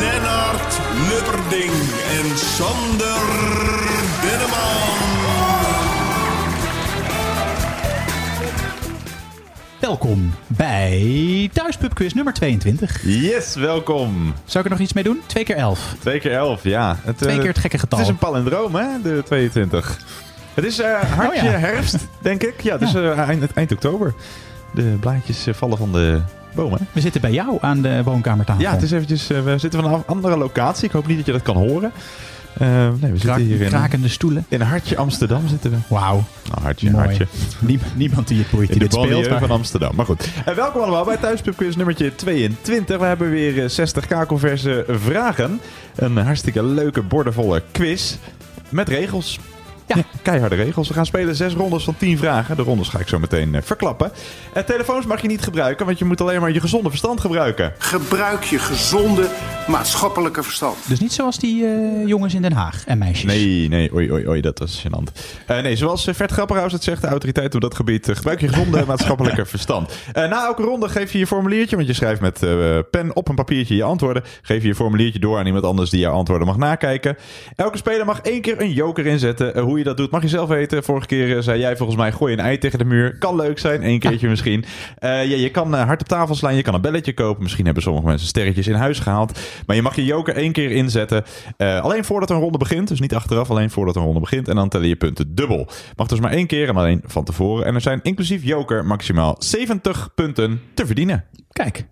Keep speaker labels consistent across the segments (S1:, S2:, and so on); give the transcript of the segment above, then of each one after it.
S1: Lennart Lubberding en Sander Denneman.
S2: Welkom bij Thuispub Quiz nummer 22.
S3: Yes, welkom.
S2: Zou ik er nog iets mee doen? Twee keer 11.
S3: Twee keer elf, ja. Het,
S2: Twee
S3: eh,
S2: keer het gekke getal.
S3: Het is een palindroom, hè, de 22. Het is eh, hartje
S2: Oh ja.
S3: herfst, denk ik. Ja, dus eh, eind, eind oktober. De blaadjes vallen van de
S2: We zitten bij jou aan de woonkamertafel.
S3: Ja, het is eventjes, eh, we zitten van een andere locatie. Ik hoop niet dat je dat kan horen. Eh, nee, we zitten hier in,
S2: krakende stoelen.
S3: in Hartje Amsterdam zitten we.
S2: Wauw.
S3: Nou, hartje,
S2: Mooi.
S3: hartje.
S2: Nie- niemand die het boeit die
S3: In de
S2: dit speelt. maar-
S3: van Amsterdam. Maar goed. Eh, welkom allemaal bij Thuispub Quiz nummertje 22. We hebben weer eh, 60 kakelverse vragen. Een hartstikke leuke, bordenvolle quiz. Met regels.
S2: Ja.
S3: keiharde regels. We gaan spelen zes rondes van 10 vragen. De rondes ga ik zo meteen eh, verklappen. Eh, telefoons mag je niet gebruiken, want je moet alleen maar je gezonde verstand gebruiken.
S4: Gebruik je gezonde maatschappelijke verstand.
S2: Dus niet zoals die eh, jongens in Den Haag en meisjes.
S3: Nee, nee, oei, oei, oei, dat was gênant. Eh, nee, zoals Vert Grapperhaus het zegt, de autoriteit op dat gebied, gebruik je gezonde maatschappelijke verstand. Eh, na elke ronde geef je je formuliertje, want je schrijft met eh, pen op een papiertje je antwoorden. Geef je je formuliertje door aan iemand anders die jouw antwoorden mag nakijken. Elke speler mag één keer een joker inzetten. Hoe je dat doet, mag je zelf weten. Vorige keer eh, zei jij volgens mij, gooi een ei tegen de muur. Kan leuk zijn, één keertje misschien. Eh, ja, je kan eh, hard op tafel slaan, je kan een belletje kopen. Misschien hebben sommige mensen sterretjes in huis gehaald. Maar je mag je joker één keer inzetten. Eh, alleen voordat een ronde begint. Dus niet achteraf, alleen voordat een ronde begint. En dan tellen je punten dubbel. Mag dus maar één keer en alleen van tevoren. En er zijn inclusief joker maximaal 70 punten te verdienen.
S2: Kijk.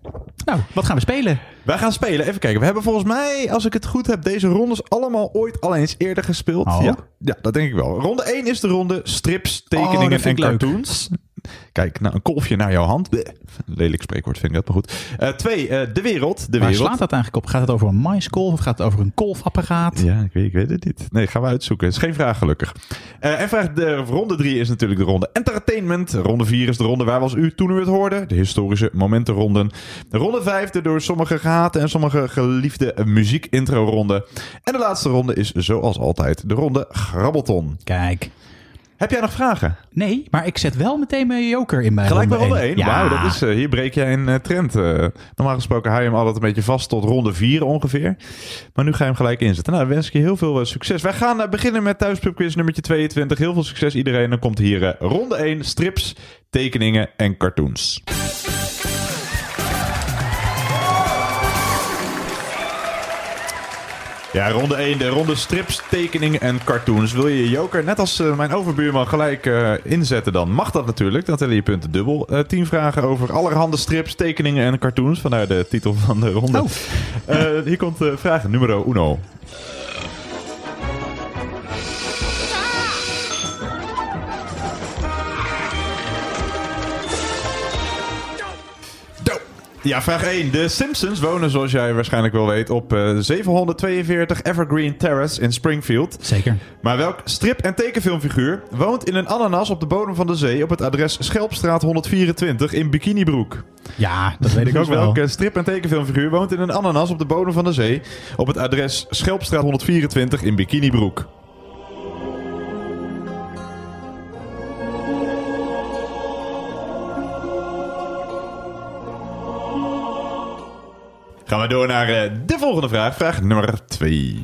S2: Nou, wat gaan we spelen?
S3: Wij gaan spelen. Even kijken. We hebben volgens mij, als ik het goed heb, deze rondes allemaal ooit al eens eerder gespeeld.
S2: Oh.
S3: Ja, ja, dat denk ik wel. Ronde 1 is de ronde strips, tekeningen
S2: Oh,
S3: en
S2: leuk.
S3: cartoons. Kijk, nou, een kolfje naar jouw hand. Bleh. Lelijk spreekwoord vind ik dat, maar goed. Eh, twee, eh, de wereld. De
S2: Waar
S3: wereld.
S2: slaat dat eigenlijk op? Gaat het over een maiskolf of gaat het over een kolfapparaat?
S3: Ja, ik weet, ik weet het niet. Nee, gaan we uitzoeken. Het is geen vraag, gelukkig. Eh, en vraag de ronde 3 is natuurlijk de ronde entertainment. Ronde 4 is de ronde waar was u toen u het hoorde? De historische momentenronden. De ronde 5 de door sommigen gehate en sommige geliefde muziek-intro-ronde. En de laatste ronde is zoals altijd de ronde grabbelton.
S2: Kijk.
S3: Heb jij nog vragen?
S2: Nee, maar ik zet wel meteen mijn joker in bij
S3: Gelijk bij
S2: ronde
S3: ronde
S2: 1.
S3: 1? Wauw, dat is, eh, hier breek jij een eh, trend. eh. normaal gesproken hou je hem altijd een beetje vast tot ronde 4 ongeveer. Maar nu ga je hem gelijk inzetten. Nou, dan wens ik je heel veel succes. Wij gaan beginnen met Thuispub Quiz nummertje 22. Heel veel succes iedereen. Dan komt hier ronde 1, strips, tekeningen en cartoons. Ja, ronde 1, de ronde strips, tekeningen en cartoons. Wil je je joker, net als eh, mijn overbuurman, gelijk eh, inzetten, dan mag dat natuurlijk. Dan tellen je punten dubbel. Eh 10 vragen over allerhande strips, tekeningen en cartoons. Vandaar de titel van de ronde.
S2: Oh.
S3: Hier komt uh, vraag nummer uno. Ja, vraag 1. De Simpsons wonen, zoals jij waarschijnlijk wel weet, op eh, 742 Evergreen Terrace in Springfield.
S2: Zeker.
S3: Maar welk strip- en tekenfilmfiguur woont in een ananas op de bodem van de zee op het adres Schelpstraat 124 in Bikinibroek?
S2: Ja, dat weet ik
S3: Dus
S2: ook wel.
S3: welke strip- en tekenfilmfiguur woont in een ananas op de bodem van de zee op het adres Schelpstraat 124 in Bikinibroek? Gaan we door naar eh, de volgende vraag. Vraag nummer 2.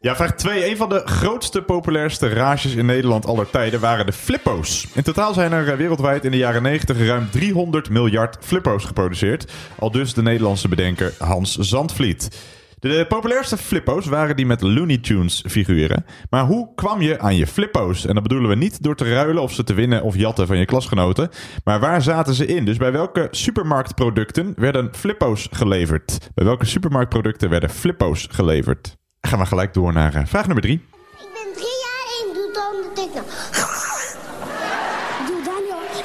S3: Ja, vraag 2. Een van de grootste, populairste rages in Nederland aller tijden waren de flippo's. In totaal zijn er eh, wereldwijd in de jaren 90 ruim 300 miljard flippo's geproduceerd. Al dus de Nederlandse bedenker Hans Zandvliet. De populairste flippo's waren die met Looney Tunes figuren. Maar hoe kwam je aan je flippo's? En dat bedoelen we niet door te ruilen of ze te winnen of jatten van je klasgenoten. Maar waar zaten ze in? Dus bij welke supermarktproducten werden flippo's geleverd? Bij welke supermarktproducten werden flippo's geleverd? Gaan we gelijk door naar eh, vraag nummer drie.
S5: Ik ben drie jaar en doe dan de.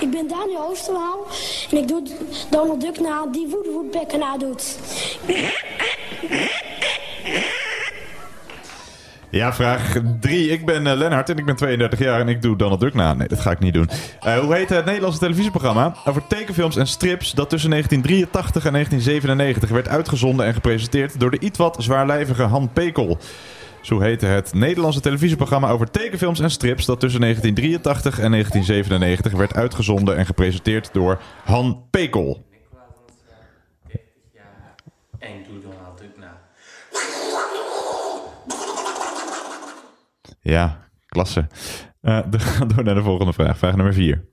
S6: Ik, ben Daniel Oosterwaal en ik doe Donald Duck na die Woody Woodpecker nadoet.
S3: Ja, vraag 3. Ik ben eh, Lennart en ik ben 32 jaar en ik doe Donald Duck na. Nee, dat ga ik niet doen. Eh, hoe heet het Nederlandse televisieprogramma over tekenfilms en strips dat tussen 1983 en 1997 werd uitgezonden en gepresenteerd door de iets wat zwaarlijvige Han Pekel? Zo heette het Nederlandse televisieprogramma over tekenfilms en strips dat tussen 1983 en 1997 werd uitgezonden en gepresenteerd door Han Pekel.
S7: En doe Donald Duck na.
S3: Ja, klasse. Eh, we gaan door naar de volgende vraag. Vraag nummer 4.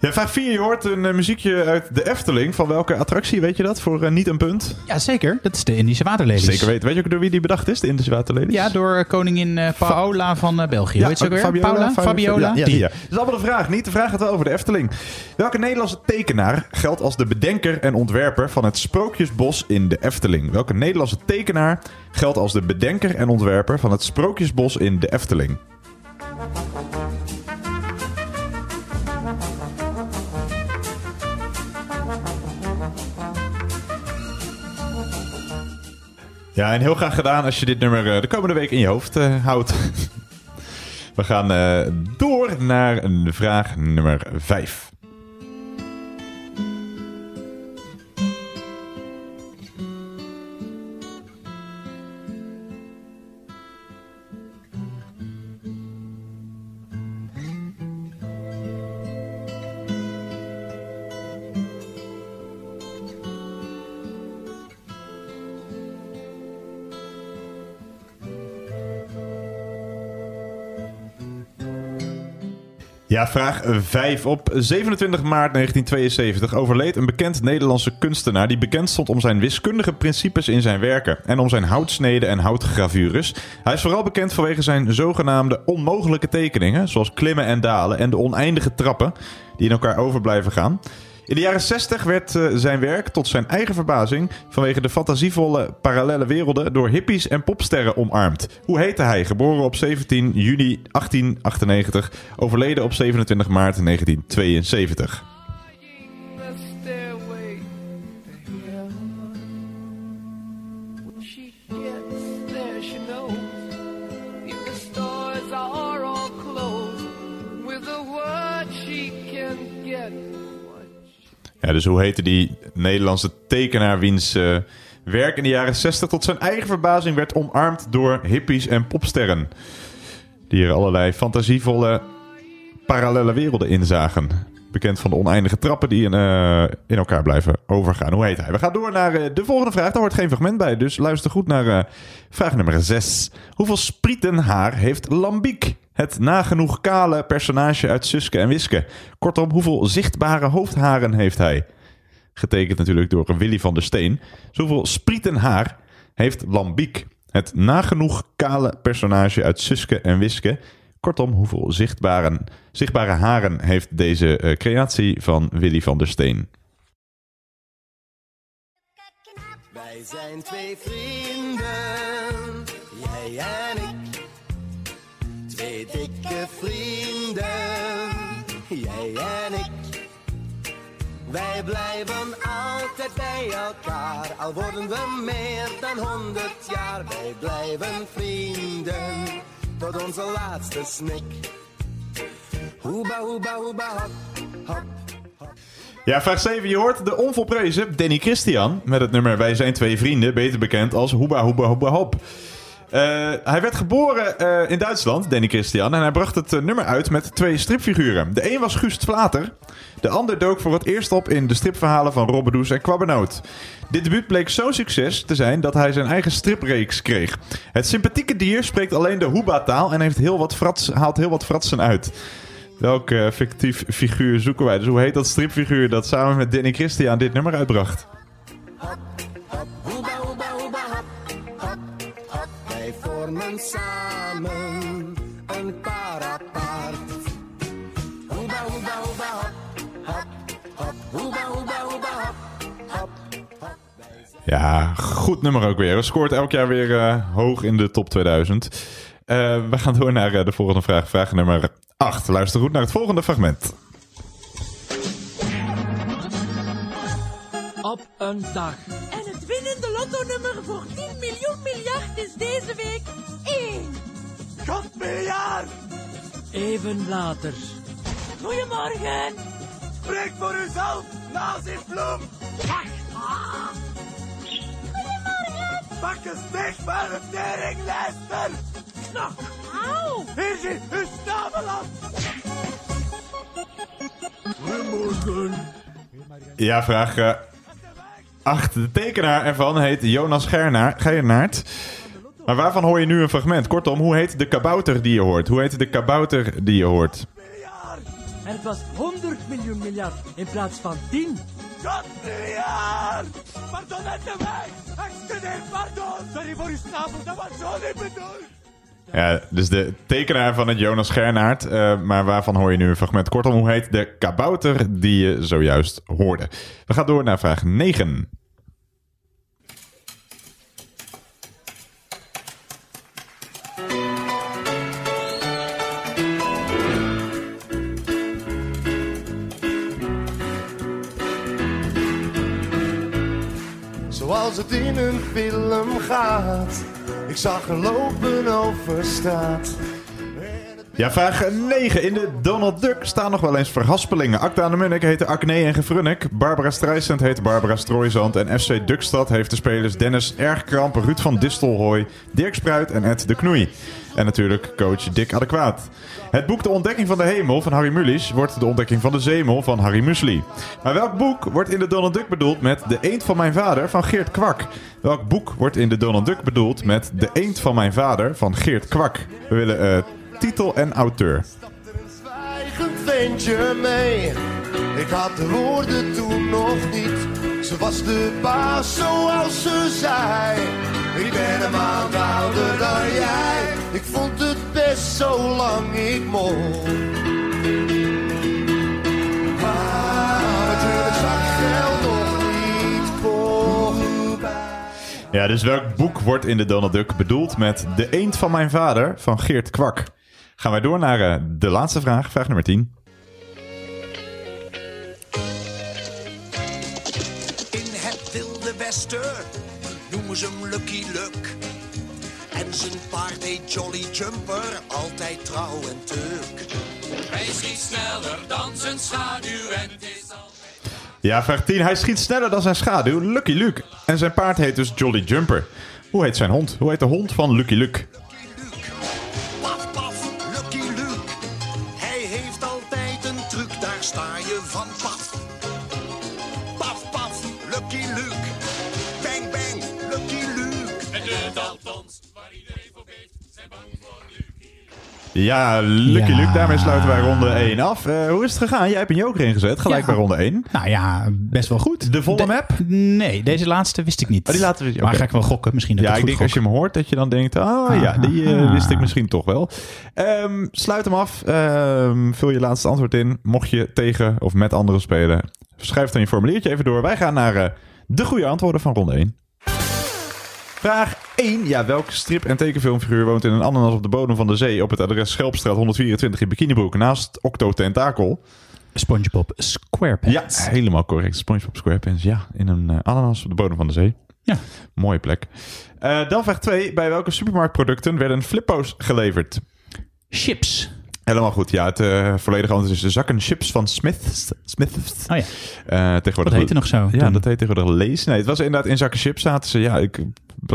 S3: Ja, vraag 4. Je hoort een eh, muziekje uit de Efteling. Van welke attractie, weet je dat? Voor eh, niet een punt.
S2: Ja, zeker. Dat is de Indische waterlelies.
S3: Zeker weten. Weet je ook door wie die bedacht is, de Indische waterlelies?
S2: Ja, door eh, koningin eh, Paola van België. Weet je ook weer?
S3: Fabiola? Fabio-
S2: Fabiola?
S3: Ja, ja,
S2: Die.
S3: ja. Dat is allemaal de vraag. Niet de vraag gaat wel over de Efteling. Welke Nederlandse tekenaar geldt als de bedenker en ontwerper van het Sprookjesbos in de Efteling? Welke Nederlandse tekenaar geldt als de bedenker en ontwerper van het Sprookjesbos in de Efteling? Ja, en heel graag gedaan als je dit nummer eh, de komende week in je hoofd eh, houdt. We gaan eh, door naar vraag nummer 5. Ja, vraag 5. Op 27 maart 1972 overleed een bekend Nederlandse kunstenaar die bekend stond om zijn wiskundige principes in zijn werken en om zijn houtsneden en houtgravures. Hij is vooral bekend vanwege zijn zogenaamde onmogelijke tekeningen, zoals klimmen en dalen en de oneindige trappen die in elkaar over blijven gaan. In de jaren 60 werd eh, zijn werk tot zijn eigen verbazing vanwege de fantasievolle parallele werelden door hippies en popsterren omarmd. Hoe heette hij? Geboren op 17 juni 1898, overleden op 27 maart 1972. Dus hoe heette die Nederlandse tekenaar wiens eh, werk in de jaren 60 tot zijn eigen verbazing werd omarmd door hippies en popsterren? Die er allerlei fantasievolle parallele werelden in zagen. Bekend van de oneindige trappen die in, eh, in elkaar blijven overgaan. Hoe heet hij? We gaan door naar eh, de volgende vraag. Daar hoort geen fragment bij, dus luister goed naar vraag nummer 6. Hoeveel sprieten haar heeft Lambiek? Het nagenoeg kale personage uit Suske en Wiske. Kortom, hoeveel zichtbare hoofdharen heeft hij? Getekend natuurlijk door Willy van der Steen. Hoeveel sprieten haar heeft Lambiek? Het nagenoeg kale personage uit Suske en Wiske. Kortom, hoeveel zichtbare, zichtbare haren heeft deze eh, creatie van Willy van der Steen?
S8: Wij zijn twee vrienden, Wij blijven altijd bij elkaar, al worden we meer dan honderd jaar. Wij blijven vrienden, tot onze laatste snik. Hoeba, hoeba, hoeba, hop, hop.
S3: Ja, vraag 7. Je hoort de onvolprezen Danny Christian met het nummer Wij zijn twee vrienden, beter bekend als Hoeba Hoeba Hoeba Hop. Eh, hij werd geboren eh, in Duitsland, Danny Christian, en hij bracht het eh, nummer uit met twee stripfiguren. De een was Gust Vlater, de ander dook voor het eerst op in de stripverhalen van Robbedoes en Quabbenoot. Dit debuut bleek zo'n succes te zijn dat hij zijn eigen stripreeks kreeg. Het sympathieke dier spreekt alleen de Hoeba-taal en heeft heel wat frats, haalt heel wat fratsen uit. Welk eh, fictief figuur zoeken wij? Dus hoe heet dat stripfiguur dat samen met Danny Christian dit nummer uitbracht?
S8: Vormen samen een parapaard. Hoeba, hoeba, hoeba, hop, hop, hop. Hoeba, hoeba, hoeba, hop, hop, hop.
S3: Ja, goed nummer ook weer. Scoort elk jaar weer eh, hoog in de top 2000. Eh, we gaan door naar eh, de volgende vraag. Vraag nummer 8. Luister goed naar het volgende fragment.
S9: Op een dag.
S10: En het winnende lottonummer voor 10 miljoen miljard is deze week 1.
S9: God miljard! Even later.
S10: Goedemorgen.
S9: Spreek voor uzelf, nazi-vloem! Wacht!
S10: Goedemorgen.
S9: Pak eens dicht bij de teringlijster! Nog!
S10: Auw.
S9: Hier zie uw snavel af! Goedemorgen.
S3: Ja, vraag 8. De tekenaar ervan heet Jonas Gernaar, Geirnaert. Maar waarvan hoor je nu een fragment? Kortom, hoe heet de kabouter die je hoort? Hoe heet de kabouter die je hoort?
S9: En het was 100 miljoen miljard in plaats van 10. God miljard! Pardon uit de weg! Excuseer, pardon! Sorry voor uw snavel, dat was zo niet bedoeld!
S3: Ja, dus de tekenaar van het Jonas Gernaert. eh, maar waarvan hoor je nu een fragment? Kortom, hoe heet de kabouter die je zojuist hoorde? We gaan door naar vraag 9.
S8: Het in een film gaat. Ik zag lopen over straat.
S3: Ja, vraag 9. In de Donald Duck staan nog wel eens verhaspelingen. Acta de Munnik heette Acne en Gefrunnik. Barbara Streisand heet Barbara Strooizand. En FC Dukstad heeft de spelers Dennis Ergkramp, Ruud van Distelhooy, Dirk Spruit en Ed de Knoei. En natuurlijk coach Dick Adequaat. Het boek De Ontdekking van de Hemel van Harry Mulisch wordt De Ontdekking van de Zemel van Harry Musli. Maar welk boek wordt in de Donald Duck bedoeld met De Eend van mijn vader van Geert Kwak? Welk boek wordt in de Donald Duck bedoeld met De Eend van mijn vader van Geert Kwak? We willen eh, titel en auteur.
S8: Zwijgend ventje mee. Ik had de woorden toen nog niet. Ze was de baas zoals ze zei. Ik ben een maand ouder dan jij. Ik vond het best zolang ik mocht. Maar natuurlijk zag geld nog niet voor.
S3: Ja, dus welk boek wordt in de Donald Duck bedoeld met De Eend van mijn vader van Geert Kwak? Gaan wij door naar eh, de laatste vraag, vraag nummer 10.
S11: Westen noemen ze hem Lucky Luck. En zijn paard heet Jolly Jumper, altijd trouw en tuk.
S12: Hij schiet sneller dan zijn schaduw en het is al...
S3: Ja, vraag 10. Hij schiet sneller dan zijn schaduw, Lucky Luke. En zijn paard heet dus Jolly Jumper. Hoe heet zijn hond? Hoe heet de hond van Lucky Luke?
S11: Paf, paf, Lucky Luke. Hij heeft altijd een truc, daar sta je
S3: Ja, Lucky
S2: Ja.
S3: Luke. Daarmee sluiten wij ronde 1 af. Eh, hoe is het gegaan? Jij hebt een joker ingezet, gelijk
S2: Ja.
S3: bij ronde 1.
S2: Nou ja, best wel goed.
S3: De volle
S2: De-
S3: map?
S2: Nee, deze laatste wist ik niet.
S3: Oh, die
S2: Maar ga ik wel gokken? Misschien dat
S3: Ja,
S2: ik
S3: ik
S2: goed
S3: denk als je hem hoort dat je dan denkt... Oh
S2: Ah,
S3: ja, die eh, wist ik misschien toch wel. Ehm, sluit hem af. Ehm, vul je laatste antwoord in. Mocht je tegen of met anderen spelen, schrijf dan je formuliertje even door. Wij gaan naar eh, de goede antwoorden van ronde 1. Vraag 1. Ja, welke strip- en tekenfilmfiguur woont in een ananas op de bodem van de zee op het adres Schelpstraat 124 in Bikinibroek naast Octo Tentakel?
S2: SpongeBob SquarePants.
S3: Ja, helemaal correct. SpongeBob SquarePants, ja. In een eh, ananas op de bodem van de zee.
S2: Ja.
S3: Mooie plek. Eh, dan vraag 2. Bij welke supermarktproducten werden flippo's geleverd?
S2: Chips.
S3: Helemaal goed. Ja, het eh, volledige antwoord is de zakken chips van Smith's. Smith's.
S2: Oh ja.
S3: Tegenwoordig
S2: Dat heette nog zo
S3: Ja,
S2: toen.
S3: dat heet tegenwoordig Lees. Nee, het was inderdaad in zakken chips zaten ze. Ja, ik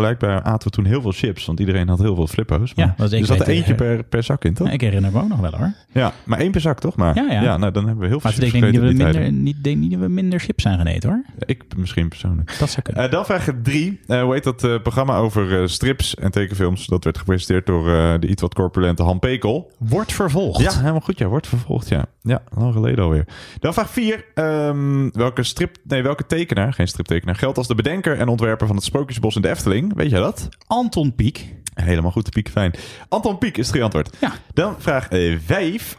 S3: blijkbaar aten we toen heel veel chips, want iedereen had heel veel flippo's. Maar
S2: Ja, dat is
S3: er zat er eentje per, per zak in, toch?
S2: Ik herinner me ook nog wel hoor.
S3: Ja, maar één per zak, toch? Maar
S2: Ja, ja.
S3: nou, dan hebben we heel veel
S2: Maar ik
S3: chips
S2: denk niet dat, we minder, niet, denk niet dat we minder chips zijn gaan eten hoor.
S3: Ik misschien persoonlijk.
S2: Dat zou kunnen.
S3: Eh, dan vraag drie. Eh, hoe heet dat eh, programma over strips en tekenfilms? Dat werd gepresenteerd door de iets wat corpulente Han Pekel.
S2: Wordt vervolgd.
S3: Ja, helemaal goed. Ja, wordt vervolgd. Ja, ja lang geleden alweer. Dan vraag 4. welke, strip, nee, welke tekenaar, geen striptekenaar, geldt als de bedenker en ontwerper van het Sprookjesbos in de Efteling? Weet jij dat?
S2: Anton Pieck.
S3: Helemaal goed, Piek. Fijn. Anton Pieck is het goede antwoord.
S2: Ja.
S3: Dan vraag 5.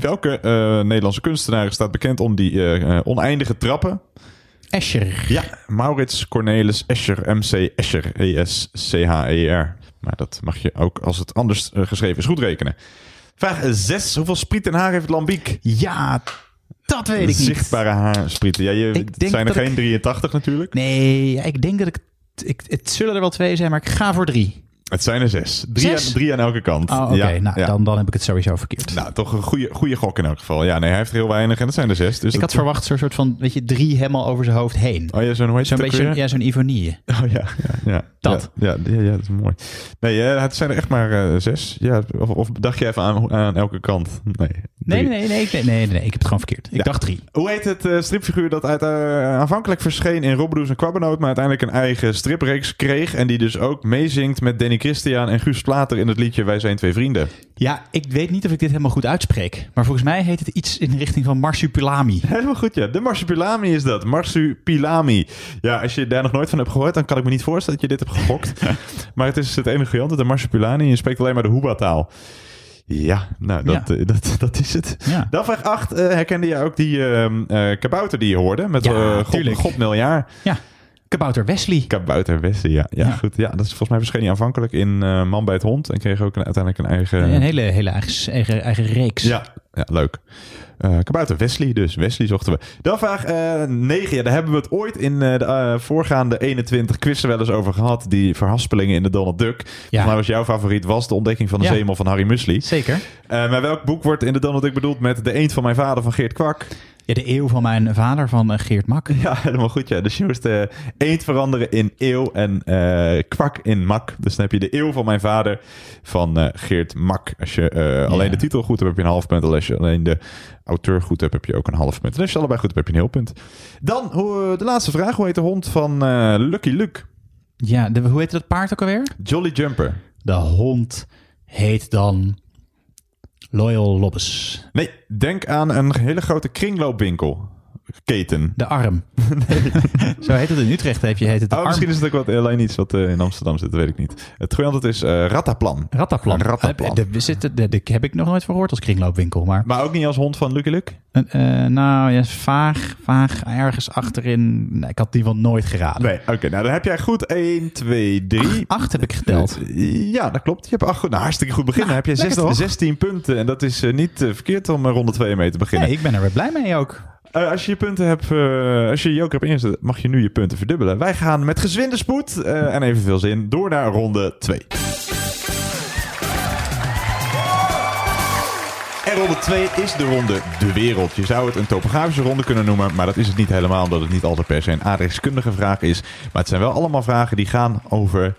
S3: welke eh, Nederlandse kunstenaar staat bekend om die eh, eh, oneindige trappen?
S2: Escher.
S3: Ja, Maurits Cornelis Escher, MC Escher, E E-S-C-H-E-R. Maar dat mag je ook als het anders eh, geschreven is goed rekenen. Vraag 6. Hoeveel spriet en haar heeft Lambiek?
S2: Ja, dat weet ik niet.
S3: Zichtbare haarsprieten. Ja, je,
S2: Ik
S3: het
S2: denk
S3: zijn er geen
S2: ik-
S3: 83 natuurlijk.
S2: Nee, ik denk dat ik... ik het zullen er wel twee zijn, maar ik ga voor drie.
S3: Het zijn er zes. Drie,
S2: Zes?
S3: Aan, drie aan elke kant.
S2: Oh, oké.
S3: Ja,
S2: nou,
S3: ja.
S2: Dan, dan heb ik het sowieso verkeerd.
S3: Nou, toch een goede, goede gok in elk geval. Ja, nee, hij heeft er heel weinig en dat zijn er zes. Dus
S2: ik had verwacht zo'n soort van, weet je, drie helemaal over zijn hoofd heen.
S3: Oh ja, zo'n hoe heet
S2: Zo'n
S3: het
S2: beetje, ja, zo'n Ivonie.
S3: Oh ja, ja, ja.
S2: Dat.
S3: Ja, ja, ja, ja, dat is mooi. Nee, eh, het zijn er echt maar eh, zes. Ja, of, of dacht je even aan, aan elke kant? Nee.
S2: Nee, nee, nee, nee, nee, nee, nee, ik heb het gewoon verkeerd. Ik dacht drie.
S3: Hoe heet het eh, stripfiguur dat uit, eh, aanvankelijk verscheen in Robbedoes en Kwabbenoot, maar uiteindelijk een eigen stripreeks kreeg en die dus ook meezingt met Danny Christian en Guus Plater in het liedje Wij zijn twee vrienden?
S2: Ja, ik weet niet of ik dit helemaal goed uitspreek. Maar volgens mij heet het iets in de richting van Marsupilami.
S3: Helemaal goed, ja. De Marsupilami is dat. Marsupilami. Ja, als je daar nog nooit van hebt gehoord, dan kan ik me niet voorstellen dat je dit hebt gegokt. maar het is het enige geant, de Marsupilami. Je spreekt alleen maar de Huba-taal. Ja, nou, dat,
S2: Ja.
S3: eh, dat, dat is het.
S2: Ja.
S3: Dan vraag 8. herkende je ook die ehm, eh, kabouter die je hoorde? Met
S2: Ja,
S3: eh, God. God miljard.
S2: Ja, Kabouter Wesley.
S3: Kabouter Wesley, ja. ja.
S2: Ja.
S3: goed. Ja, dat is volgens mij verscheen aanvankelijk in eh, Man bij het Hond. En kreeg ook een, uiteindelijk een eigen...
S2: Een hele, hele eigen, eigen, eigen reeks.
S3: Ja, ja leuk. Eh Kabouter Wesley dus. Wesley zochten we. Dan vraag 9. ja, daar hebben we het ooit in eh, de eh, voorgaande 21 quizzen wel eens over gehad. Die verhaspelingen in de Donald Duck. Volgens mij was jouw favoriet was de ontdekking van de
S2: Ja.
S3: zemel van Harry Muesli.
S2: Zeker.
S3: Eh, maar welk boek wordt in de Donald Duck bedoeld met De Eend van mijn vader van Geert Kwak?
S2: Ja, de eeuw van mijn vader van eh, Geert Mak.
S3: Ja, helemaal goed. Ja. Dus je moest eh, eend veranderen in eeuw en eh, kwak in mak. Dus dan heb je de eeuw van mijn vader van Geert Mak. Als je alleen de titel goed hebt, heb je een half punt. Als je alleen de auteur goed hebt, heb je ook een half punt. En als je allebei goed hebt, heb je een heel punt. Dan hoe, de laatste vraag. Hoe heet de hond van Lucky Luke?
S2: Ja, de, hoe heet dat paard ook alweer?
S3: Jolly Jumper.
S2: De hond heet dan Loyal Lobbes.
S3: Nee, denk aan een hele grote kringloopwinkel. Keten.
S2: De arm. Zo heet het in Utrecht. Heb je, heet het de
S3: Oh,
S2: arm.
S3: misschien is het ook wat, alleen iets wat eh, in Amsterdam zit, dat weet ik niet. Het goede antwoord is eh Rattaplan.
S2: Rattaplan.
S3: Rattaplan.
S2: Eh, de, zitten, de, de, heb ik nog nooit verhoord als kringloopwinkel. Maar
S3: Maar ook niet als hond van Lucky Luke?
S2: nou, ja, vaag, vaag ergens achterin. Nee, ik had die van nooit geraden.
S3: Nee, oké. nou, dan heb jij goed 1, 2, 3.
S2: Acht heb ik geteld.
S3: Ja, dat klopt. Je hebt acht goed. Nou, hartstikke goed beginnen.
S2: Nou,
S3: heb je
S2: lekker
S3: 16,
S2: toch?
S3: 16 punten. En dat is niet verkeerd om ronde 2 mee te beginnen.
S2: Nee, ik ben er weer blij mee ook.
S3: Eh, als je je punten hebt, eh, als je joker hebt ingezet, mag je nu je punten verdubbelen. Wij gaan met gezwinde spoed eh, en evenveel zin door naar ronde 2. En ronde 2 is de ronde De Wereld. Je zou het een topografische ronde kunnen noemen, maar dat is het niet helemaal, omdat het niet altijd per se een aardrijkskundige vraag is. Maar het zijn wel allemaal vragen die gaan over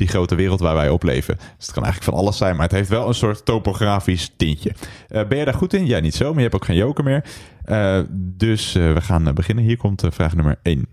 S3: die grote wereld waar wij op leven. Dus het kan eigenlijk van alles zijn, maar het heeft wel een soort topografisch tintje. Eh, ben je daar goed in? Ja, niet zo, maar je hebt ook geen joker meer. Eh, dus eh, we gaan beginnen. Hier komt vraag nummer 1.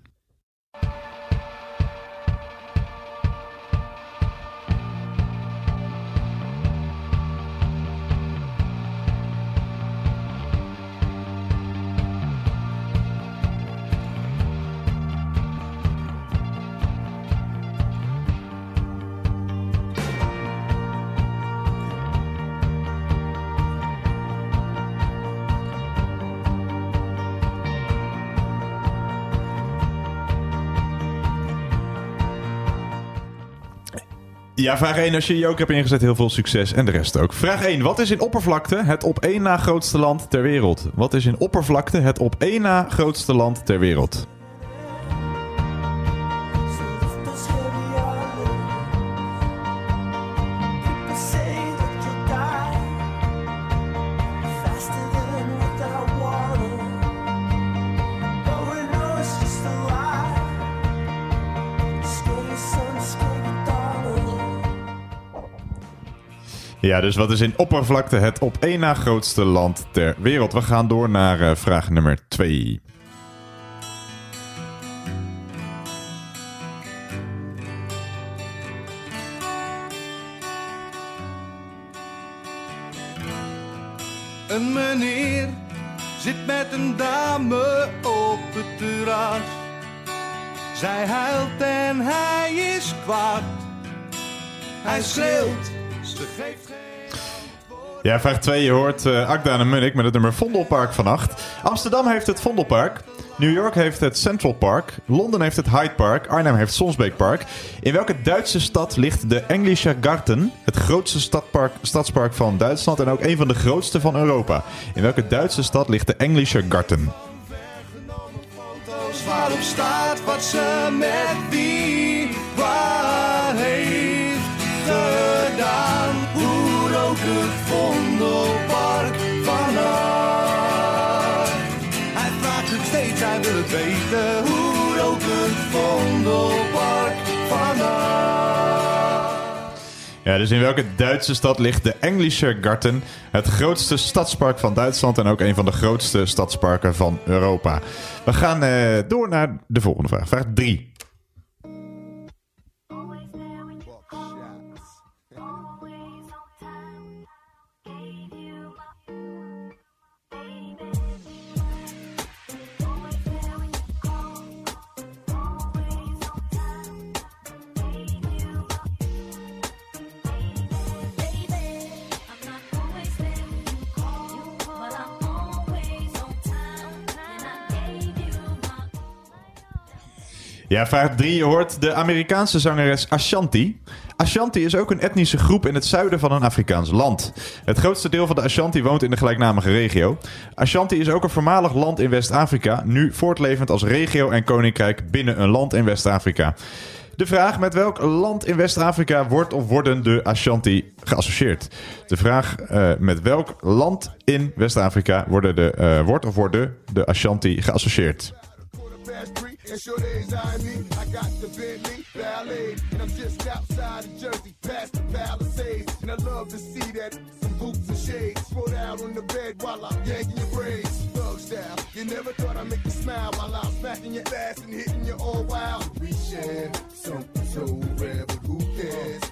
S3: Ja, vraag 1. Als je je joker hebt ingezet, heel veel succes. En de rest ook. Vraag 1. Wat is in oppervlakte het op één na grootste land ter wereld? Wat is in oppervlakte het op één na grootste land ter wereld? Ja, dus wat is in oppervlakte het op één na grootste land ter wereld? We gaan door naar eh, vraag nummer 2.
S8: Een meneer zit met een dame op het terras. Zij huilt en hij is kwaad. Hij schreeuwt.
S3: Ja, vraag 2. Je hoort Akda en Munnik met het nummer Vondelpark vannacht. Amsterdam heeft het Vondelpark. New York heeft het Central Park. Londen heeft het Hyde Park. Arnhem heeft Sonsbeek Park. In welke Duitse stad ligt de Englischer Garten? Het grootste stadspark van Duitsland en ook een van de grootste van Europa. In welke Duitse stad ligt de Englischer Garten?
S8: waarop staat wat ze met wie weten. Hoe rook het Vondelpark?
S3: Ja, dus in welke Duitse stad ligt de Englischer Garten? Het grootste stadspark van Duitsland en ook een van de grootste stadsparken van Europa. We gaan eh, door naar de volgende vraag. Vraag 3. Ja, vraag 3. Je hoort de Amerikaanse zangeres Ashanti. Ashanti is ook een etnische groep in het zuiden van een Afrikaans land. Het grootste deel van de Ashanti woont in de gelijknamige regio. Ashanti is ook een voormalig land in West-Afrika, nu voortlevend als regio en koninkrijk binnen een land in West-Afrika. De vraag met welk land in West-Afrika wordt of worden de Ashanti geassocieerd? De vraag eh, met welk land in West-Afrika worden de, eh, wordt of worden de Ashanti geassocieerd?
S13: And sure days I me, I got the Bentley Ballet, and I'm just outside of Jersey, past the Palisades. And I love to see that some boots and shades spread out on the bed while I'm yanking your braids. Thug style, you never thought I'd make you smile while I'm smacking your ass and hitting you all wild. We share something so rare, but who cares?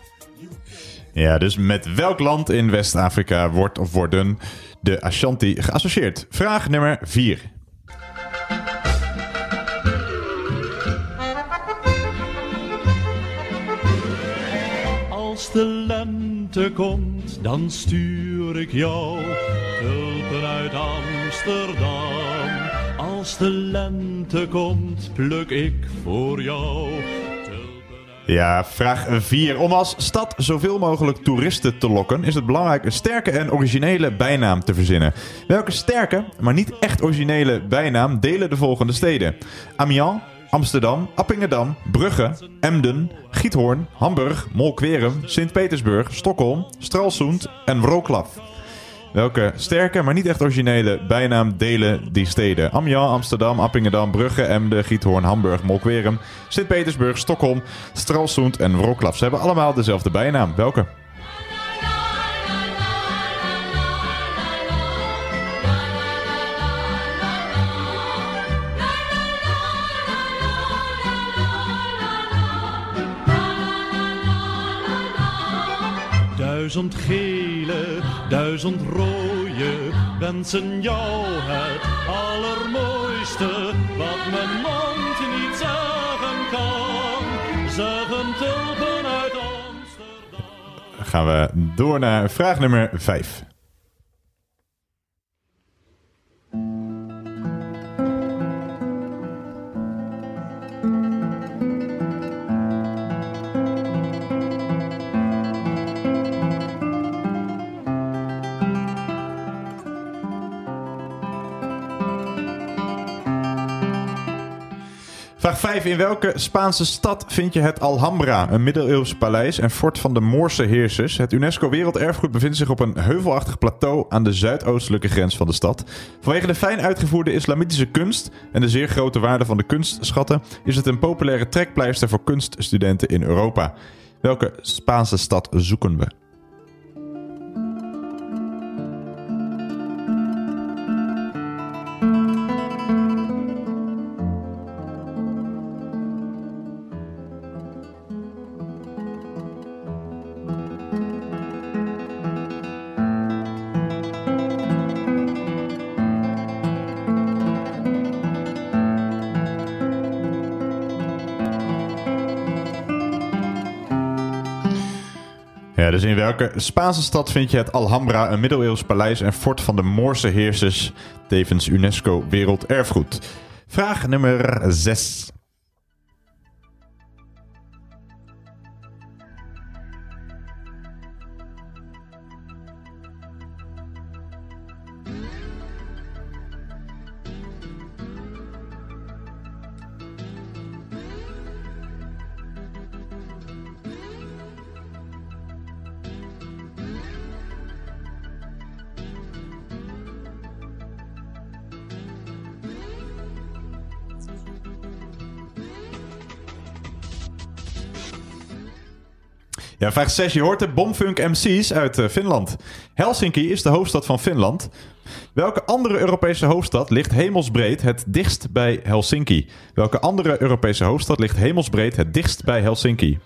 S3: Ja, dus met welk land in West-Afrika wordt of worden de Ashanti geassocieerd? Vraag nummer 4.
S14: De lente komt, dan stuur ik jou tulpen uit Amsterdam. Als de lente komt, pluk ik voor jou.
S3: Ja, vraag 4. Om als stad zoveel mogelijk toeristen te lokken, is het belangrijk een sterke en originele bijnaam te verzinnen. Welke sterke, maar niet echt originele bijnaam delen de volgende steden? Amiens, Amsterdam, Appingedam, Brugge, Emden, Giethoorn, Hamburg, Molkwerum, Sint-Petersburg, Stockholm, Stralsund en Wroclaw. Welke sterke, maar niet echt originele bijnaam delen die steden? Amiens, Amsterdam, Appingedam, Brugge, Emden, Giethoorn, Hamburg, Molkwerum, Sint-Petersburg, Stockholm, Stralsund en Wroclaw. Ze hebben allemaal dezelfde bijnaam. Welke?
S14: Duizend gele, duizend rode, wensen jou het allermooiste. Wat mijn mond niet zeggen kan, zeggen tulpen uit Amsterdam.
S3: Gaan we door naar vraag nummer 5. Vraag 5. In welke Spaanse stad vind je het Alhambra, een middeleeuws paleis en fort van de Moorse heersers? Het UNESCO Werelderfgoed bevindt zich op een heuvelachtig plateau aan de zuidoostelijke grens van de stad. Vanwege de fijn uitgevoerde islamitische kunst en de zeer grote waarde van de kunstschatten is het een populaire trekpleister voor kunststudenten in Europa. Welke Spaanse stad zoeken we? Dus in welke Spaanse stad vind je het Alhambra, een middeleeuws paleis en fort van de Moorse heersers, tevens UNESCO Werelderfgoed? Vraag nummer 6. Ja, vraag 6. Je hoort de Bomfunk MC's uit eh, Finland. Helsinki is de hoofdstad van Finland. Welke andere Europese hoofdstad ligt hemelsbreed het dichtst bij Helsinki? Welke andere Europese hoofdstad ligt hemelsbreed het dichtst bij Helsinki?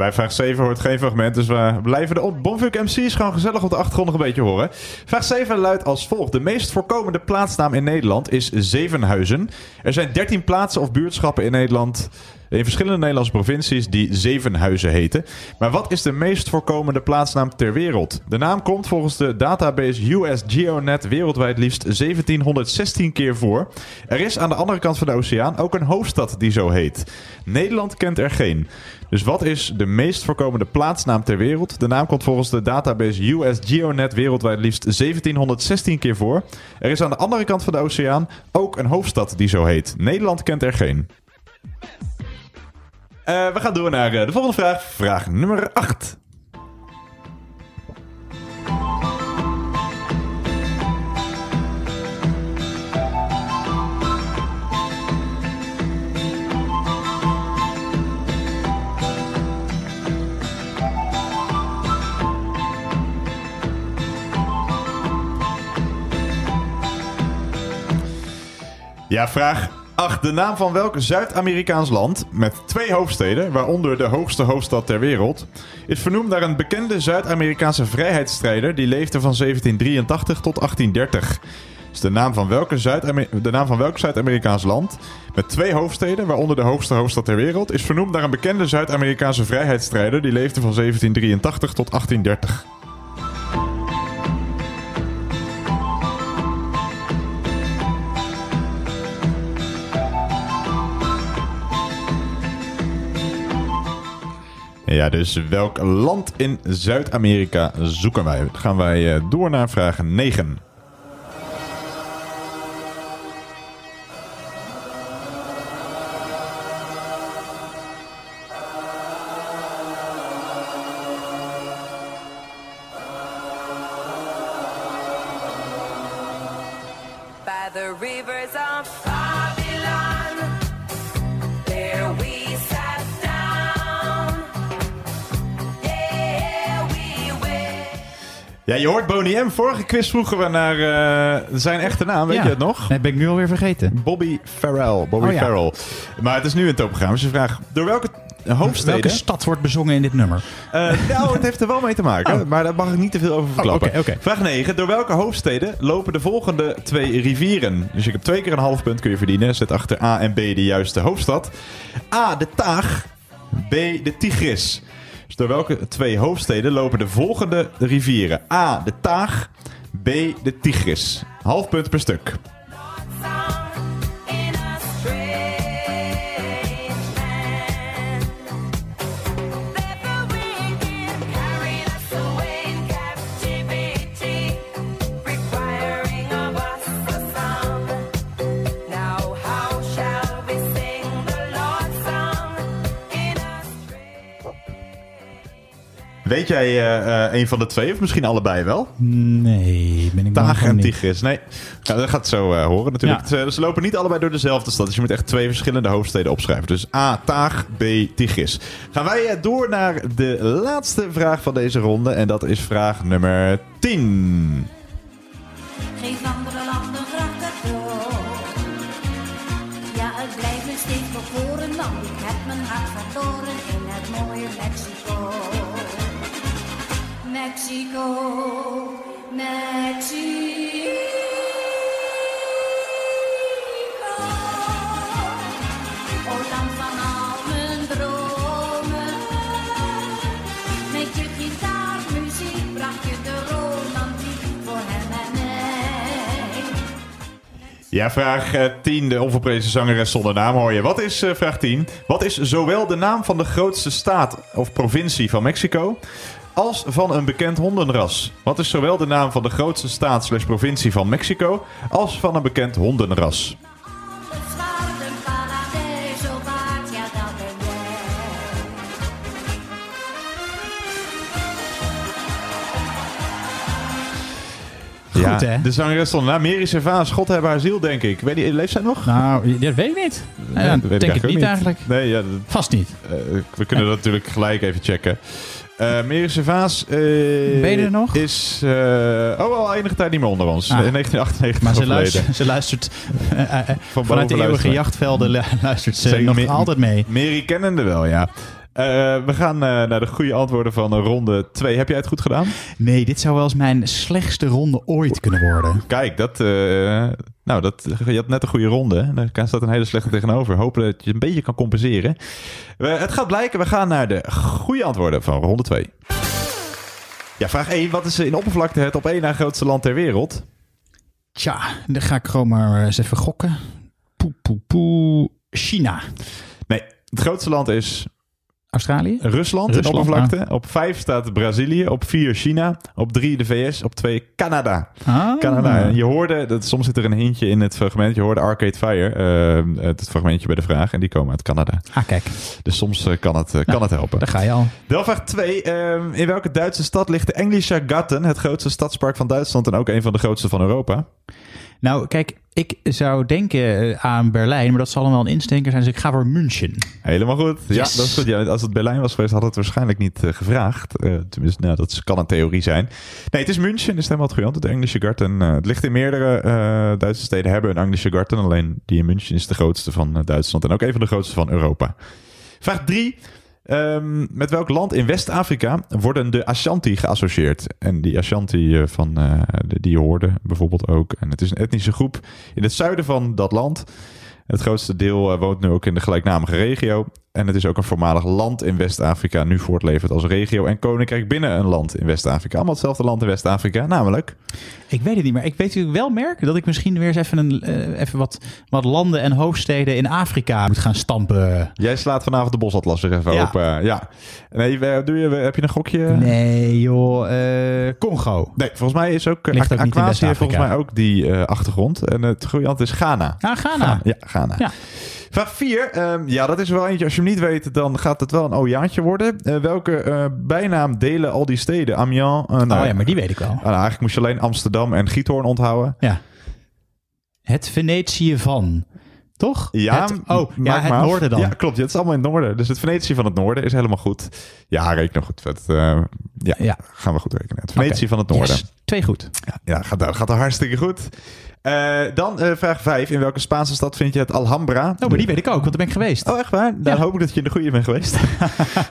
S3: Bij vraag 7 hoort geen fragment, dus we blijven de Bomfunk MC's gewoon gezellig op de achtergrond nog een beetje horen. Vraag 7 luidt als volgt. De meest voorkomende plaatsnaam in Nederland is Zevenhuizen. Er zijn 13 plaatsen of buurtschappen in Nederland, in verschillende Nederlandse provincies, die Zevenhuizen heten. Maar wat is de meest voorkomende plaatsnaam ter wereld? De naam komt volgens de database US GeoNet wereldwijd liefst 1716 keer voor. Er is aan de andere kant van de oceaan ook een hoofdstad die zo heet. Nederland kent er geen. Dus wat is de meest voorkomende plaatsnaam ter wereld? De naam komt volgens de database US GeoNet wereldwijd liefst 1716 keer voor. Er is aan de andere kant van de oceaan ook een hoofdstad die zo heet. Nederland kent er geen. Eh, we gaan door naar eh, de volgende vraag. Vraag nummer 8. Ja, vraag 8. De naam van welk Zuid-Amerikaans land met twee hoofdsteden, waaronder de hoogste hoofdstad ter wereld, is vernoemd naar een bekende Zuid-Amerikaanse vrijheidsstrijder die leefde van 1783 tot 1830. Dus de naam van de naam van welk Zuid-Amerikaans land met twee hoofdsteden, waaronder de hoogste hoofdstad ter wereld, is vernoemd naar een bekende Zuid-Amerikaanse vrijheidsstrijder die leefde van 1783 tot 1830. Ja, dus welk land in Zuid-Amerika zoeken wij? Gaan wij eh, door naar vraag 9. Ja, je hoort Boney M. Vorige quiz vroegen we naar eh, zijn echte naam. Weet
S2: Ja.
S3: je het nog?
S2: Nee, ben ik nu alweer vergeten.
S3: Bobby Farrell. Bobby
S2: Oh ja.
S3: Farrell. Maar het is nu in het programma. Dus de vraag, door welke hoofdsteden...
S2: Welke stad wordt bezongen in dit nummer?
S3: Eh, nou, het heeft er wel mee te maken. Maar daar mag ik niet te veel over verklappen.
S2: Oh, oké.
S3: Vraag 9. Door welke hoofdsteden lopen de volgende twee rivieren? Dus je hebt twee keer een half punt kun je verdienen. Zet achter A en B de juiste hoofdstad. A, de Taag. B, de Tigris. Dus door welke twee hoofdsteden lopen de volgende rivieren? A, de Taag. B, de Tigris. Half punt per stuk. Weet jij eh, eh, een van de twee of misschien allebei wel?
S2: Nee, ben ik
S3: Taag en. Tigris. Nee, ja, dat gaat het zo eh, horen natuurlijk.
S2: Ja.
S3: Eh, Ze lopen niet allebei door dezelfde stad. Dus je moet echt twee verschillende hoofdsteden opschrijven. Dus A, Taag, B, Tigris. Gaan wij door naar de laatste vraag van deze ronde. En dat is vraag nummer 10.
S15: Geef en mij.
S3: Ja, vraag eh, 10. De onverprezen zangeres zonder naam hoor je. Wat is, eh, vraag 10. Wat is zowel de naam van de grootste staat of provincie van Mexico... als van een bekend hondenras? Wat is zowel de naam van de grootste staat slash provincie van Mexico... als van een bekend hondenras?
S15: Ja.
S2: Goed, hè?
S3: De zangeres naam. Mary Servaas, God hebben haar ziel, denk ik. Weet je, leeft zij nog?
S2: Nou, dat weet ik niet. Ja,
S3: Ja, dat
S2: denk
S3: weet
S2: ik
S3: eigenlijk
S2: niet eigenlijk.
S3: Nee, ja, dat-
S2: Vast niet.
S3: eh, we kunnen dat natuurlijk gelijk even checken. Eh Servaas eh,
S2: Ben je er nog?
S3: is eh, oh, al enige tijd niet meer onder ons.
S2: Ah.
S3: In 1998
S2: Maar ze luistert, ze luistert eh, eh, eh,
S3: Van
S2: vanuit de eeuwige jachtvelden lu- luistert ze nog
S3: Me-
S2: altijd mee.
S3: Mary kennende wel, ja. Eh, we gaan eh, naar de goede antwoorden van eh, ronde 2. Heb jij het goed gedaan?
S2: Nee, dit zou wel eens mijn slechtste ronde ooit kunnen worden.
S3: Kijk, dat, nou, dat, je had net een goede ronde. Daar staat een hele slechte tegenover. Hopen dat je een beetje kan compenseren. Het gaat blijken, we gaan naar de goede antwoorden van ronde 2. Ja, vraag 1. Wat is in oppervlakte het op één na grootste land ter wereld?
S2: Tja, dan ga ik gewoon maar eens even gokken. Poe, poe, poe. China.
S3: Nee, het grootste land is
S2: Australië?
S3: Rusland,
S2: Rusland,
S3: in oppervlakte. Op 5 staat Brazilië. Op 4 China. Op 3 de VS. Op 2 Canada.
S2: Ah.
S3: Canada. Je hoorde, dat, soms zit er een hintje in het fragment. Je hoorde Arcade Fire, eh, het fragmentje bij de vraag. En die komen uit Canada.
S2: Ah, kijk.
S3: Dus soms eh, kan, het, eh, kan het helpen.
S2: Daar ga je al.
S3: Dan vraag 2. in welke Duitse stad ligt de Englische Garten? Het grootste stadspark van Duitsland en ook een van de grootste van Europa.
S2: Nou, kijk, ik zou denken eh, aan Berlijn, maar dat zal dan wel een instinker zijn. Dus ik ga voor München.
S3: Helemaal goed. Ja, dat is goed. Ja, als het Berlijn was geweest, had het waarschijnlijk niet eh, gevraagd. Eh, tenminste, nou, dat kan een theorie zijn. Nee, het is München. is helemaal het goede. De Englische Garten. het ligt in meerdere Duitse steden hebben een Englische Garten. Alleen die in München is de grootste van Duitsland. En ook een van de grootste van Europa. Vraag 3. Met welk land in West-Afrika worden de Ashanti geassocieerd? En die Ashanti eh, van eh, die je hoorde bijvoorbeeld ook. En het is een etnische groep in het zuiden van dat land. Het grootste deel eh, woont nu ook in de gelijknamige regio. En het is ook een voormalig land in West-Afrika, nu voortlevend als regio en koninkrijk binnen een land in West-Afrika. Allemaal hetzelfde land in West-Afrika, namelijk.
S2: Ik weet het niet, maar ik weet natuurlijk wel, Merk, dat ik misschien weer eens even, een, eh, even wat, wat landen en hoofdsteden in Afrika moet gaan stampen.
S3: Jij slaat vanavond de bosatlas er even
S2: Ja.
S3: open. Ja. Nee, doe je, heb je een gokje?
S2: Nee, joh. eh, Congo.
S3: Nee, volgens mij is ook.
S2: Ligt ook niet in
S3: heeft volgens mij ook die eh, achtergrond. En het goede is Ghana.
S2: Ah, Ghana.
S3: Ja, Ghana.
S2: Ja.
S3: Vraag 4. ja, dat is wel eentje. Als je hem niet weet, dan gaat het wel een ojaatje worden. Eh, welke eh, bijnaam delen al die steden? Amiens. nou,
S2: oh ja, maar die weet ik wel.
S3: nou, eigenlijk moest je alleen Amsterdam en Giethoorn onthouden.
S2: Ja. Het Venetië van. Toch?
S3: Ja,
S2: Het, oh, ja, het noorden dan.
S3: Ja, klopt. Ja, het is allemaal in het noorden. Dus het Venetië van het noorden is helemaal goed. Ja, reken goed. Het, ja,
S2: Ja.
S3: gaan we goed rekenen. Het Venetië van het noorden.
S2: Yes, twee goed.
S3: Ja, ja gaat, gaat er hartstikke goed. Eh, dan eh, vraag 5. In welke Spaanse stad vind je het Alhambra?
S2: Oh, maar die weet ik ook, want daar ben ik geweest.
S3: Oh, echt waar? Dan hoop ik dat je in de goede bent geweest.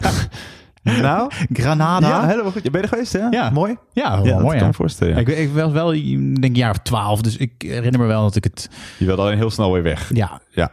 S3: nou?
S2: Granada.
S3: Ja, helemaal goed. Je bent er geweest, hè?
S2: Ja.
S3: Mooi?
S2: Ja,
S3: Ja, dat
S2: mooi.
S3: kan
S2: Ja.
S3: me voorstellen, ja.
S2: Ik, ik was wel, ik denk een jaar of twaalf, dus ik herinner me wel dat ik het...
S3: Je wilde alleen heel snel weer weg.
S2: Ja,
S3: Ja.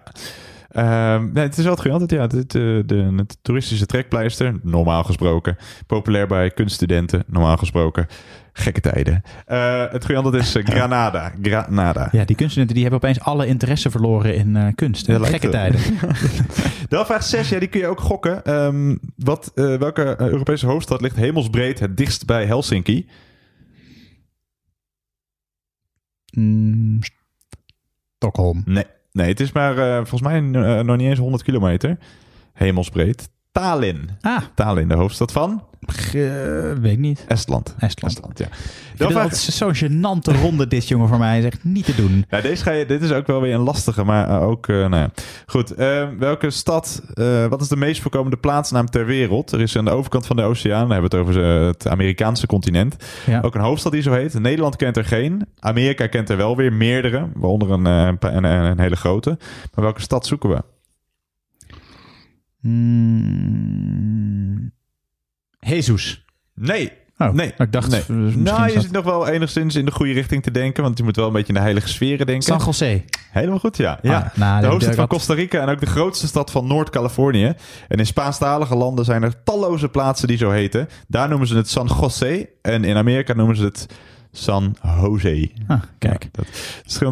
S3: Ehm, nee, het is wel het. Ja, het, de, de, het toeristische trekpleister, normaal gesproken. Populair bij kunststudenten, normaal gesproken. Gekke tijden. Eh, het goede antwoord is eh, Granada. Granada.
S2: ja, die kunststudenten die hebben opeens alle interesse verloren in eh, kunst.
S3: Ja,
S2: Gekke tijden.
S3: Dan vraag 6, ja, die kun je ook gokken. Ehm, wat, eh, welke eh, Europese hoofdstad ligt hemelsbreed het dichtst bij Helsinki?
S2: Mm, Stockholm.
S3: Nee, nee het is maar eh, volgens mij eh, nog niet eens 100 kilometer. Hemelsbreed. Tallinn.
S2: Ah.
S3: Tallinn, de hoofdstad van?
S2: weet ik niet.
S3: Estland.
S2: Estland.
S3: ja.
S2: Vind
S3: vraag-
S2: het zo'n gênante ronde dit, jongen, voor mij. is echt niet te doen.
S3: Ja, deze ga je, dit is ook wel weer een lastige, maar eh, ook, eh, nou ja. Goed, eh, welke stad, eh, wat is de meest voorkomende plaatsnaam ter wereld? Er is aan de overkant van de oceaan, dan hebben we het over het Amerikaanse continent,
S2: Ja.
S3: ook een hoofdstad die zo heet. Nederland kent er geen. Amerika kent er wel weer meerdere, waaronder een, een, een hele grote. Maar welke stad zoeken we?
S2: Hmm. Jesus.
S3: Nee.
S2: Oh,
S3: nee.
S2: ik dacht,
S3: nee.
S2: eh, misschien
S3: nou, je zit nog wel enigszins in de goede richting te denken, want je moet wel een beetje in de heilige sferen denken.
S2: San Jose.
S3: Helemaal goed, ja. ja.
S2: Ah, nou,
S3: de hoofdstad van Costa Rica en ook de grootste stad van Noord-Californië. En in Spaanstalige landen zijn er talloze plaatsen die zo heten. Daar noemen ze het San José en in Amerika noemen ze het San Jose.
S2: Ah, kijk.
S3: Ja, dat,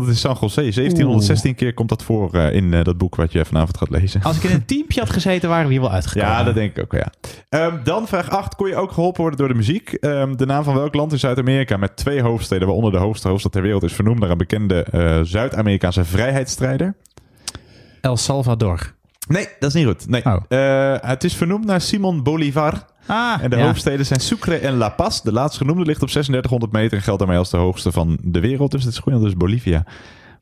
S3: dat is San José. 1716 keer komt dat voor eh, in eh, dat boek wat je vanavond gaat lezen.
S2: Als ik in een teampje had gezeten, waren we hier wel uitgekomen.
S3: Ja, dat denk ik ook, ja. Ehm, dan vraag 8. Kon je ook geholpen worden door de muziek? Ehm, de naam van welk land in Zuid-Amerika met twee hoofdsteden, waaronder de hoogste hoofdstad ter wereld, is vernoemd naar een bekende eh, Zuid-Amerikaanse vrijheidsstrijder?
S2: El Salvador.
S3: Nee, dat is niet goed. Nee. Eh, het is vernoemd naar Simon Bolivar.
S2: Ah,
S3: en de
S2: ja.
S3: hoofdsteden zijn Sucre en La Paz. De laatst genoemde ligt op 3600 meter en geldt daarmee als de hoogste van de wereld. Dus dat is goed, dat is Bolivia.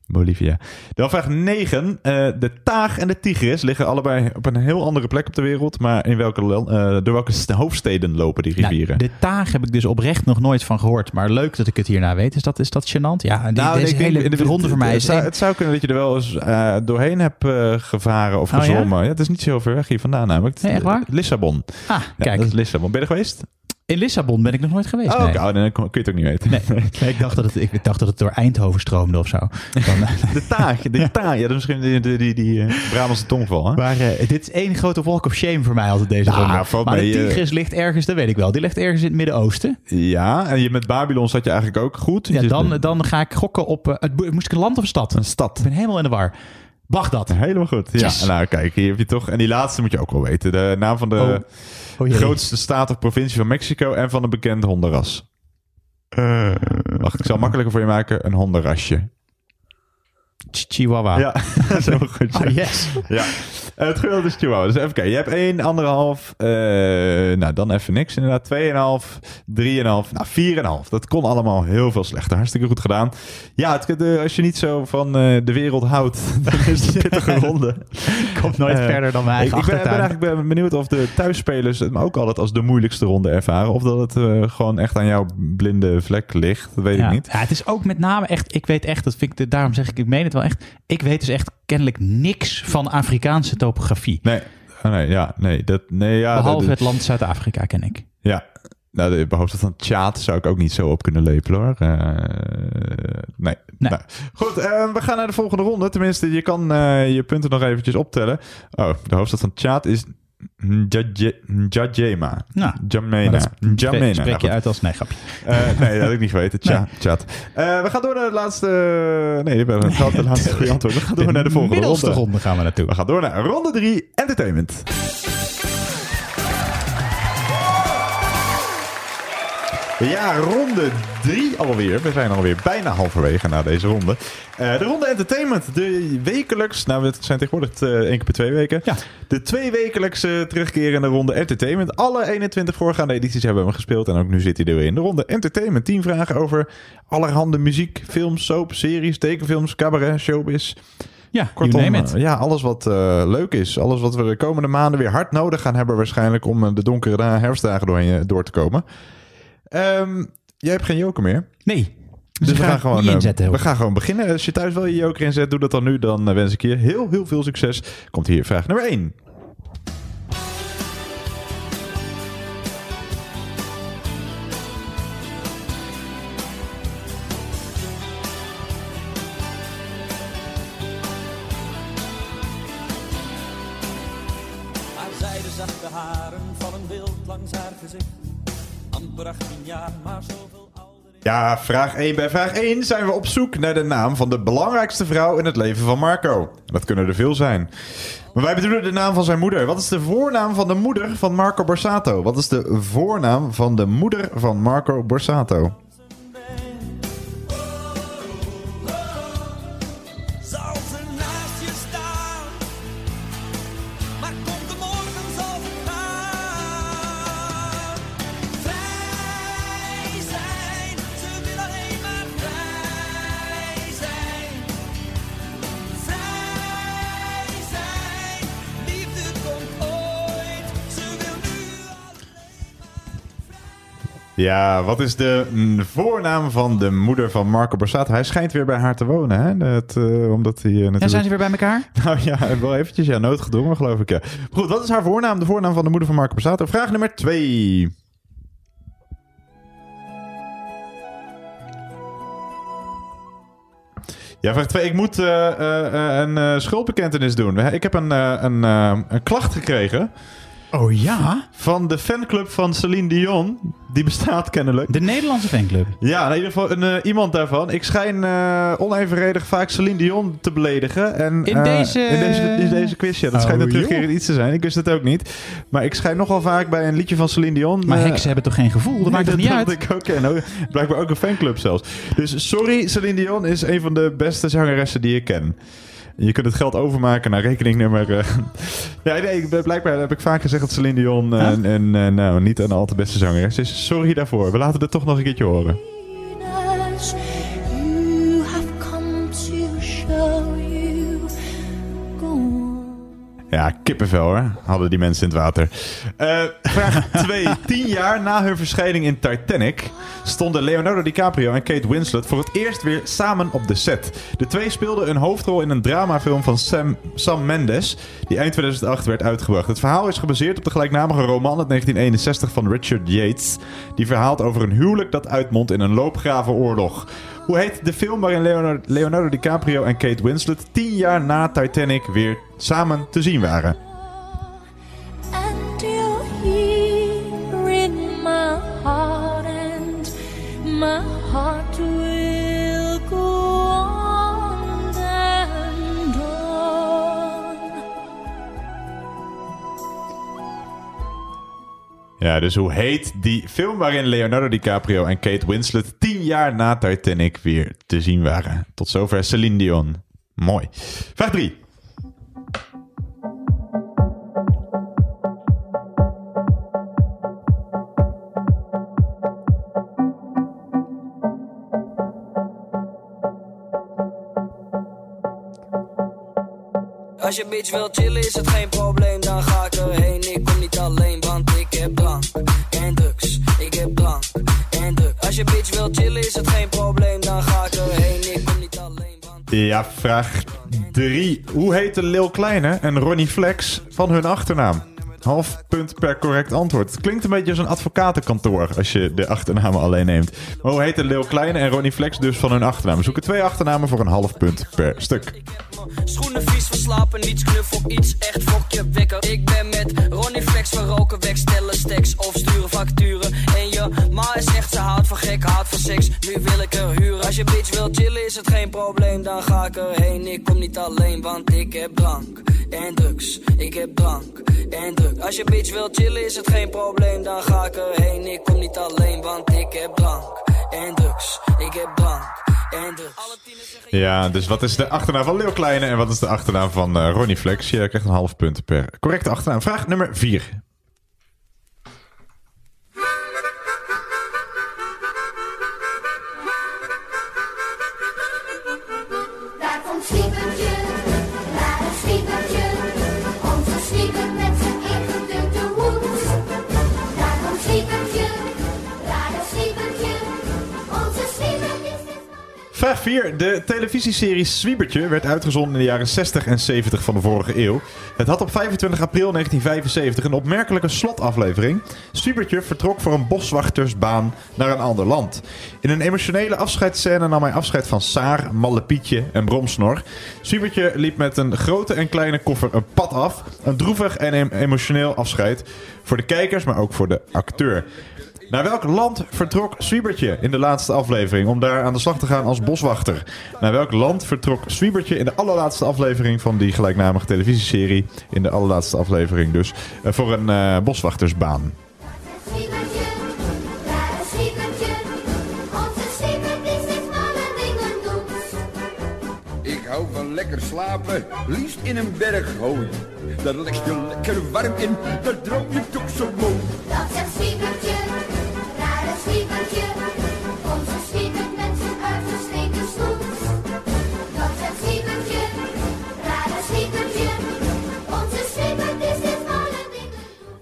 S3: Bolivia. Dan vraag 9. Eh, de Taag en de Tigris liggen allebei op een heel andere plek op de wereld. Maar in welke, eh, door welke st- hoofdsteden lopen die rivieren?
S2: Nou, de taag heb ik dus oprecht nog nooit van gehoord. Maar leuk dat ik het hierna weet. Is dat, is dat gênant? Ja, die,
S3: Nou,
S2: deze hele
S3: in de-
S2: ronde voor mij
S3: het
S2: is...
S3: het zou kunnen dat je er wel eens eh, doorheen hebt gevaren of
S2: Oh, ja?
S3: het is niet zo ver weg hier vandaan namelijk.
S2: Nee, echt waar?
S3: Lissabon.
S2: Ah,
S3: Ja,
S2: kijk.
S3: dat is Lissabon. Ben je er geweest?
S2: In Lissabon ben ik nog nooit geweest.
S3: Oh,
S2: nee.
S3: Oh, dan kun je het ook niet weten.
S2: Nee, nee, ik, dacht dat het, ik dacht dat het door Eindhoven stroomde of zo. Dan,
S3: De taag. De taag. Ja, dat is misschien die, die, die, die eh, Brabantse tongval. Hè?
S2: maar eh, dit is één grote walk of shame voor mij altijd deze
S3: Nou,
S2: ronde. Maar de
S3: mee, eh.
S2: Tigris ligt ergens, dat weet ik wel. Die ligt ergens in het Midden-Oosten.
S3: Ja, en je met Babylon zat je eigenlijk ook goed.
S2: Ja, dan, dan ga ik gokken op... moest ik een land of een stad?
S3: Een stad.
S2: Ik ben helemaal in de war. Bagdad.
S3: Helemaal goed. Ja,
S2: Yes.
S3: nou kijk, hier heb je toch. En die laatste moet je ook wel weten. De naam van de
S2: Oh. Oh,
S3: grootste staat of provincie van Mexico en van een bekend hondenras. Wacht, ik zal het makkelijker voor je maken. Een hondenrasje.
S2: Ch- Chihuahua.
S3: Ja, zo goed.
S2: Ah, yes.
S3: Ja, Eh, het gemiddelde is Chihuahua. Dus even kijken. Je hebt 1, anderhalf. eh nou, dan even niks inderdaad. 2,5, 3,5, nou 4,5. Dat kon allemaal heel veel slechter. Hartstikke goed gedaan. Ja, het, de, als je niet zo van eh, de wereld houdt, dan is het een pittige ronde.
S2: Komt nooit
S3: Eh,
S2: verder dan mijn eigen
S3: ik ben, eigenlijk ben benieuwd of de thuisspelers het ook altijd als de moeilijkste ronde ervaren. Of dat het eh, gewoon echt aan jouw blinde vlek ligt. Dat weet
S2: ja.
S3: ik niet.
S2: Ja, het is ook met name echt, ik weet echt, dat vind ik, de- daarom zeg ik, ik meen het wel echt. Ik weet dus echt kennelijk niks van Afrikaanse topografie.
S3: Nee, oh, nee, ja, nee, dat, nee, ja,
S2: Behalve
S3: dat-
S2: het land Zuid-Afrika ken ik.
S3: Ja, nou, de behoofd van Tjaat zou ik ook niet zo op kunnen lepelen hoor. Eh, nee. Nou, goed, eh, we gaan naar de volgende ronde. Tenminste, je kan eh, je punten nog eventjes optellen. Oh, de hoofdstad van Tjaat is Njajema.
S2: Nou,
S3: Jamena. Jamena.
S2: spreek je uit als nee, grapje.
S3: Eh, nee, dat had ik niet geweten. Tja. Eh, we gaan door naar de laatste... Nee, we hebben gehad de laatste goede antwoord. We gaan door naar de volgende ronde.
S2: ronde gaan we naartoe.
S3: We gaan door naar ronde 3, entertainment. Ja, ronde 3 alweer. We zijn alweer bijna halverwege na deze ronde. Eh, de ronde entertainment. De wekelijks, nou we zijn tegenwoordig eh, één keer per twee weken.
S2: Ja.
S3: De twee wekelijkse terugkerende ronde entertainment. Alle 21 voorgaande edities hebben we hem gespeeld. En ook nu zit hij er weer in. De ronde entertainment. 10 vragen over allerhande muziek, films, soap, series, tekenfilms, cabaret, showbiz.
S2: Ja,
S3: Kortom, eh, ja, alles wat leuk is. Alles wat we de komende maanden weer hard nodig gaan hebben waarschijnlijk om de donkere da- herfstdagen doorheen, door te komen. Ehm, jij hebt geen joker meer.
S2: Nee.
S3: Dus, we,
S2: ga
S3: gaan gewoon, eh,
S2: inzetten,
S3: we gaan gewoon beginnen. Als je thuis wel je joker inzet, doe dat dan nu. Dan eh, wens ik je heel, heel veel succes. Komt hier vraag nummer 1. Ja, vraag 1. Bij vraag 1 zijn we op zoek naar de naam van de belangrijkste vrouw in het leven van Marco. Dat kunnen er veel zijn. Maar wij bedoelen de naam van zijn moeder. Wat is de voornaam van de moeder van Marco Borsato? Wat is de voornaam van de moeder van Marco Borsato? Ja, wat is de voornaam van de moeder van Marco Borsato? Hij schijnt weer bij haar te wonen, hè? Dat, eh, omdat hij eh, natuurlijk...
S2: Ja, zijn ze weer bij elkaar?
S3: Nou ja, wel eventjes, ja, noodgedwongen geloof ik, ja. Goed, wat is haar voornaam? De voornaam van de moeder van Marco Borsato. Vraag nummer twee. Ja, vraag 2. Ik moet eh, een schuldbekentenis doen. Ik heb een, een, een klacht gekregen.
S2: Oh ja?
S3: Van de fanclub van Celine Dion. Die bestaat kennelijk.
S2: De Nederlandse fanclub?
S3: Ja, in ieder geval een, eh, iemand daarvan. Ik schijn eh, onevenredig vaak Celine Dion te beledigen. En,
S2: In
S3: eh,
S2: deze-
S3: In deze, in deze quiz, ja. Dat
S2: Oh,
S3: schijnt een
S2: joh.
S3: terugkerend iets te zijn. Ik wist het ook niet. Maar ik schijn nogal vaak bij een liedje van Celine Dion...
S2: Maar heksen hebben toch geen gevoel? Dat
S3: Nee,
S2: maakt niet uit?
S3: ik ook. En ook- blijkbaar ook een fanclub zelfs. Dus sorry, Celine Dion is een van de beste zangeressen die ik ken. Je kunt het geld overmaken naar rekeningnummer. eh. ja, nee, ik- blijkbaar heb ik vaak gezegd dat Celine Dion eh, en, en, eh, nou, niet een al te beste zangeres is. Sorry daarvoor. We laten het toch nog een keertje horen. Ja, kippenvel hoor, hadden die mensen in het water. Eh, vraag 2. Tien jaar na hun verschijning in Titanic stonden Leonardo DiCaprio en Kate Winslet voor het eerst weer samen op de set. De twee speelden een hoofdrol in een dramafilm van Sam, Sam Mendes, die eind 2008 werd uitgebracht. Het verhaal is gebaseerd op de gelijknamige roman uit 1961 van Richard Yates, die verhaalt over een huwelijk dat uitmondt in een loopgravenoorlog. Hoe heet de film waarin Leonardo, DiCaprio en Kate Winslet tien jaar na Titanic weer samen te zien waren? Ja, dus hoe heet die film waarin Leonardo DiCaprio en Kate Winslet tien jaar na Titanic weer te zien waren? Tot zover Celine Dion. Mooi. Vraag 3.
S16: Als je bitch wil chillen is het geen probleem, dan ga ik erheen. Ik kom niet wil chillen is het geen probleem, dan ga ik erheen. Ik kom niet alleen.
S3: Ja, vraag 3. Hoe heten Lil Kleine en Ronnie Flex van hun achternaam? Half punt per correct antwoord. Het klinkt een beetje als een advocatenkantoor als je de achternamen alleen neemt. Maar hoe heten Lil Kleine en Ronnie Flex dus van hun achternaam? We zoeken twee achternamen voor een half punt per stuk.
S16: Schoenen vies verslapen, niets knuffel, iets echt fokje wekker. Ik ben met Ronnie Flex, we roken weg, stellen stacks of sturen facturen. En je ma is echt, ze houdt van gek, houdt van seks, nu wil ik er huren. Als je bitch wil chillen is het geen probleem, dan ga ik erheen. Ik kom niet alleen, want ik heb drank en drugs. Ik heb drank en drugs. Als je bitch wil chillen is het geen probleem, dan ga ik erheen. Ik kom niet alleen, want ik heb drank en drugs. Ik heb drank en drugs.
S3: Ja, dus wat is de achternaam van Lil Kleine en wat is de achternaam van eh, Ronnie Flex? Je krijgt een half punt per correcte achternaam. Vraag nummer 4. 4. De televisieserie Swiebertje werd uitgezonden in de jaren 60 en 70 van de vorige eeuw. Het had op 25 april 1975 een opmerkelijke slotaflevering. Swiebertje vertrok voor een boswachtersbaan naar een ander land. In een emotionele afscheidsscène nam hij afscheid van Saar, Mallepietje en Bromsnor. Swiebertje liep met een grote en kleine koffer een pad af. Een droevig en em- emotioneel afscheid. Voor de kijkers, maar ook voor de acteur. Naar welk land vertrok Swiebertje in de laatste aflevering om daar aan de slag te gaan als boswachter? Naar welk land vertrok Swiebertje in de allerlaatste aflevering van die gelijknamige televisieserie? In de allerlaatste aflevering dus. eh, voor een eh, boswachtersbaan.
S17: Ik hou van lekker slapen, liefst in een berg hooi. Daar leg je lekker warm in, daar droom je toch zo mooi.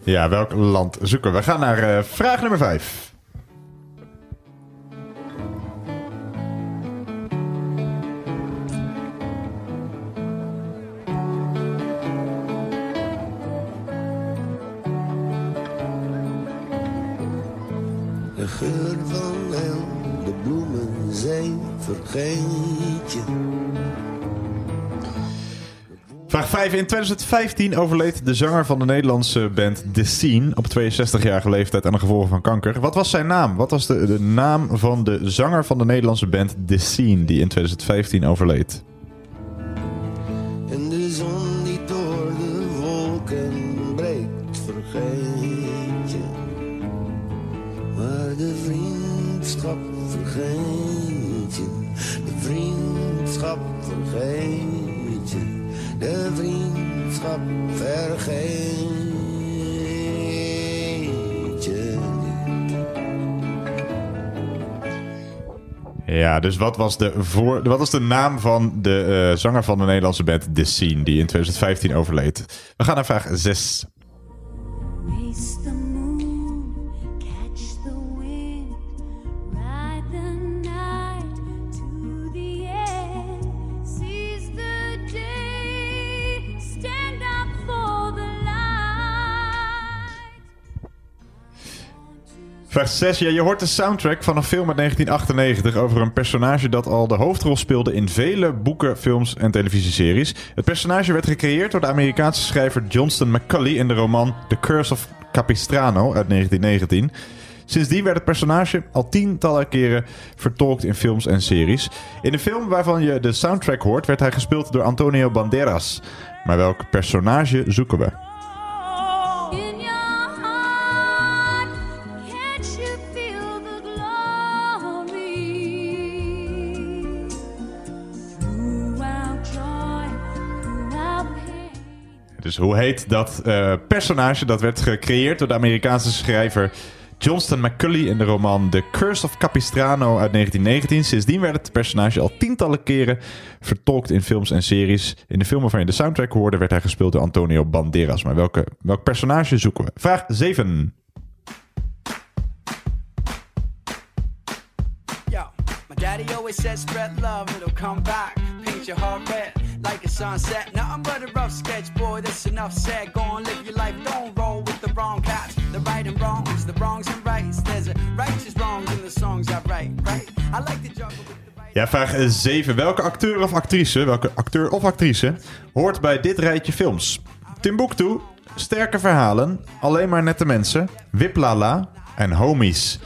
S3: Ja, welk land zoeken we? We gaan naar uh, vraag nummer 5.
S8: De geur van en de bloemen zijn vergeten.
S3: Vraag 5. In 2015 overleed de zanger van de Nederlandse band The Scene op 62-jarige leeftijd aan de gevolgen van kanker. Wat was zijn naam? Wat was de, de naam van de zanger van de Nederlandse band The Scene die in 2015 overleed? Ja, dus wat was de, voor, wat was de naam van de eh, zanger van de Nederlandse band The Scene die in 2015 overleed? We gaan naar vraag 6. Vraag 6. Ja, je hoort de soundtrack van een film uit 1998 over een personage dat al de hoofdrol speelde in vele boeken, films en televisieseries. Het personage werd gecreëerd door de Amerikaanse schrijver Johnston McCulley in de roman The Curse of Capistrano uit 1919. Sindsdien werd het personage al tientallen keren vertolkt in films en series. In de film waarvan je de soundtrack hoort, werd hij gespeeld door Antonio Banderas. Maar welk personage zoeken we? Dus hoe heet dat eh, personage? Dat werd gecreëerd door de Amerikaanse schrijver Johnston McCulley in de roman The Curse of Capistrano uit 1919. Sindsdien werd het personage al tientallen keren vertolkt in films en series. In de film waarvan je de soundtrack hoorde werd hij gespeeld door Antonio Banderas. Maar welke, welk personage zoeken we? Vraag 7.
S18: Always said spread love, it'll come back. Paint your heart red like a sunset. Nothing but a rough sketch, boy, that's enough said. Go on, live your life, don't roll with the wrong cats. The right and wrongs, the wrongs and rights. There's a righteous wrongs in the songs I write, right? I like to juggle with the.
S3: Ja, vraag 7. Welke acteur of actrice, welke acteur of actrice hoort bij dit rijtje films? Timbuktu, Sterke Verhalen, Alleen maar Nette Mensen, Wiplala en Homies.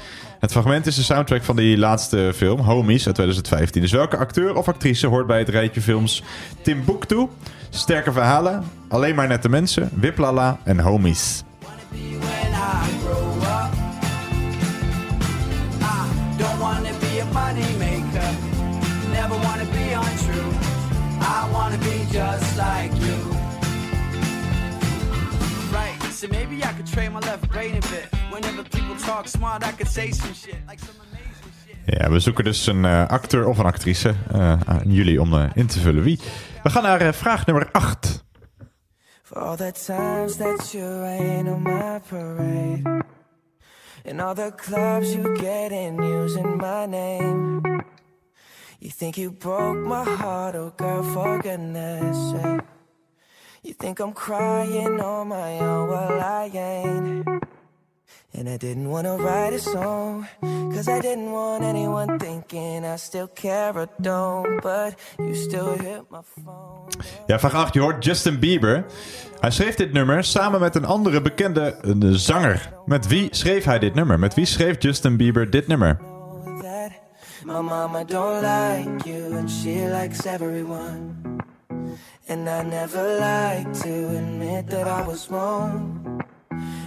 S3: Het fragment is de soundtrack van die laatste film, Homies, uit 2015. Dus welke acteur of actrice hoort bij het rijtje films Timbuktu, Sterke Verhalen, Alleen maar Nette Mensen, Wiplala en Homies?
S18: Right, so maybe I could train my left brain. Whenever people talk smart, I could say some shit. Like some
S3: Ja, we zoeken dus een eh, acteur of een actrice eh, aan jullie om eh, in te vullen wie. We gaan naar vraag nummer 8.
S19: For all the times that you rain on my parade And all the clubs you get in using my name You think you broke my heart, oh girl, for goodness sake You think I'm crying on my own, well I ain't And I didn't wanna write a song Cause I didn't want anyone thinking I still care or don't But you still hit my phone
S3: Ja, vraag 8. Je hoort Justin Bieber. Hij schreef dit nummer samen met een andere bekende eh, zanger. Met wie schreef hij dit nummer? Met wie schreef Justin Bieber dit nummer?
S19: my mama don't like you and she likes everyone. And I never like to admit that I was wrong.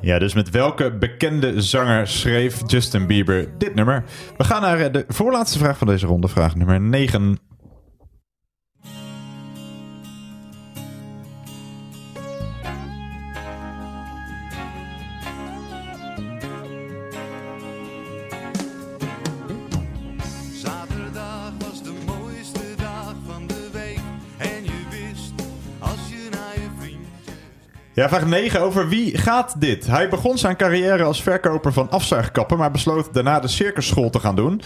S3: Ja, dus met welke bekende zanger schreef Justin Bieber dit nummer? We gaan naar eh, de voorlaatste vraag van deze ronde, vraag nummer 9. Ja, vraag 9. Over wie gaat dit? Hij begon zijn carrière als verkoper van afzuigkappen, maar besloot daarna de circusschool te gaan doen.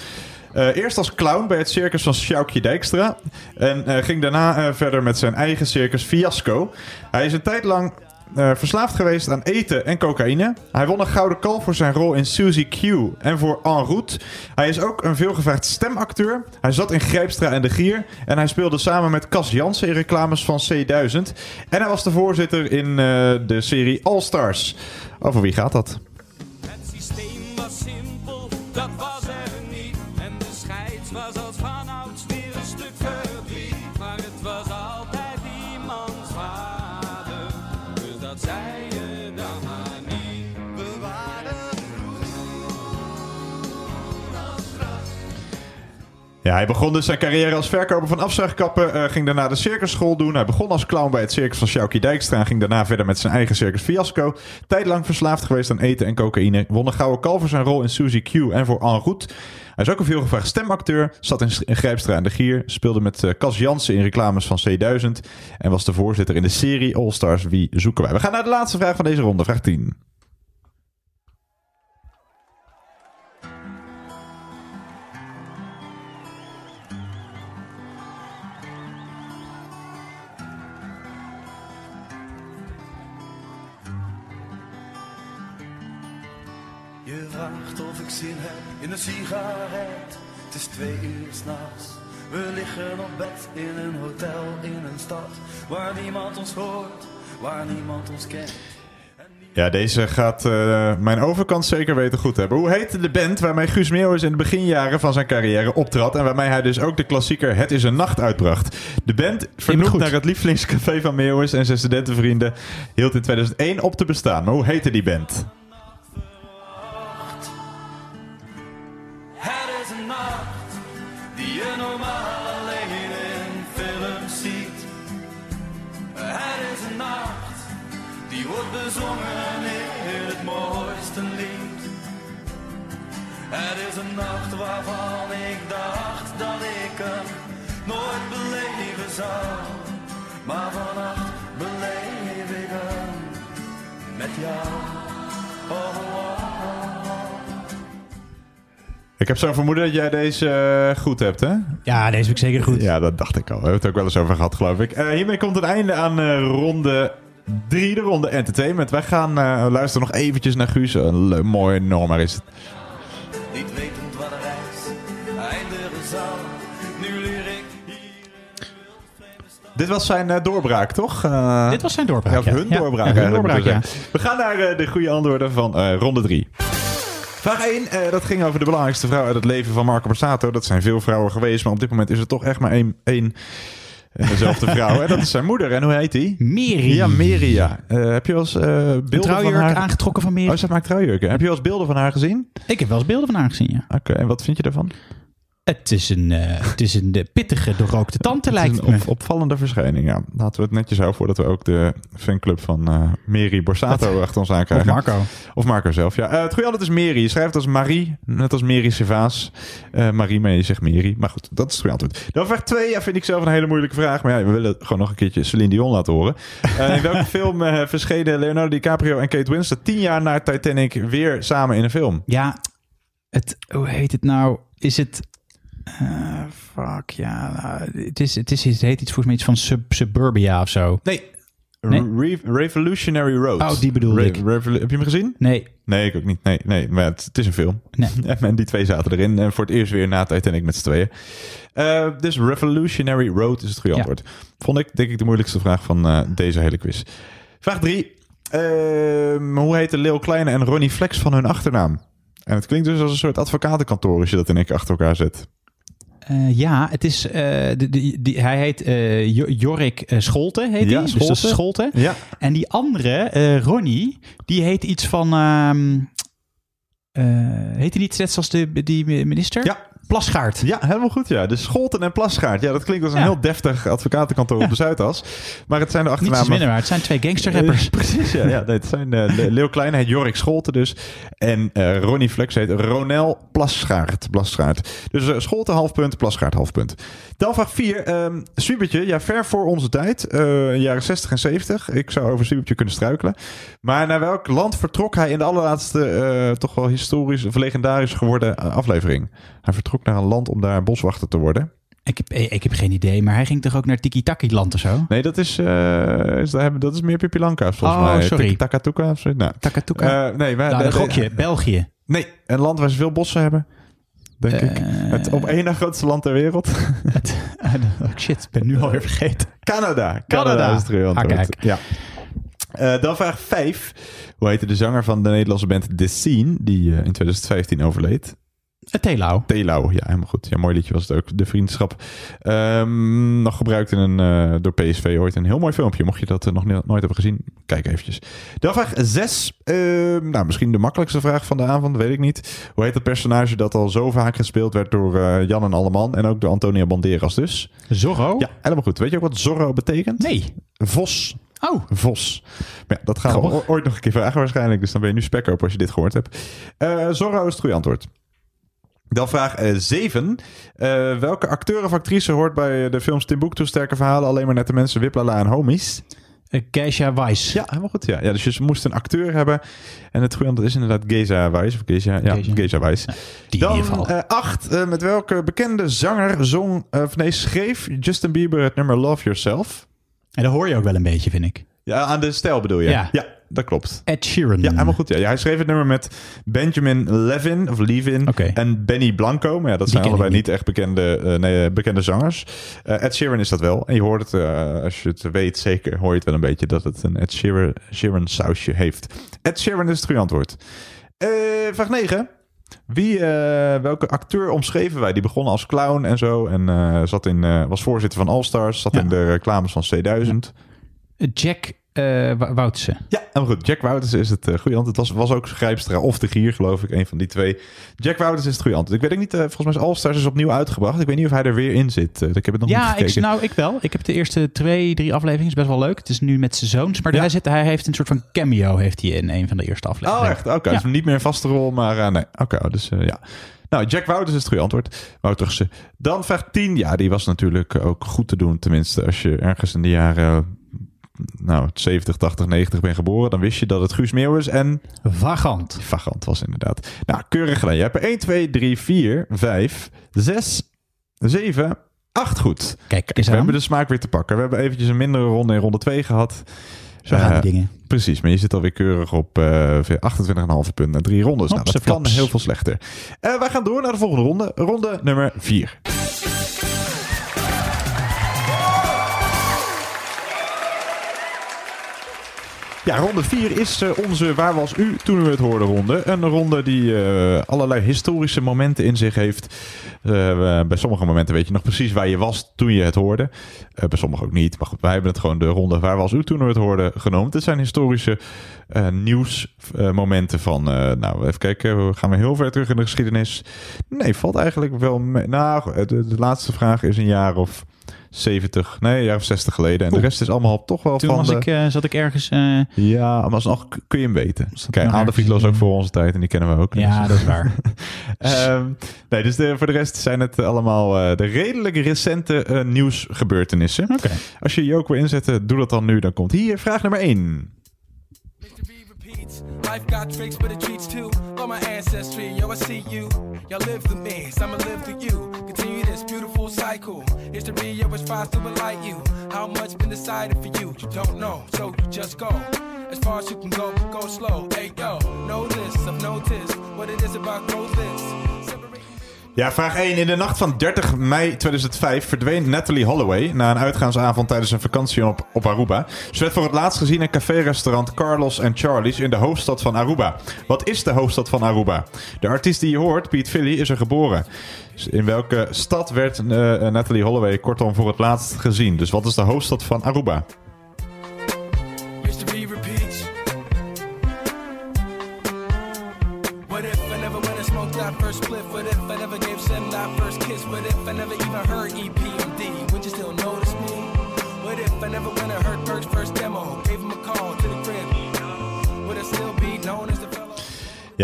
S3: Eh, eerst als clown bij het circus van Sjoukje Dijkstra. En eh, ging daarna eh, verder met zijn eigen circus Fiasco. Hij is een tijd lang eh, verslaafd geweest aan eten en cocaïne. Hij won een gouden kalf voor zijn rol in Suzy Q en voor En Route. Hij is ook een veelgevraagd stemacteur. Hij zat in Grijpstra en De Gier. En hij speelde samen met Cas Jansen in reclames van C1000. En hij was de voorzitter in eh, de serie All Stars. Over wie gaat dat? Ja, hij begon dus zijn carrière als verkoper van afzuigkappen. eh, ging daarna de circusschool doen. Hij begon als clown bij het circus van Sjoukie Dijkstra. En ging daarna verder met zijn eigen circus Fiasco. Tijdlang verslaafd geweest aan eten en cocaïne. Won een gouden kalf voor zijn rol in Suzy Q en voor En. Hij is ook een veelgevraagd stemacteur. Zat in, Grijpstra en de Gier. Speelde met eh, Cas Jansen in reclames van C1000. En was de voorzitter in de serie All Stars. Wie zoeken wij? We gaan naar de laatste vraag van deze ronde. Vraag 10.
S20: Vraagt of ik zin heb in een sigaret. Het is twee uur s'nachts. We liggen op bed in een hotel in een stad waar niemand ons hoort, waar niemand ons kent.
S3: Ja, deze gaat eh, mijn overkant zeker weten goed hebben. Hoe heette de band waarmee Guus Meeuwis in de beginjaren van zijn carrière optrad... en waarmee hij dus ook de klassieker Het is een Nacht uitbracht? De band, vernoemd naar het lievelingscafé van Meeuwis en zijn studentenvrienden... hield in 2001 op te bestaan. Maar hoe heette die band?
S20: Maar vannacht beleef ik hem met jou. Oh, oh, oh, oh.
S3: Ik heb zo'n vermoeden dat jij deze eh, goed hebt, hè?
S2: Ja, deze heb ik zeker goed.
S3: Ja, dat dacht ik al. We hebben het ook wel eens over gehad, geloof ik. Eh, hiermee komt het einde aan eh, ronde 3, de ronde entertainment. Wij gaan eh, luisteren nog eventjes naar Guus. Een leuk, mooi nummer is het. Dit was zijn eh, doorbraak, toch? Eh,
S2: Dit was zijn doorbraak,
S3: Ja, of
S2: ja.
S3: hun doorbraak.
S2: ja, hun doorbraak.
S3: We gaan naar eh, de goede antwoorden van eh, ronde 3. Vraag 1, eh, dat ging over de belangrijkste vrouw uit het leven van Marco Borsato. Dat zijn veel vrouwen geweest, maar op dit moment is er toch echt maar één, één dezelfde vrouw. En dat is zijn moeder. En hoe heet die?
S2: Meri.
S3: Ja, Meri, ja. Eh, heb je wel eens eh, beelden van haar...
S2: aangetrokken van Meri.
S3: Oh, ze maakt trouwjurken. Heb je wel eens beelden van haar gezien?
S2: Ik heb wel eens beelden van haar gezien, ja.
S3: Oké, en wat vind je daarvan?
S2: Het is een, eh, het is een eh, pittige, doorrookte tante,
S3: Het is
S2: lijkt
S3: een
S2: me.
S3: op- opvallende verschijning, ja. Laten we het netjes houden voordat we ook de fanclub van eh Meri Borsato achter ons aankrijgen.
S2: Of Marco.
S3: Of Marco zelf, ja. Het goede antwoord is Meri. Je schrijft als Marie, net als Meri Servaas. Marie, maar je zegt Meri. Maar goed, dat is het goede antwoord. Dan vraag 2, ja, vind ik zelf een hele moeilijke vraag. Maar ja, we willen gewoon nog een keertje Celine Dion laten horen. In welke film verschenen Leonardo DiCaprio en Kate Winslet tien jaar na Titanic weer samen in een film?
S2: Ja, het, hoe heet het nou? Is het... eh, fuck, ja. nou, het, is, het, is, het heet iets volgens mij iets van sub, Suburbia of zo.
S3: Nee.
S2: Nee?
S3: Re- Revolutionary Road.
S2: Oh, die bedoelde ik.
S3: Revolu- heb je hem gezien?
S2: Nee.
S3: Nee, ik ook niet. Nee, nee maar het, het is een film.
S2: Nee.
S3: en die twee zaten erin. En voor het eerst weer na Titanic met z'n tweeën. Eh, dus Revolutionary Road is het goede
S2: Ja.
S3: antwoord. Vond ik, denk ik, de moeilijkste vraag van eh, deze hele quiz. Vraag 3. hoe heten Leo Kleine en Ronnie Flex van hun achternaam? En het klinkt dus als een soort advocatenkantoor als je dat in één keer achter elkaar zet.
S2: Eh, ja, het is, eh, de, die, die, hij heet Jo- Jorik Scholte, heet
S3: Ja,
S2: hij. Dus dat is
S3: Scholte.
S2: Scholte.
S3: Ja.
S2: En die andere, Ronnie, die heet iets van... ehm, eh, heet hij niet net zoals de, die minister?
S3: Ja.
S2: Plasgaard.
S3: Ja, helemaal goed. Ja. De Scholten en Plasgaard. Ja, dat klinkt als een
S2: Ja.
S3: heel deftig advocatenkantoor op de Zuidas. Maar het zijn de achternamen...
S2: minder waar. Het zijn twee gangsterrappers.
S3: Precies, ja. ja nee, het zijn Le- Leeuw Klein heet Jorik Scholten dus. En eh, Ronnie Flex heet Ronel Plasgaard. Plasgaard. Dus eh, Scholten half punt, Plasgaard half punt. Dan vraag 4. ehm Swiebertje, ja, ver voor onze tijd. jaren 60 en 70. Ik zou over Swiebertje kunnen struikelen. Maar naar welk land vertrok hij in de allerlaatste, toch wel historisch of legendarisch geworden aflevering? Hij vertrok naar een land om daar boswachter te worden.
S2: Ik heb, ik heb geen idee, maar hij ging toch ook naar Tiki-Taki-land of zo?
S3: Nee, dat is, eh, is, dat is meer Pippi Langkous volgens
S2: Oh,
S3: mij.
S2: sorry.
S3: Takatuka of zo? Nou,
S2: Takatuka?
S3: Eh, nee, maar,
S2: Nou,
S3: de-.
S2: België.
S3: Nee, een land waar ze veel bossen hebben. Denk ik. Het op één na grootste land ter wereld.
S2: Oh, shit, ik ben nu alweer vergeten.
S3: Canada. Canada,
S2: Canada.
S3: is het.
S2: Ah, kijk.
S3: Ja. Eh, dan vraag 5. Hoe heette de zanger van de Nederlandse band The Scene, die eh, in 2015 overleed?
S2: Telau.
S3: Telau, ja, helemaal goed. Ja, mooi liedje was het ook. De vriendschap. Ehm, nog gebruikt in een, eh, door PSV ooit. Een heel mooi filmpje. Mocht je dat eh, nog nooit hebben gezien, kijk eventjes. Dan vraag 6. nou, misschien de makkelijkste vraag van de avond, weet ik niet. Hoe heet het personage dat al zo vaak gespeeld werd door eh, Jan en Alleman en ook door Antonia Banderas dus?
S2: Zorro?
S3: Ja, helemaal goed. Weet je ook wat Zorro betekent?
S2: Nee.
S3: Vos.
S2: Oh.
S3: Vos. Maar ja, dat gaan we
S2: Grappig.
S3: ooit nog een keer vragen waarschijnlijk. Dus dan ben je nu spekkoper als je dit gehoord hebt. Eh, Zorro is het goede antwoord. Dan vraag 7. welke acteur of actrice hoort bij de films Timbuktu Sterke Verhalen alleen maar net de mensen Wiplala en Homies?
S2: Uh, Keisha Weiss.
S3: Ja, helemaal goed. Ja. ja, dus je moest een acteur hebben. En het goede antwoord is inderdaad Geza Weiss. Of Geza, ja,
S2: Geza.
S3: Geza Weiss.
S2: die in ieder
S3: Dan
S2: geval.
S3: 8. met welke bekende zanger zong, eh, of nee, schreef Justin Bieber het nummer Love Yourself?
S2: En dat hoor je ook wel een beetje, vind ik.
S3: Ja, aan de stijl bedoel je?
S2: Ja.
S3: Dat klopt.
S2: Ed Sheeran.
S3: Ja, helemaal goed. Ja. Ja, hij schreef het nummer met Benjamin Levin, of Levin, en Benny Blanco. Maar ja, dat
S2: Die
S3: zijn allebei niet. echt bekende, eh, nee, bekende zangers. Eh, Ed Sheeran is dat wel. En je hoort het, eh, als je het weet zeker, hoor je het wel een beetje dat het een Ed Sheeran, Sheeran sausje heeft. Ed Sheeran is het goede antwoord. Eh, vraag 9. Wie, eh, welke acteur omschreven wij? Die begon als clown en zo. En eh, zat in, eh, was voorzitter van All Stars. Zat
S2: Ja.
S3: in de reclames van C1000.
S2: Jack eh Wa- Woutsen.
S3: Ja, helemaal goed. Jack Wouters is het uh, goede antwoord. Het was, was ook Grijpstra of de Gier, geloof ik. Een van die twee. Jack Wouters is het goede antwoord. Ik weet ook niet, eh, volgens mij is All Stars is opnieuw uitgebracht. Ik weet niet of hij er weer in zit. Eh, ik heb het nog
S2: Ja,
S3: niet
S2: ik,
S3: gekeken.
S2: nou, ik wel. Ik heb de eerste twee, drie afleveringen. Is best wel leuk. Het is nu met zijn zoons. Maar
S3: Ja.
S2: hij, zit, hij heeft een soort van cameo heeft hij in een van de eerste afleveringen.
S3: Oh, echt? Oké,
S2: Ja.
S3: dus niet meer een vaste rol, maar eh, nee. Oké, dus eh, ja. Nou, Jack Wouters is het goede antwoord. Wouterse. Dan vraag 10. Ja, die was natuurlijk ook goed te doen. Tenminste, als je ergens in de jaren nou, 70, 80, 90 bent geboren... dan wist je dat het Guus Meeuwis en...
S2: Vagant.
S3: Vagant was inderdaad. Nou, keurig gedaan. Je hebt er 1, 2, 3, 4, 5, 6, 7, 8 goed.
S2: Kijk,
S3: we
S2: aan.
S3: hebben de smaak weer te pakken. We hebben eventjes een mindere ronde in ronde 2 gehad.
S2: Zo gaan
S3: Eh,
S2: die dingen.
S3: Precies, maar je zit alweer keurig op eh 28,5 punten na drie rondes. Nou, dat kan heel veel slechter. Eh wij gaan door naar de volgende ronde. Ronde nummer 4. Ja, ronde 4 is eh, onze Waar was u toen u het hoorde ronde. Een ronde die eh, allerlei historische momenten in zich heeft. Eh, bij sommige momenten weet je nog precies waar je was toen je het hoorde. Bij sommige ook niet. Maar goed, wij hebben het gewoon de ronde Waar was u toen u het hoorde genoemd. Het zijn historische nieuwsmomenten van... nou, even kijken. We gaan we heel ver terug in de geschiedenis. Nee, valt eigenlijk wel mee. Nou, de laatste vraag is een jaar of 70, nee, jaar of 60 geleden. En de rest is allemaal toch wel
S2: Toen
S3: van
S2: was
S3: de...
S2: ik, eh, zat ik ergens... eh,
S3: Ja, maar alsnog kun je hem weten. Kijk, Adolf was ook voor onze tijd en die kennen we ook.
S2: Ja,
S3: Dus-
S2: dat is waar.
S3: Ehm, nee, dus de, voor de rest zijn het allemaal eh, de redelijk recente nieuwsgebeurtenissen.
S2: Oké.
S3: Als je Joke wil inzetten, doe dat dan nu. Dan komt hier vraag nummer 1.
S21: Life got tricks, but it treats too. Love my ancestry, yo, I see you. Y'all live through me, so I'ma live through you. Continue this beautiful cycle. History, yo, is fast to enlight you. How much been decided for you? You don't know, so you just go. As far as you can go, go slow. Hey, yo, know this, I've noticed what it is about growth.
S3: Ja, vraag 1. In de nacht van 30 mei 2005 verdween Natalie Holloway na een uitgaansavond tijdens een vakantie op, op Aruba. Ze werd voor het laatst gezien in café-restaurant Carlos and Charlie's in de hoofdstad van Aruba. Wat is de hoofdstad van Aruba? De artiest die je hoort, Piet Philly, is er geboren. In welke stad werd eh, Natalie Holloway kortom voor het laatst gezien? Dus wat is de hoofdstad van Aruba?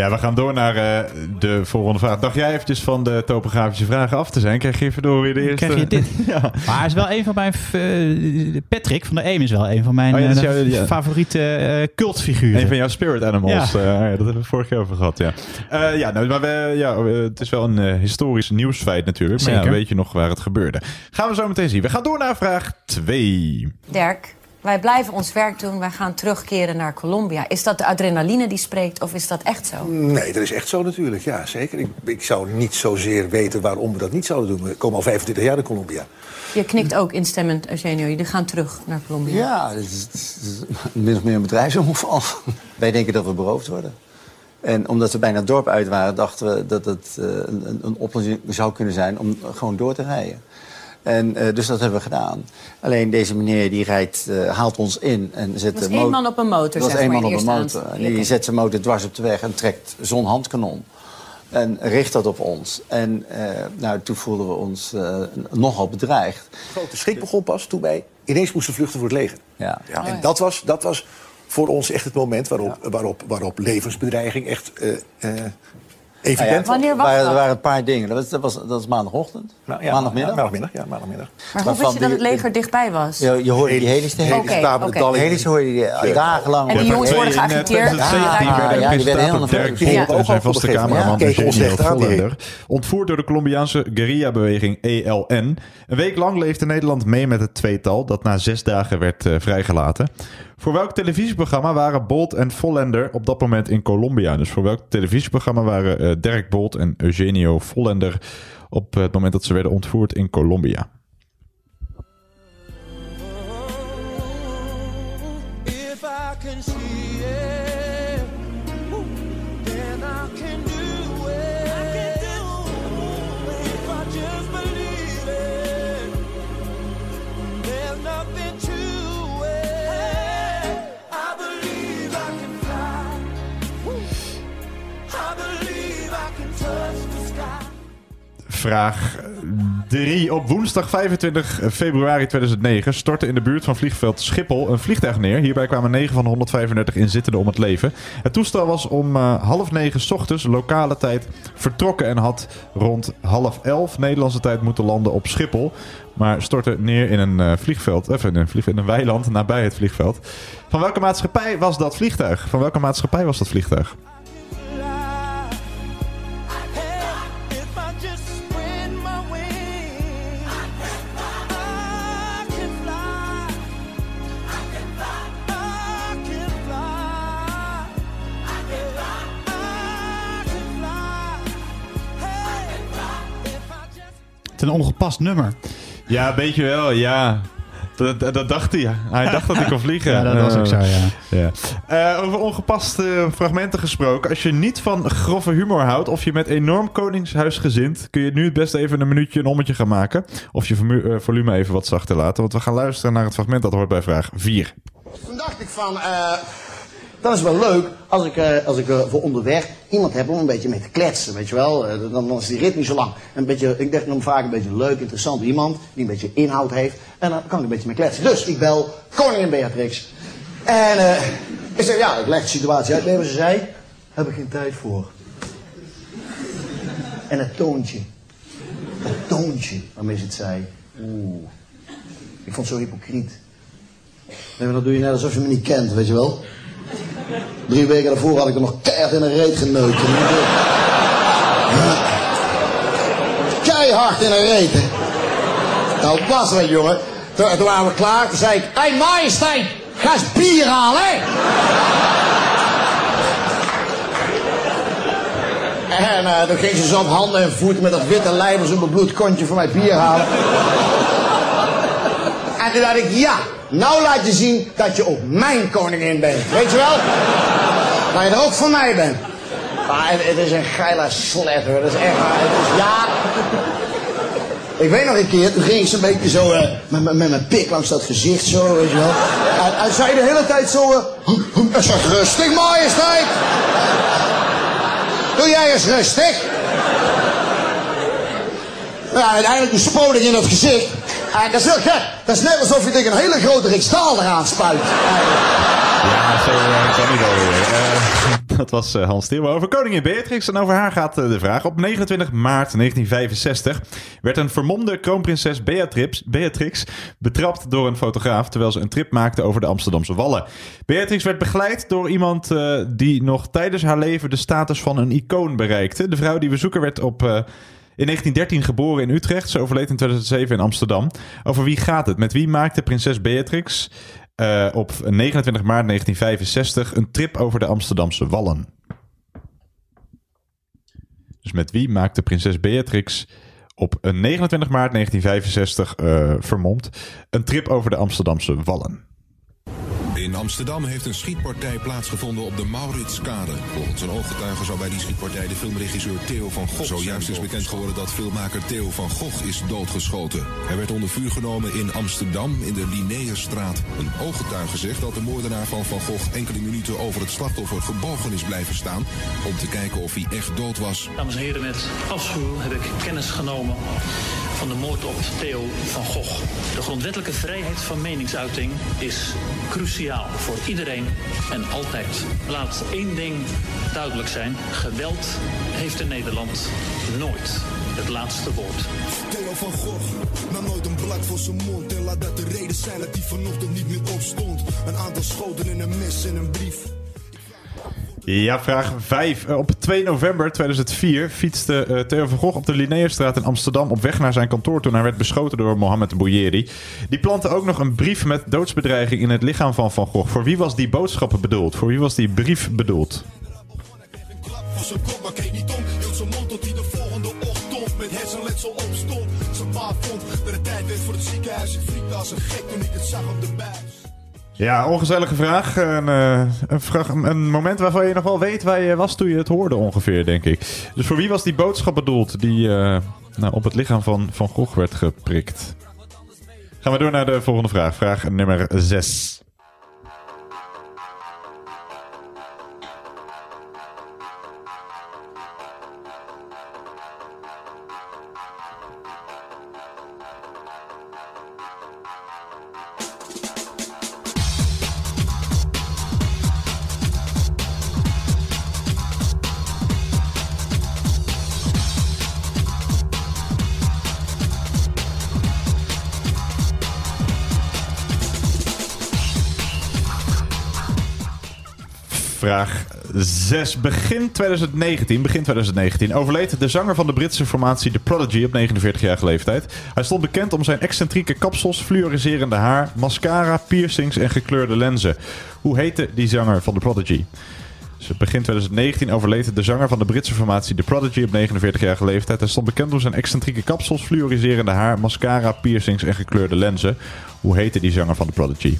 S3: Ja, we gaan door naar eh, de volgende vraag. Dacht jij eventjes van de topografische vragen af te zijn? Krijg je verdorie de eerste...
S2: Krijg je dit?
S3: ja.
S2: Maar hij is wel een van mijn... eh, Patrick van de Eem is wel een van mijn
S3: Oh ja,
S2: eh,
S3: jouw- ja.
S2: favoriete eh, cultfiguren.
S3: Een van jouw spirit animals.
S2: Ja.
S3: Ja. ja, dat hebben we vorige keer over gehad, ja. Eh, ja, nou, maar we, ja, eh, het is wel een eh, historisch nieuwsfeit natuurlijk. Maar ja,
S2: Zeker.
S3: weet je nog waar het gebeurde? Gaan we zo meteen zien. We gaan door naar vraag 2.
S22: Dirk, wij blijven ons werk doen. Wij gaan terugkeren naar Colombia. Is dat de adrenaline die spreekt of is dat echt zo?
S23: Nee, dat is echt zo natuurlijk. Ja, zeker. Ik, ik zou niet zozeer weten waarom we dat niet zouden doen. We komen al 25 jaar in Colombia.
S22: Je knikt ook instemmend, Eugenio. Jullie gaan terug naar Colombia.
S24: Ja, het is, het is min of meer een bedrijfsomval. Wij denken dat we beroofd worden. En omdat we bijna het dorp uit waren, dachten we dat het eh, een, een oplossing zou kunnen zijn om gewoon door te rijden. En, eh, dus dat hebben we gedaan. Alleen deze meneer die rijdt, eh, haalt ons in en zet
S22: Dat was
S24: de
S22: één
S24: mo-
S22: man op een motor,
S24: Dat was één man op een motor. En die zet zijn motor dwars op de weg en trekt zo'n handkanon. En richt dat op ons. En eh, nou, toen voelden we ons eh, nogal bedreigd.
S23: grote schrik begon pas toen wij ineens moesten vluchten voor het leger.
S24: Ja.
S23: Ja, en dat was, dat was voor ons echt het moment waarop, waarop, waarop levensbedreiging echt eh, eh, evident
S24: Nou ja,
S23: was.
S24: er waren, Er waren een paar dingen. Dat was, dat was, dat was maandagochtend.
S23: Nou, ja,
S24: maandagmiddag.
S23: Ja, maandagmiddag, ja, maandagmiddag.
S22: Maar hoe wist je dat het leger dichtbij was?
S24: Ja, je hoorde die helis te
S22: Oké, oké.
S24: De helis hoorde je die dagenlang.
S22: En die jongens worden geagiteerd.
S3: Die
S24: Ja, ja, die werden heel nerveus.
S3: En zijn vaste cameraman Vollender. Ontvoerd door de Colombiaanse guerrilla-beweging ELN. Een week lang leefde Nederland mee met het tweetal dat na zes dagen werd eh, vrijgelaten. Voor welk televisieprogramma waren Bolt en Vollender op dat moment in Colombia? Dus voor welk televisieprogramma waren eh, Dirk Bolt en Eugenio Vollender op het moment dat ze werden ontvoerd in Colombia? Vraag 3. Op woensdag 25 februari 2009 stortte in de buurt van vliegveld Schiphol een vliegtuig neer. Hierbij kwamen 9 van 135 inzittenden om het leven. Het toestel was om eh, half negen ochtends lokale tijd vertrokken en had rond half elf Nederlandse tijd moeten landen op Schiphol. Maar stortte neer in een eh, vliegveld, even in een, in een weiland nabij het vliegveld. Van welke maatschappij was dat vliegtuig? Van welke maatschappij was dat vliegtuig?
S2: Het is een ongepast nummer.
S3: Ja, weet je wel, ja. Dat, dat, dat dacht hij. Hij dacht dat hij kon vliegen.
S2: Ja, dat was ook zo, ja.
S3: ja. Eh, over ongepaste fragmenten gesproken. Als je niet van grove humor houdt of je met enorm koningshuisgezind... kun je nu het best even een minuutje een ommetje gaan maken. Of je eh, volume even wat zachter laten. Want we gaan luisteren naar het fragment dat hoort bij vraag 4.
S25: Toen dacht ik van, eh, dan is het wel leuk als ik, eh, als ik eh, voor onderweg iemand heb om een beetje mee te kletsen, weet je wel. Eh, dan, dan is die rit niet zo lang. Een beetje, ik denk dan vaak een beetje leuk, interessant iemand die een beetje inhoud heeft. En dan kan ik een beetje mee kletsen. Dus ik bel koningin Beatrix. En ik zeg, ja, ik leg de situatie uit. Wat ze zei? Heb ik geen tijd voor. En het toontje. Het toontje waarmee ze het zei. Oeh. Ik vond het zo hypocriet. Nee, maar dat doe je net alsof je me niet kent, weet je wel. Drie weken daarvoor had ik er nog keihard in een reet geneukt. Keihard in een reet. Nou, was het, jongen. Toen, toen waren we klaar, toen zei ik... Hé, hey, majesteit, ga eens bier halen. En eh, toen ging ze zo op handen en voeten met dat witte lijf als een bebloed kontje voor mij bier halen. En toen dacht ik, ja, nou laat je zien dat je ook mijn koningin bent. Weet je wel? Dat je er ook voor mij bent. Het, is een geile slet hoor. Dat is echt waar. Het is, ja. Ik weet nog een keer, toen ging ik zo'n beetje zo eh, met, met, mijn pik langs dat gezicht zo, weet je wel. En zei de hele tijd zo, eh, ik zeg rustig majesteit. Doe jij eens rustig. Ja, uiteindelijk een spoting in het gezicht. Ah, dat is heel gek. Dat is net alsof je tegen een hele grote rikstaal eraan spuit.
S3: Ja, zo uh, kan niet wel. Eh, dat was eh, Hans Steeuwen over koningin Beatrix. En over haar gaat eh, de vraag. Op 29 maart 1965 werd een vermomde kroonprinses Beatrix, Beatrix betrapt door een fotograaf... terwijl ze een trip maakte over de Amsterdamse Wallen. Beatrix werd begeleid door iemand eh, die nog tijdens haar leven... de status van een icoon bereikte. De vrouw die we zoeken werd op... in 1913 geboren in Utrecht. Ze overleed in 2007 in Amsterdam. Over wie gaat het? Met wie maakte prinses Beatrix eh, op 29 maart 1965 een trip over de Amsterdamse Wallen? Dus met wie maakte prinses Beatrix op een 29 maart 1965 eh, vermomd een trip over de Amsterdamse Wallen?
S26: In Amsterdam heeft een schietpartij plaatsgevonden op de Mauritskade. Volgens een ooggetuige zou bij die schietpartij de filmregisseur Theo van Gogh Zojuist is bekend geworden dat filmmaker Theo van Gogh is doodgeschoten. Hij werd onder vuur genomen in Amsterdam in de Linnaeusstraat. Een ooggetuige zegt dat de moordenaar van Van Gogh enkele minuten over het slachtoffer gebogen is blijven staan... om te kijken of hij echt dood was.
S27: Dames en heren, met afschuw heb ik kennis genomen van de moord op Theo van Gogh. De grondwettelijke vrijheid van meningsuiting is cruciaal voor iedereen en altijd. Laat één ding duidelijk zijn. Geweld heeft in Nederland nooit het laatste woord.
S28: Theo van Gogh nam nooit een blad voor zijn mond. En laat dat de reden zijn dat hij vanochtend niet meer opstond. Een aantal schoten in een mes en een brief.
S3: Ja, vraag 5. op 2 november 2004 fietste eh, Theo van Gogh op de Linnaeusstraat in Amsterdam op weg naar zijn kantoor toen hij werd beschoten door Mohamed Bouyeri. Die plantte ook nog een brief met doodsbedreiging in het lichaam van Van Gogh. Voor wie was die boodschappen bedoeld? Voor wie was die brief bedoeld?
S28: Zijn tijd werd voor het ziekenhuis. Ik als een gek toen ik het zag op de buis.
S3: Ja, ongezellige vraag. Een, eh, een, vraag. een moment waarvan je nog wel weet waar je was toen je het hoorde ongeveer, denk ik. Dus voor wie was die boodschap bedoeld die eh, nou, op het lichaam van Van Gogh werd geprikt? Gaan we door naar de volgende vraag. Vraag nummer 6. Vraag 6. Begin 2019, begin 2019 overleed de zanger van de Britse formatie The Prodigy op 49-jarige leeftijd. Hij stond bekend om zijn excentrieke kapsels, fluoriserende haar, mascara, piercings en gekleurde lenzen. Hoe heette die zanger van The Prodigy? Dus begin 2019 overleed de zanger van de Britse formatie The Prodigy op 49-jarige leeftijd. Hij stond bekend om zijn excentrieke kapsels, fluoriserende haar, mascara, piercings en gekleurde lenzen. Hoe heette die zanger van The Prodigy?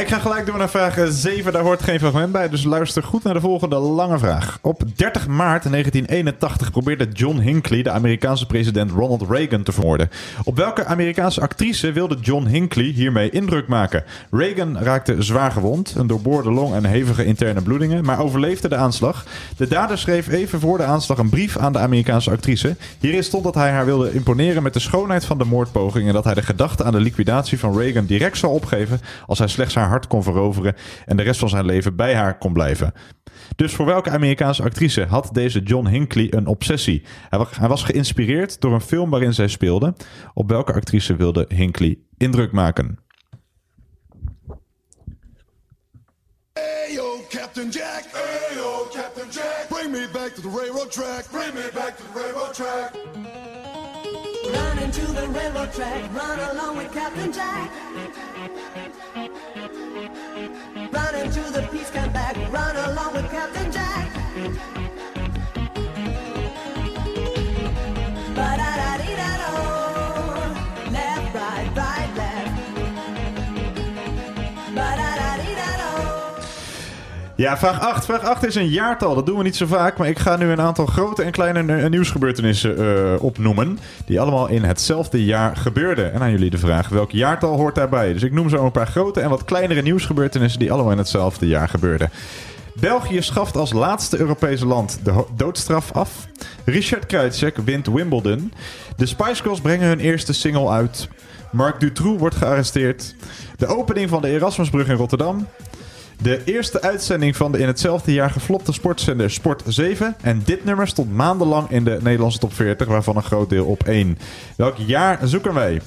S3: Ik ga gelijk door naar vraag 7. Daar hoort geen fragment bij, dus luister goed naar de volgende lange vraag. Op 30 maart 1981 probeerde John Hinckley de Amerikaanse president Ronald Reagan te vermoorden. Op welke Amerikaanse actrice wilde John Hinckley hiermee indruk maken? Reagan raakte zwaar gewond, een doorboorde long en hevige interne bloedingen, maar overleefde de aanslag. De dader schreef even voor de aanslag een brief aan de Amerikaanse actrice. Hierin stond dat hij haar wilde imponeren met de schoonheid van de moordpoging en dat hij de gedachte aan de liquidatie van Reagan direct zou opgeven als hij slechts haar hart kon veroveren en de rest van zijn leven bij haar kon blijven. Dus voor welke Amerikaanse actrice had deze John Hinckley een obsessie? Hij wa- hij was geïnspireerd door een film waarin zij speelde. Op welke actrice wilde Hinckley indruk maken?
S28: Hey yo, Captain Jack. Hey yo, Captain Jack. Bring me back to the railroad track. Bring me back to the railroad track.
S29: Run the railroad track, run along with Captain Jack. Run into the peace come back, run along with Captain Jack.
S3: Ja, vraag 8. Vraag 8 is een jaartal. Dat doen we niet zo vaak. Maar ik ga nu een aantal grote en kleine ne- nieuwsgebeurtenissen eh, opnoemen. Die allemaal in hetzelfde jaar gebeurden. En aan jullie de vraag: welk jaartal hoort daarbij? Dus ik noem zo een paar grote en wat kleinere nieuwsgebeurtenissen. die allemaal in hetzelfde jaar gebeurden. België schaft als laatste Europese land de doodstraf af. Richard Krajicek wint Wimbledon. De Spice Girls brengen hun eerste single uit. Marc Dutroux wordt gearresteerd. De opening van de Erasmusbrug in Rotterdam. De eerste uitzending van de in hetzelfde jaar geflopte sportzender Sport 7. En dit nummer stond maandenlang in de Nederlandse top 40, waarvan een groot deel op 1. Welk jaar zoeken wij?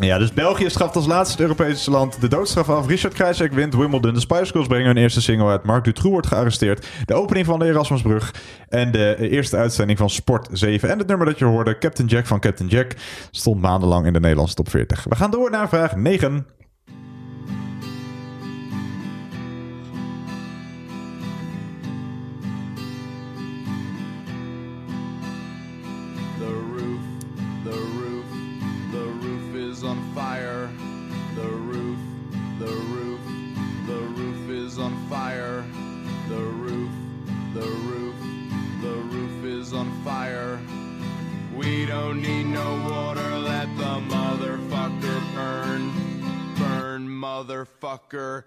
S3: Ja, dus België schaft als laatste Europese land de doodstraf af. Richard Krajicek wint Wimbledon. De Spice Girls brengen hun eerste single uit. Marc Dutroux wordt gearresteerd. De opening van de Erasmusbrug. En de eerste uitzending van Sport 7. En het nummer dat je hoorde, Captain Jack van Captain Jack, stond maandenlang in de Nederlandse top 40. We gaan door naar vraag 9.
S20: Don't need no water, let the motherfucker burn. Burn, motherfucker.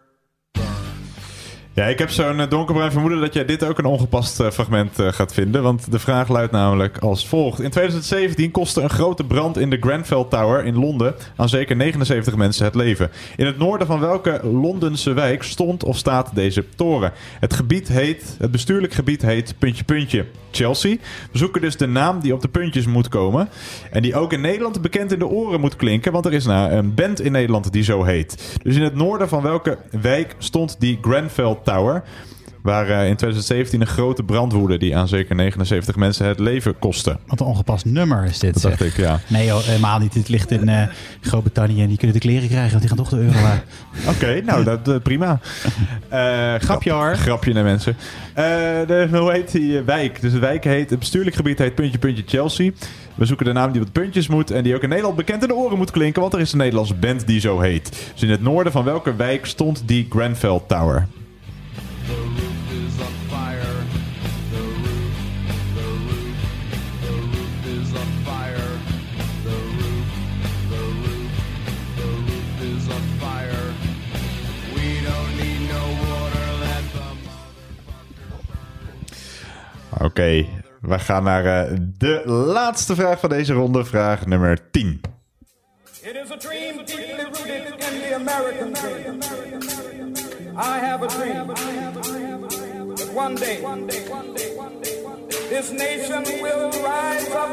S3: Ja, ik heb zo'n eh, donkerbruin vermoeden dat jij dit ook een ongepast eh, fragment eh, gaat vinden. Want de vraag luidt namelijk als volgt. In 2017 kostte een grote brand in de Grenfell Tower in Londen aan zeker 79 mensen het leven. In het noorden van welke Londense wijk stond of staat deze toren? Het gebied heet, het bestuurlijk gebied heet puntje puntje Chelsea. We zoeken dus de naam die op de puntjes moet komen. En die ook in Nederland bekend in de oren moet klinken. Want er is nou een band in Nederland die zo heet. Dus in het noorden van welke wijk stond die Grenfell Tower? Waar eh, in 2017 een grote brand woedde die aan zeker 79 mensen het leven kostte.
S2: Wat een ongepast nummer is dit.
S3: Dat dacht ik, ja.
S2: Nee, joh, helemaal niet. Dit ligt in eh, Groot-Brittannië en die kunnen de kleren krijgen, want die gaan toch de euro.
S3: Oké, nou, dat, eh, prima. Eh, grapje hoor. Grapje naar mensen. Eh, de, hoe heet die wijk? Dus de wijk heet, het bestuurlijk gebied heet puntje puntje Chelsea. We zoeken de naam die de puntjes moet en die ook in Nederland bekend in de oren moet klinken, want er is een Nederlandse band die zo heet. Dus in het noorden van welke wijk stond die Grenfell Tower? Oké, we gaan naar eh, de laatste vraag van deze ronde, vraag nummer 10.
S30: It is a dream deeply rooted in the American dream. I have a dream that one day this nation will rise up,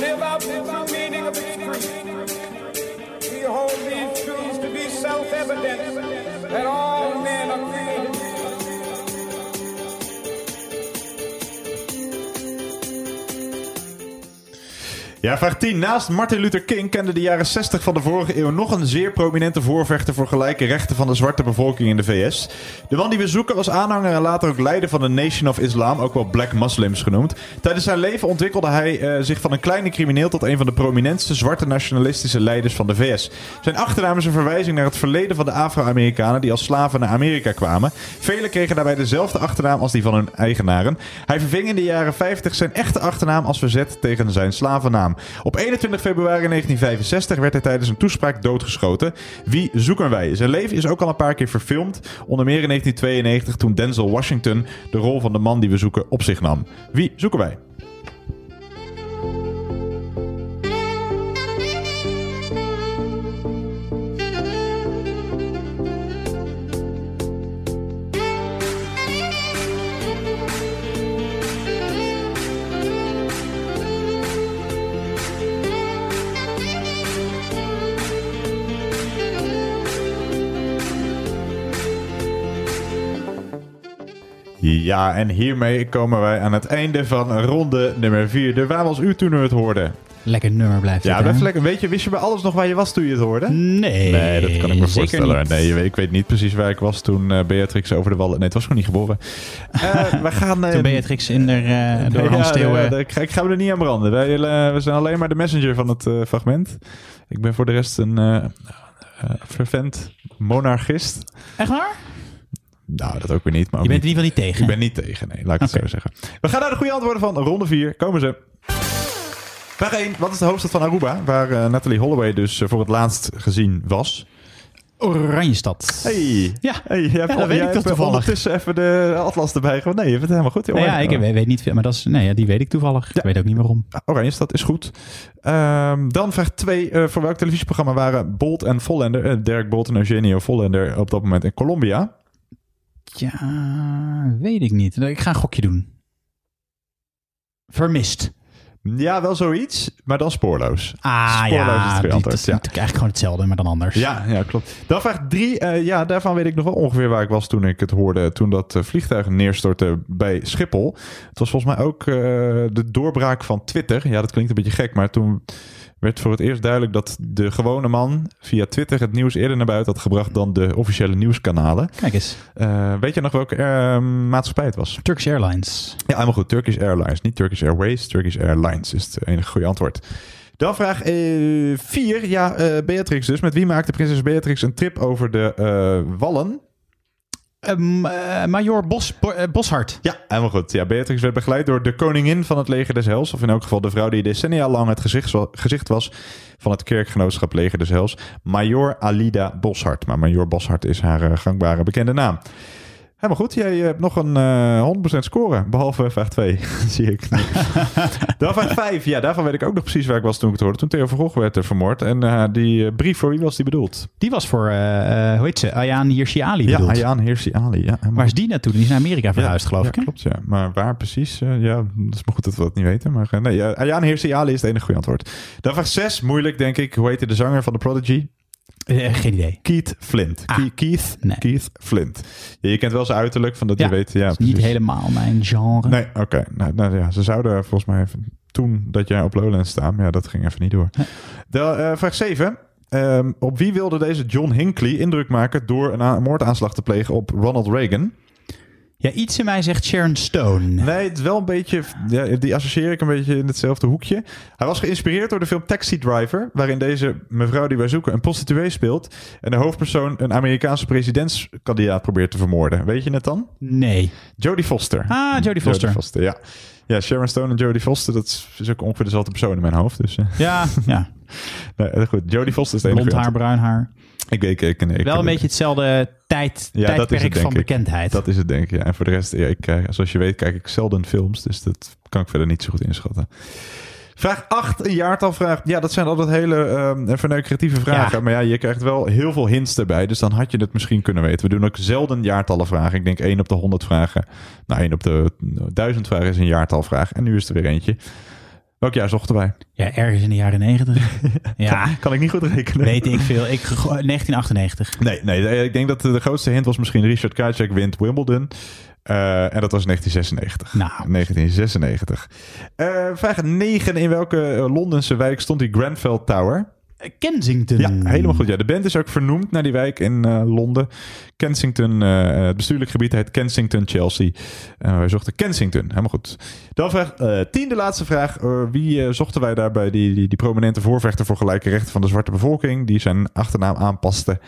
S30: live out the meaning of its creed. We hold these truths to be self-evident that all men are created
S3: Ja, vraag 10. Naast Martin Luther King kende de jaren 60 van de vorige eeuw nog een zeer prominente voorvechter voor gelijke rechten van de zwarte bevolking in de VS. De man die we zoeken was aanhanger en later ook leider van de Nation of Islam, ook wel Black Muslims genoemd. Tijdens zijn leven ontwikkelde hij eh, zich van een kleine crimineel tot een van de prominentste zwarte nationalistische leiders van de VS. Zijn achternaam is een verwijzing naar het verleden van de Afro-Amerikanen die als slaven naar Amerika kwamen. Velen kregen daarbij dezelfde achternaam als die van hun eigenaren. Hij verving in de jaren 50 zijn echte achternaam als verzet tegen zijn slavennaam. Op 21 februari 1965 werd hij tijdens een toespraak doodgeschoten. Wie zoeken wij? Zijn leven is ook al een paar keer verfilmd. Onder meer in 1992 toen Denzel Washington de rol van de man die we zoeken op zich nam. Wie zoeken wij? Ja, en hiermee komen wij aan het einde van ronde nummer 4. De Waar was u toen u het hoorde?
S2: Lekker nummer blijft
S3: Ja,
S2: het, hè?
S3: lekker. Weet je, wist je bij alles nog waar je was toen je het hoorde?
S2: Nee,
S3: Nee, dat kan ik me voorstellen.
S2: niet.
S3: Nee, ik weet niet precies waar ik was toen eh, Beatrix over de wallen... Nee, het was gewoon niet geboren. Eh, we gaan... eh,
S2: Toen Beatrix in de, eh, door
S3: ja,
S2: Hans Theo... eh,
S3: ik, ga, ik ga me er niet aan branden. Wij, eh, we zijn alleen maar de messenger van het eh, fragment. Ik ben voor de rest een eh eh, fervent monarchist.
S2: Echt waar?
S3: Nou, dat ook weer niet. Maar
S2: Je bent in ieder geval niet tegen.
S3: Ik ben niet tegen, nee. Laat ik het zo zeggen. We gaan naar de goede antwoorden van ronde 4. Komen ze. Vraag 1. Wat is de hoofdstad van Aruba? Waar eh, Natalie Holloway dus eh, voor het laatst gezien was.
S2: Oranjestad.
S3: Hey.
S2: Ja,
S3: hey, jij hebt,
S2: dat weet ik toch toevallig.
S3: ondertussen even de atlas erbij. Nee, je hebt het helemaal goed.
S2: Nou ja, ik weet, niet veel, maar dat is, nee, ja, die weet ik toevallig. Ik weet ook niet waarom.
S3: Oranje stad is goed. Ehm, dan vraag 2. voor welk televisieprogramma waren Bolt en Vollender, eh, Dirk Bolt en Eugenio Vollender op dat moment in Colombia?
S2: Ja, weet ik niet. Ik ga een gokje doen. Vermist.
S3: Ja, wel zoiets, maar dan spoorloos.
S2: Ah
S3: spoorloos is
S2: ja,
S3: het goede
S2: die- dat is
S3: ja.
S2: natuurlijk eigenlijk gewoon hetzelfde, maar dan anders.
S3: Ja, ja, klopt. Dan vraag 3. ja, daarvan weet ik nog wel ongeveer waar ik was toen ik het hoorde. Toen dat eh, vliegtuig neerstortte bij Schiphol. Het was volgens mij ook eh, de doorbraak van Twitter. Ja, dat klinkt een beetje gek, maar toen werd voor het eerst duidelijk dat de gewone man via Twitter het nieuws eerder naar buiten had gebracht dan de officiële nieuwskanalen.
S2: Kijk eens.
S3: Eh, weet je nog welke eh, maatschappij het was?
S2: Turkish Airlines.
S3: Ja, helemaal goed. Turkish Airlines. Niet Turkish Airways, Turkish Airlines is het enige goede antwoord. Dan vraag 4. ja, eh, Beatrix dus. Met wie maakte prinses Beatrix een trip over de eh, Wallen?
S2: Ehm, eh, Major Bos, Bo- eh, Boshart.
S3: Ja, helemaal goed. Ja, Beatrix werd begeleid door de koningin van het leger des Hels. Of in elk geval de vrouw die decennia lang het gezicht, gezicht was van het kerkgenootschap leger des Hels. Major Alida Boshart. Maar Major Boshart is haar eh, gangbare bekende naam. Helemaal goed. Jij hebt nog een eh 100% score. Behalve vraag 2, zie ik. Dan vraag 5. Ja, daarvan weet ik ook nog precies waar ik was toen ik het hoorde. Toen Theo van Gogh werd eh, vermoord. En eh, die eh, brief, voor wie was die bedoeld?
S2: Die was voor, eh, eh, hoe heet ze, Ayaan Hirsi Ali
S3: Ja. Ayaan Hirsi Ali. Ja,
S2: Waar is die naartoe? Die is naar Amerika verhuisd, geloof
S3: ja,
S2: ik. hè?
S3: klopt, ja. Maar waar precies? eh, ja, dat is maar goed dat we dat niet weten. Maar eh, nee, Ayaan Hirsi Ali is het enige goede antwoord. Dan vraag 6, moeilijk denk ik. Hoe heette de zanger van de Prodigy?
S2: Eh, geen idee.
S3: Keith Flint. Ke- Keith, Keith Flint. Ja, je kent wel zijn uiterlijk, van dat je weet. Ja,
S2: is niet helemaal mijn genre.
S3: Nee, oké. Nou, nou ja, ze zouden volgens mij even, toen dat jij op Lowlands staan, maar ja, dat ging even niet door. De, eh, vraag 7. Ehm, op wie wilde deze John Hinckley indruk maken door een moordaanslag te plegen op Ronald Reagan?
S2: Ja, iets in mij zegt Sharon Stone.
S3: Nee, het is wel een beetje. Ja, die associeer ik een beetje in hetzelfde hoekje. Hij was geïnspireerd door de film Taxi Driver, waarin deze mevrouw die wij zoeken een prostituee speelt en de hoofdpersoon een Amerikaanse presidentskandidaat probeert te vermoorden. Weet je het dan?
S2: Nee.
S3: Jodie Foster.
S2: Ah, Jodie Foster.
S3: ja. Ja, Sharon Stone en Jodie Foster, dat is- ook ongeveer dezelfde persoon in mijn hoofd. Dus, eh.
S2: Ja, ja.
S3: nee, goed. Jodie Foster is de enige.
S2: Blond haar, bruin haar.
S3: Ik weet, ik,
S2: Wel een beetje hetzelfde tijd,
S3: ja, dat is
S2: tijdperk
S3: het,
S2: van
S3: ik.
S2: bekendheid.
S3: Dat is het, denk ik. Ja. En voor de rest, ja, ik, eh, zoals je weet, kijk ik zelden films. Dus dat kan ik verder niet zo goed inschatten. Vraag 8, een jaartalvraag. Ja, dat zijn altijd hele ehm verneukt creatieve vragen.
S2: Ja.
S3: Maar ja, je krijgt wel heel veel hints erbij. Dus dan had je het misschien kunnen weten. We doen ook zelden jaartallen vragen. Ik denk 1 op de 100 vragen. Nou, 1 op de 1000 vragen is een jaartalvraag. En nu is er weer eentje. Welk jaar zochten wij?
S2: Ja, ergens in de jaren negentig. ja,
S3: Kan, ik niet goed rekenen.
S2: weet ik veel. Ik, go- 1998.
S3: Nee, nee, eh, ik denk dat de de grootste hint was misschien Richard Krajcek wint Wimbledon. Eh, en dat was 1996.
S2: Nou.
S3: 1996. Eh, vraag 9. In welke eh, Londense wijk stond die Grenfell Tower?
S2: Kensington.
S3: Ja, helemaal goed. Ja, de band is ook vernoemd naar die wijk in eh, Londen. Kensington, eh, het bestuurlijk gebied heet Kensington Chelsea. En wij zochten Kensington. Helemaal goed. Dan vraag eh 10, de laatste vraag. Eh, wie eh, zochten wij daarbij? Die, die, die prominente voorvechter voor gelijke rechten van de zwarte bevolking. Die zijn achternaam aanpaste.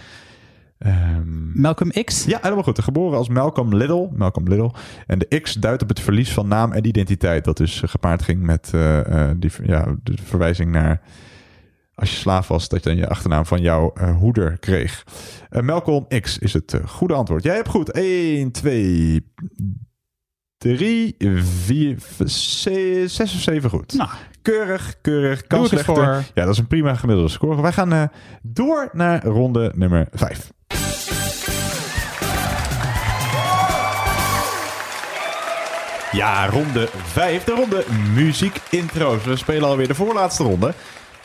S3: Ehm,
S2: Malcolm X?
S3: ja, helemaal goed. Geboren als Malcolm Little. Malcolm Little. En de X duidt op het verlies van naam en identiteit. Dat dus eh, gepaard ging met eh, eh, die, ja, de verwijzing naar... Als je slaaf was, dat je dan je achternaam van jouw eh, hoeder kreeg. Eh, Malcolm X is het eh, goede antwoord. Jij hebt goed. 1, 2, 3, 4, 6 of 7 goed.
S2: Nou,
S3: Keurig, keurig. Kan slechter.
S2: voor.
S3: Ja, dat is een prima gemiddelde score. Wij gaan door naar ronde nummer 5. Ja, ronde 5. De ronde muziek intro's. We spelen alweer de voorlaatste ronde.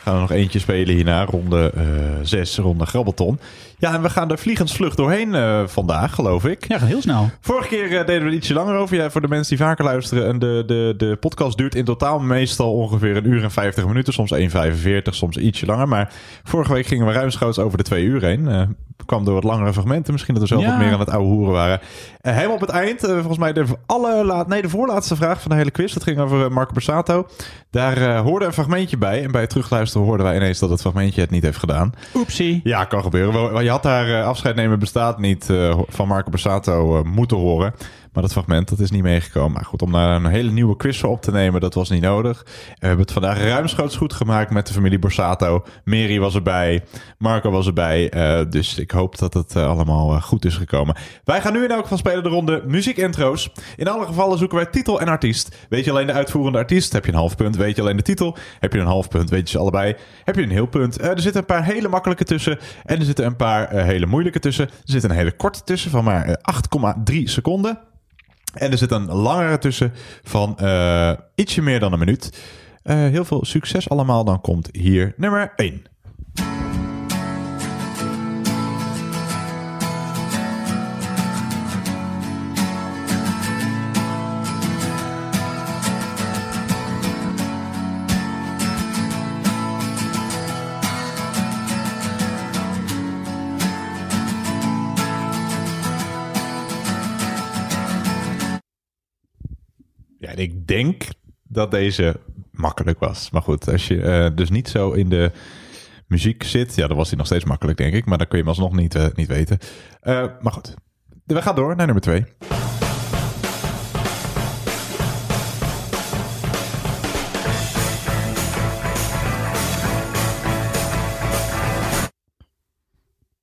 S3: Gaan er nog eentje spelen hierna, ronde 6, ronde Grabbelton. Ja, en we gaan er vliegensvlug doorheen eh, vandaag, geloof ik.
S2: Ja, heel snel.
S3: Vorige keer eh, deden we er ietsje langer over. Ja, voor de mensen die vaker luisteren. En de, de, de podcast duurt in totaal meestal ongeveer een uur en 50 minuten. Soms 1,45, soms ietsje langer. Maar vorige week gingen we ruimschoots over de twee uur heen. Eh kwam door wat langere fragmenten. Misschien dat we zelf
S2: Ja.
S3: wat meer aan het oude hoeren waren. Eh, helemaal op het eind, eh, volgens mij de, allerlaat, nee, de voorlaatste vraag van de hele quiz. Dat ging over eh, Marco Borsato. Daar eh, hoorde een fragmentje bij. En bij het terugluisteren hoorden wij ineens dat het fragmentje het niet heeft gedaan.
S2: Oepsie.
S3: Ja, kan gebeuren. Je had daar afscheid nemen bestaat niet van Marco Borsato moeten horen. Maar dat fragment dat is niet meegekomen. Maar goed, om daar een hele nieuwe quiz voor op te nemen, dat was niet nodig. We hebben het vandaag ruimschoots goed gemaakt met de familie Borsato. Mary was erbij, Marco was erbij. eh, dus ik hoop dat het eh, allemaal eh, goed is gekomen. Wij gaan nu in elk geval spelen de ronde muziekintro's. In alle gevallen zoeken wij titel en artiest. Weet je alleen de uitvoerende artiest, heb je een half punt. Weet je alleen de titel, heb je een half punt. Weet je ze allebei, heb je een heel punt. Er zitten een paar hele makkelijke tussen. En er zitten een paar hele moeilijke tussen. Er zit een hele korte tussen van maar eh, 8,3 seconden. En er zit een langere tussen van eh, ietsje meer dan een minuut. Eh, heel veel succes allemaal. Dan komt hier nummer 1. En ik denk dat deze makkelijk was. Maar goed, als je eh, dus niet zo in de muziek zit, ja, dan was hij nog steeds makkelijk, denk ik. Maar dan kun je hem alsnog niet, eh, niet weten. Eh, maar goed, we gaan door naar nummer 2.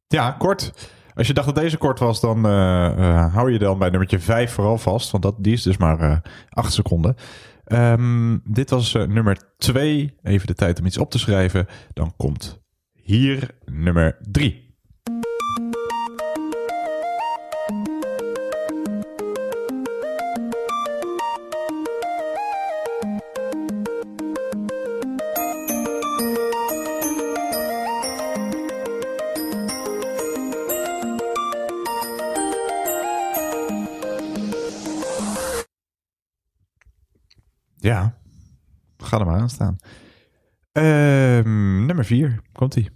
S3: Ja, kort. Als je dacht dat deze kort was, dan eh, eh, hou je dan bij nummertje 5 vooral vast. Want dat, die is dus maar eh 8 seconden. Ehm, dit was eh, nummer 2. Even de tijd om iets op te schrijven. Dan komt hier nummer 3. Ga er maar nummer 4, komt ie.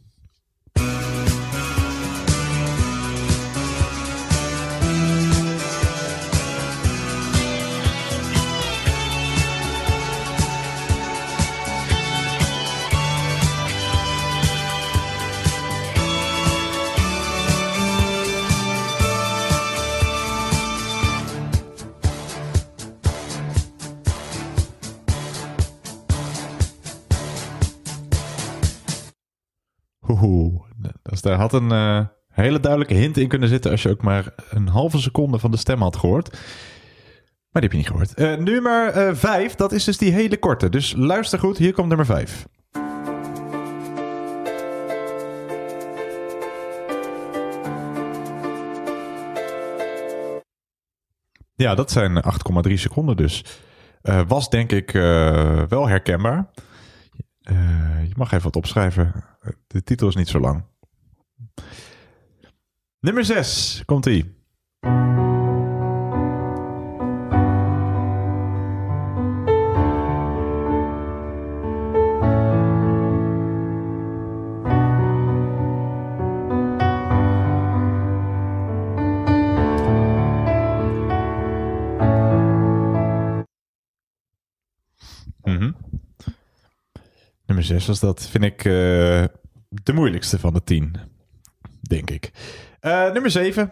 S3: Dus daar had een eh, hele duidelijke hint in kunnen zitten als je ook maar een halve seconde van de stem had gehoord. Maar die heb je niet gehoord. Eh, nummer 5, dat is dus die hele korte. Dus luister goed, hier komt nummer 5. Ja, dat zijn 8,3 seconden dus. Eh, was denk ik eh, wel herkenbaar. Eh, je mag even wat opschrijven. De titel is niet zo lang. Nummer 6, komt ie. Mhm. Nummer 6 was dat, vind ik, eh, de moeilijkste van de 10. Denk ik. Eh, nummer 7.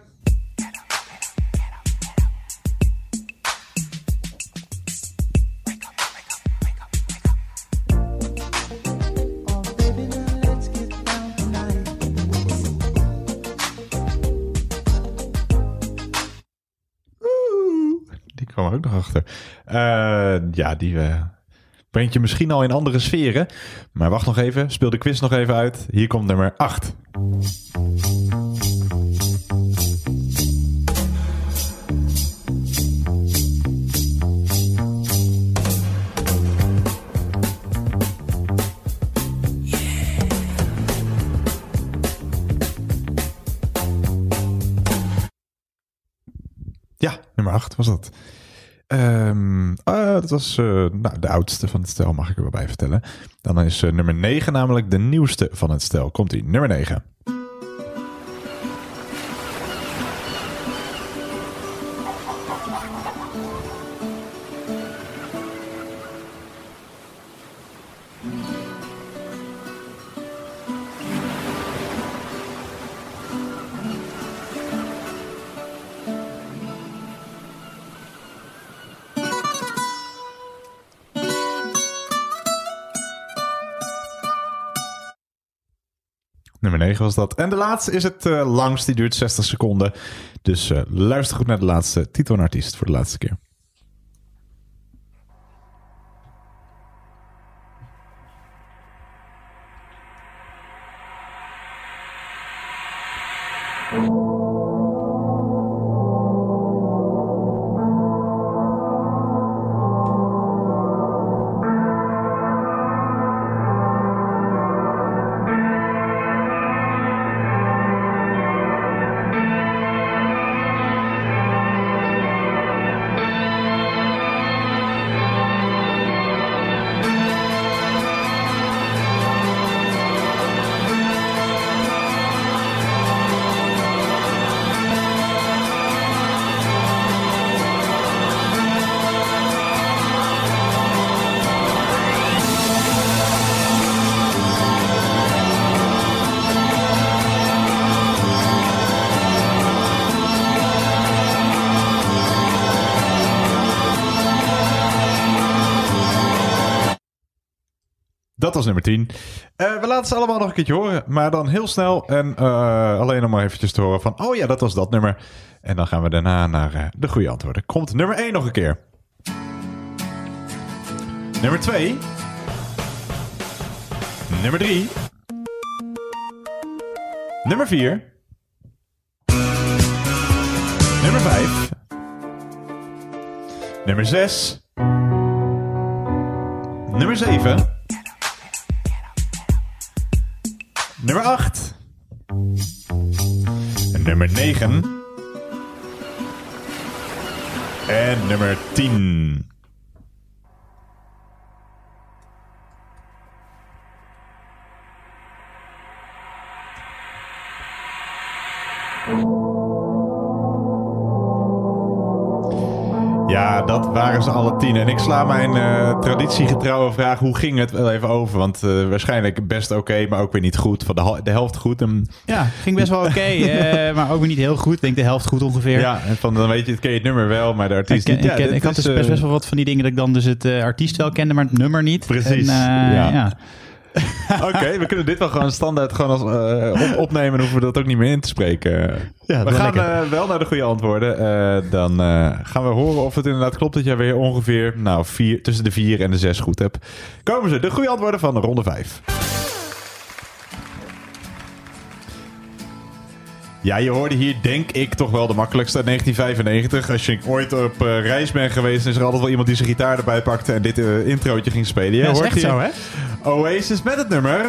S3: Die kwam er ook nog achter. Eh, ja, die eh, brengt je misschien al in andere sferen. Maar wacht nog even, speel de quiz nog even uit. Hier komt nummer 8. Nummer 8 was dat. Ehm, eh, dat was eh, nou, de oudste van het stel, mag ik er wel bij vertellen. Dan is eh, nummer 9 namelijk de nieuwste van het stel. Komt ie, nummer 9. 9 was dat. En de laatste is het eh, langst, die duurt 60 seconden. Dus eh, luister goed naar de laatste titel en artiest voor de laatste keer. Nummer 10. Eh, we laten ze allemaal nog een keertje horen, maar dan heel snel. En eh, alleen om maar eventjes te horen van, oh ja, dat was dat nummer. En dan gaan we daarna naar eh, de goede antwoorden. Komt nummer 1 nog een keer. Nummer 2. Nummer 3. Nummer 4. Nummer 5. Nummer 6. Nummer 7. Nummer 8. Nummer 9. En nummer 10. Dat waren ze alle tien. En ik sla mijn eh, traditiegetrouwe vraag, hoe ging het wel even over? Want eh, waarschijnlijk best oké, maar ook weer niet goed. Van de, de helft goed. En,
S2: Ja, ging best wel oké, eh, maar ook weer niet heel goed. Ik denk de helft goed ongeveer.
S3: ja, en van, dan weet je, het ken je het nummer wel, maar de
S2: Ik,
S3: artiest
S2: ken-
S3: niet.
S2: ik, ken- ik had dus best, best wel wat van die dingen dat ik dan dus het artiest wel kende, maar het nummer niet.
S3: Precies,
S2: En,
S3: ja.
S2: ja.
S3: Oké, we kunnen dit wel gewoon standaard gewoon als, eh, op, opnemen en hoeven we dat ook niet meer in te spreken.
S2: Ja,
S3: we gaan eh, wel naar de goede antwoorden. Eh, dan gaan we horen of het inderdaad klopt dat jij weer ongeveer nou, vier, tussen de vier en de zes goed hebt. Komen ze, de goede antwoorden van ronde vijf. Ja, je hoorde hier denk ik toch wel de makkelijkste uit 1995. Als je ooit op eh, reis bent geweest, is er altijd wel iemand die zijn gitaar erbij pakte en dit eh, introotje ging spelen. Je
S2: Ja, dat is echt
S3: hier
S2: zo, hè?
S3: Oasis met het nummer.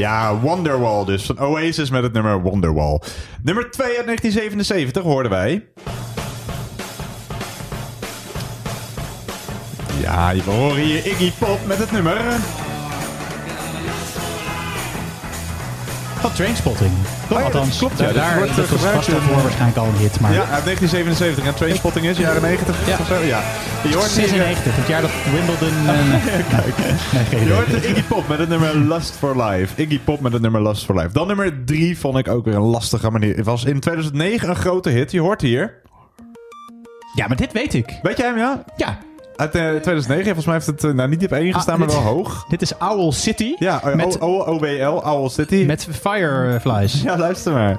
S3: Ja, Wonderwall dus. Van Oasis met het nummer Wonderwall. Nummer 2 uit 1977 hoorden wij. Ja, we horen hier Iggy Pop met het nummer.
S2: Van Trainspotting. Toch?
S3: Oh ja, dat
S2: Althans,
S3: klopt, ja.
S2: daar,
S3: wordt, eh,
S2: dat was
S3: gebruikt
S2: vast daarvoor
S3: in-
S2: waarschijnlijk al een hit. Maar
S3: Ja, uit 1977. En Trainspotting is jaren 90
S2: Ja.
S3: of zo. Ja. Je hoort hier,
S2: 96, het jaar dat Wimbledon... eh,
S3: Kijk.
S2: nee,
S3: Je hoort Iggy Pop met het nummer Lust for Life. Iggy Pop met het nummer Lust for Life. Dan nummer 3 vond ik ook weer een lastige manier. Het was in 2009 een grote hit. Je hoort hier.
S2: Ja, maar dit weet ik.
S3: Weet jij hem, ja?
S2: Ja.
S3: Uit eh, 2009. Volgens mij heeft het eh, nou, niet op 1 gestaan,
S2: Ah,
S3: maar
S2: dit-
S3: wel hoog.
S2: Dit is Owl City.
S3: Ja, eh,
S2: met,
S3: OWL, Owl City.
S2: met Fireflies.
S3: Ja, luister maar.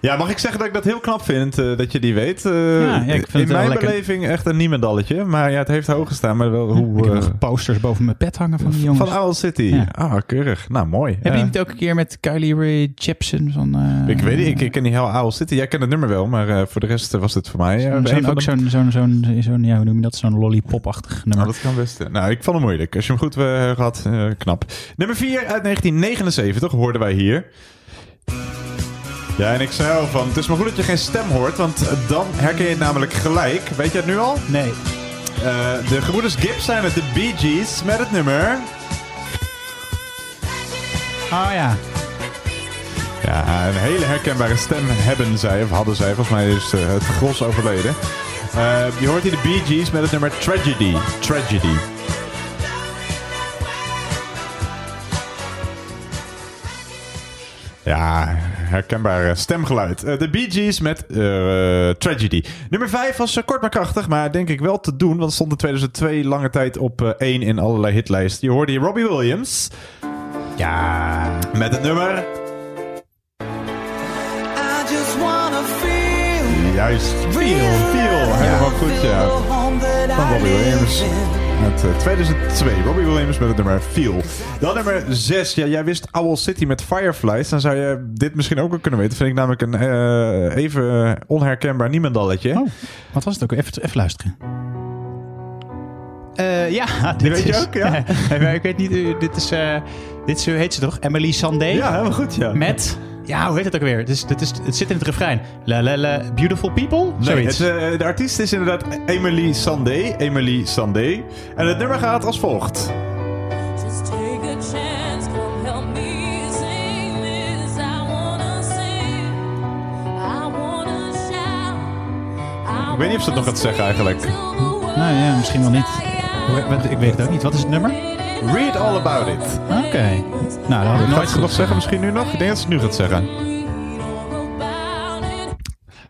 S3: Ja, mag ik zeggen dat ik dat heel knap vind, eh, dat je die weet? Eh,
S2: Ja, ja, ik vind
S3: in mijn
S2: lekker.
S3: beleving echt een niemendalletje. Maar ja, het heeft hoog gestaan. Maar wel hoe...
S2: Ik heb
S3: eh,
S2: posters boven mijn bed hangen van die jongens.
S3: van Owl City. Ah, keurig. Nou, mooi.
S2: Heb je niet ook een keer met Kylie Ray Jepsen van...
S3: ik weet niet, ik, ik ken die heel Owl City. Jij kent het nummer wel, maar voor de rest was het voor mij...
S2: Zo'n, ook zo'n, zo'n, zo'n, zo'n, ja, hoe noem je dat? Zo'n lollipop-achtig nummer.
S3: Nou, dat kan best. Nou, ik vond hem moeilijk. Als je hem goed had, knap. Nummer 4 uit 1979 hoorden wij hier. Ja, en ik zei al van, het is maar goed dat je geen stem hoort, want dan herken je het namelijk gelijk. Weet je het nu al?
S2: Nee.
S3: Eh, de gebroeders Gibbs zijn met de Bee Gees met het nummer...
S2: Oh ja.
S3: Ja, een hele herkenbare stem hebben zij, of hadden zij. Volgens mij is eh, het gros overleden. Eh, je hoort hier de Bee Gees met het nummer Tragedy. Tragedy. Ja, herkenbaar eh, stemgeluid. Eh, de Bee Gees met eh, Tragedy. Nummer 5 was kort maar krachtig, maar denk ik wel te doen. Want stond in 2002 lange tijd op 1 in allerlei hitlijsten. Je hoorde hier Robbie Williams.
S2: Ja.
S3: Met het nummer...
S31: I just wanna feel.
S3: Juist. Feel. Feel. Helemaal goed, ja. Van Robbie Williams. Eh, 2002. Robbie Williams met het nummer Feel. Dan nummer 6. Ja, jij wist Owl City met Fireflies. Dan zou je dit misschien ook wel kunnen weten. Vind ik namelijk een eh, even onherkenbaar niemendalletje.
S2: Oh, wat was het ook? Even, even luisteren. Eh, ja,
S3: Die
S2: dit
S3: weet je
S2: is-
S3: ook, ja?
S2: Ik weet niet, eh, dit is, eh, dit is, hoe heet ze toch? Emily Sandé?
S3: Ja, helemaal goed, ja.
S2: Met, ja, hoe heet het ook weer? Het, is, het, is, het zit in het refrein. La la la, beautiful people?
S3: Nee,
S2: Zoiets.
S3: het, eh, de artiest is inderdaad Emily Sandé. Emily Sandé. En het nummer gaat als volgt.
S32: Just take a chance, come help me sing this. I wanna sing, I wanna shout.
S3: Ik weet niet of ze het nog gaat zeggen eigenlijk.
S2: Nou ja, misschien wel niet. Ik weet het ook niet. Wat is het nummer?
S3: Read all about it.
S2: Oké. Nou, dat had ik
S3: Gaat
S2: nooit
S3: ze nog zeggen misschien nu nog? Ik denk dat ze het nu gaat zeggen.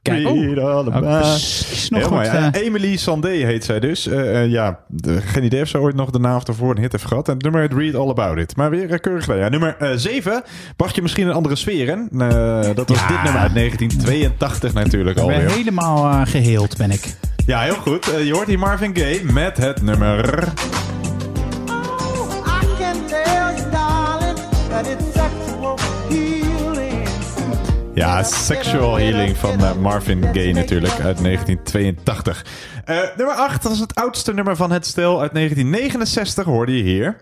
S2: Kijk, oh.
S3: Read all about
S2: nog
S3: Heel
S2: goed,
S3: mooi.
S2: eh.
S3: Emily Sandé heet zij dus. Eh, eh, ja, de, geen idee of ze ooit nog de naam of ervoor een hit heeft gehad. En het nummer heet Read All About It. Maar weer keurig gedaan. Ja, nummer 7 bracht je misschien een andere sfeer in. Eh, dat was
S2: Ja.
S3: dit nummer uit 1982 natuurlijk
S2: Ik ben
S3: alweer.
S2: helemaal eh, geheeld, ben ik.
S3: Ja, heel goed. Je hoort hier Marvin Gaye met het nummer... Ja, Sexual Healing van eh, Marvin Gaye natuurlijk uit 1982. Eh, nummer 8 was het oudste nummer van het stel uit 1969, hoorde je hier.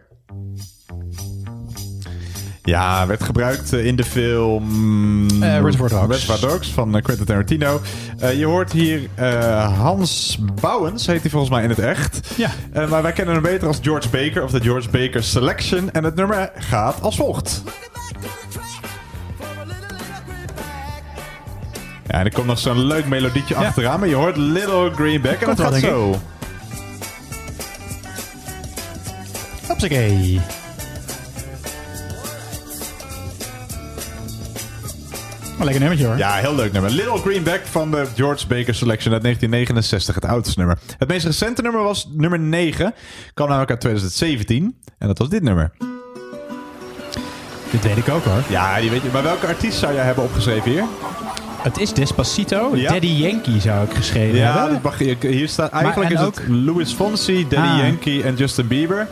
S3: Ja, werd gebruikt eh, in de film...
S2: Eh, Reservoir Dogs.
S3: Reservoir Dogs van Quentin Tarantino. Je hoort hier Hans Bouwens, heet hij volgens mij in het echt.
S2: Ja.
S3: Maar wij kennen hem beter als George Baker of de George Baker Selection. En het nummer gaat als volgt. Ja, en er komt nog zo'n leuk melodietje
S2: Ja.
S3: achteraan. Maar je hoort Little Greenback en dat gaat
S2: wel,
S3: zo.
S2: Hopsakee. Een lekker nummertje hoor.
S3: Ja, heel leuk nummer. Little Greenback van de George Baker Selection uit 1969. Het oudste nummer. Het meest recente nummer was nummer 9. Kwam namelijk uit 2017. En dat was dit nummer.
S2: Dit weet ik ook hoor.
S3: Ja, die weet je. Maar welke artiest zou jij hebben opgeschreven hier?
S2: Het is Despacito.
S3: Ja.
S2: Daddy Yankee zou ik geschreven
S3: Ja,
S2: hebben.
S3: dit mag, je- hier staat eigenlijk
S2: en
S3: is
S2: ook-
S3: het Louis Fonsi, Daddy
S2: Ah.
S3: Yankee en Justin Bieber.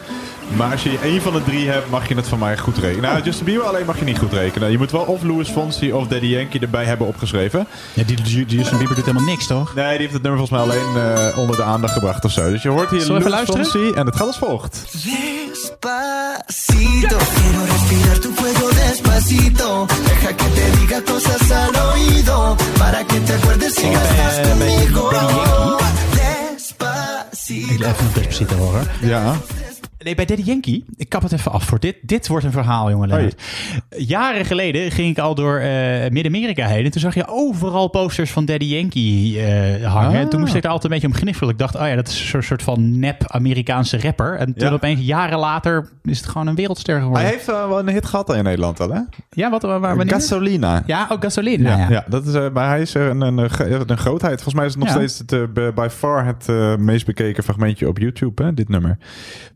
S3: Maar als je één van de drie hebt, mag je het van mij goed rekenen. Nou, Justin Bieber alleen mag je niet goed rekenen. Je moet wel of Louis Fonsi of Daddy Yankee erbij hebben opgeschreven.
S2: Ja, die, die, die Justin Bieber doet helemaal niks toch?
S3: Nee, die heeft het nummer volgens mij alleen eh, onder de aandacht gebracht of zo. Dus je hoort hier Louis
S2: luisteren?
S3: Fonsi en het gaat als volgt.
S31: Despacito, quiero respirar tu cuello despacito. Deja que te diga cosas. Acuerdes si ya estás
S2: eh,
S31: conmigo. Despacito.
S2: Ik wil even nog Despacito horen.
S3: Ja.
S2: Nee, bij Daddy Yankee, ik kap het even af voor dit. Dit wordt een verhaal, jongen. Lennart. Jaren geleden ging ik al door eh, Midden-Amerika heen. En toen zag je overal posters van Daddy Yankee eh, hangen.
S3: Ah.
S2: En toen moest ik er altijd een beetje om gniffelen. Ik dacht, oh ja, dat is een soort, van nep-Amerikaanse rapper. En toen
S3: Ja.
S2: opeens, jaren later, is het gewoon een wereldster geworden.
S3: Hij heeft eh, wel een hit gehad in Nederland al, hè?
S2: Ja, wat, waar, wanneer?
S3: Gasolina.
S2: Ja, ook.
S3: Ja,
S2: Nou ja.
S3: ja. dat is, maar hij is een, een, een, grootheid. Volgens mij is het nog steeds het, by- far het meest bekeken fragmentje op YouTube, hè, dit nummer.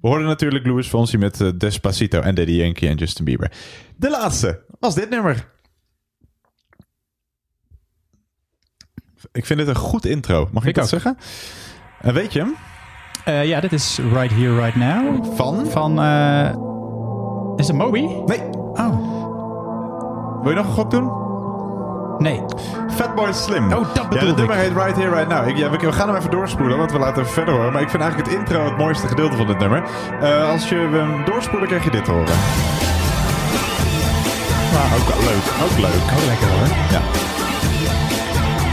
S3: We hoorden natuurlijk Louis Fonsi met eh, Despacito en Daddy Yankee en Justin Bieber. De laatste was dit nummer. Ik vind dit een goed intro. Mag ik,
S2: Ik
S3: dat
S2: ook.
S3: zeggen? En weet je hem?
S2: Eh, ja, dit is Right Here, Right Now.
S3: Van?
S2: Van, eh, is het Moby?
S3: Nee.
S2: Oh.
S3: Wil je nog een gok doen?
S2: Nee.
S3: Fatboy Slim.
S2: Oh, dat
S3: Ja,
S2: bedoelde
S3: dat nummer heet Right Here, Right Now. Ik, ja, we, we gaan hem even doorspoelen, want we laten hem verder horen. Maar ik vind eigenlijk het intro het mooiste gedeelte van dit nummer. Eh, als je hem doorspoelen, krijg je dit te horen. ook wel leuk. Ook leuk.
S2: Ook lekker hoor.
S3: Ja.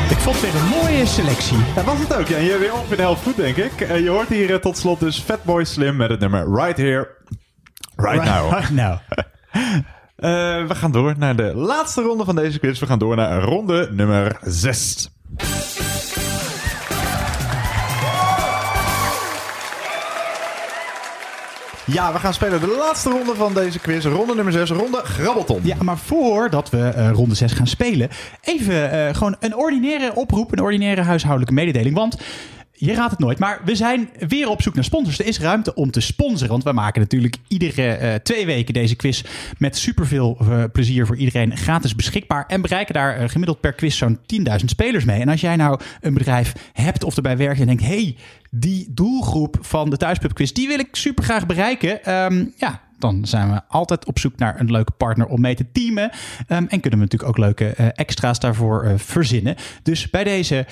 S2: Ik vond het weer een mooie selectie.
S3: Dat was het ook. Ja, en je weer ongeveer de helft goed, denk ik. Eh, je hoort hier eh, tot slot dus Fatboy Slim met het nummer Right Here, Right, Now.
S2: Right now.
S3: Eh, we gaan door naar de laatste ronde van deze quiz. We gaan door naar ronde nummer 6. Ja, we gaan spelen de laatste ronde van deze quiz. Ronde nummer 6, ronde Grabbelton.
S2: Ja, maar voordat we eh, ronde 6 gaan spelen, even eh, gewoon een ordinaire oproep, een ordinaire huishoudelijke mededeling. Want je raadt het nooit, maar we zijn weer op zoek naar sponsors. Er is ruimte om te sponsoren, want wij maken natuurlijk iedere eh, twee weken deze quiz met superveel eh, plezier voor iedereen gratis beschikbaar. En bereiken daar eh, gemiddeld per quiz zo'n 10.000 spelers mee. En als jij nou een bedrijf hebt of erbij werkt en denkt, hey, die doelgroep van de Thuispub-quiz, die wil ik super graag bereiken. Ehm, ja, dan zijn we altijd op zoek naar een leuke partner om mee te teamen. Ehm, en kunnen we natuurlijk ook leuke extra's daarvoor verzinnen. Dus bij deze,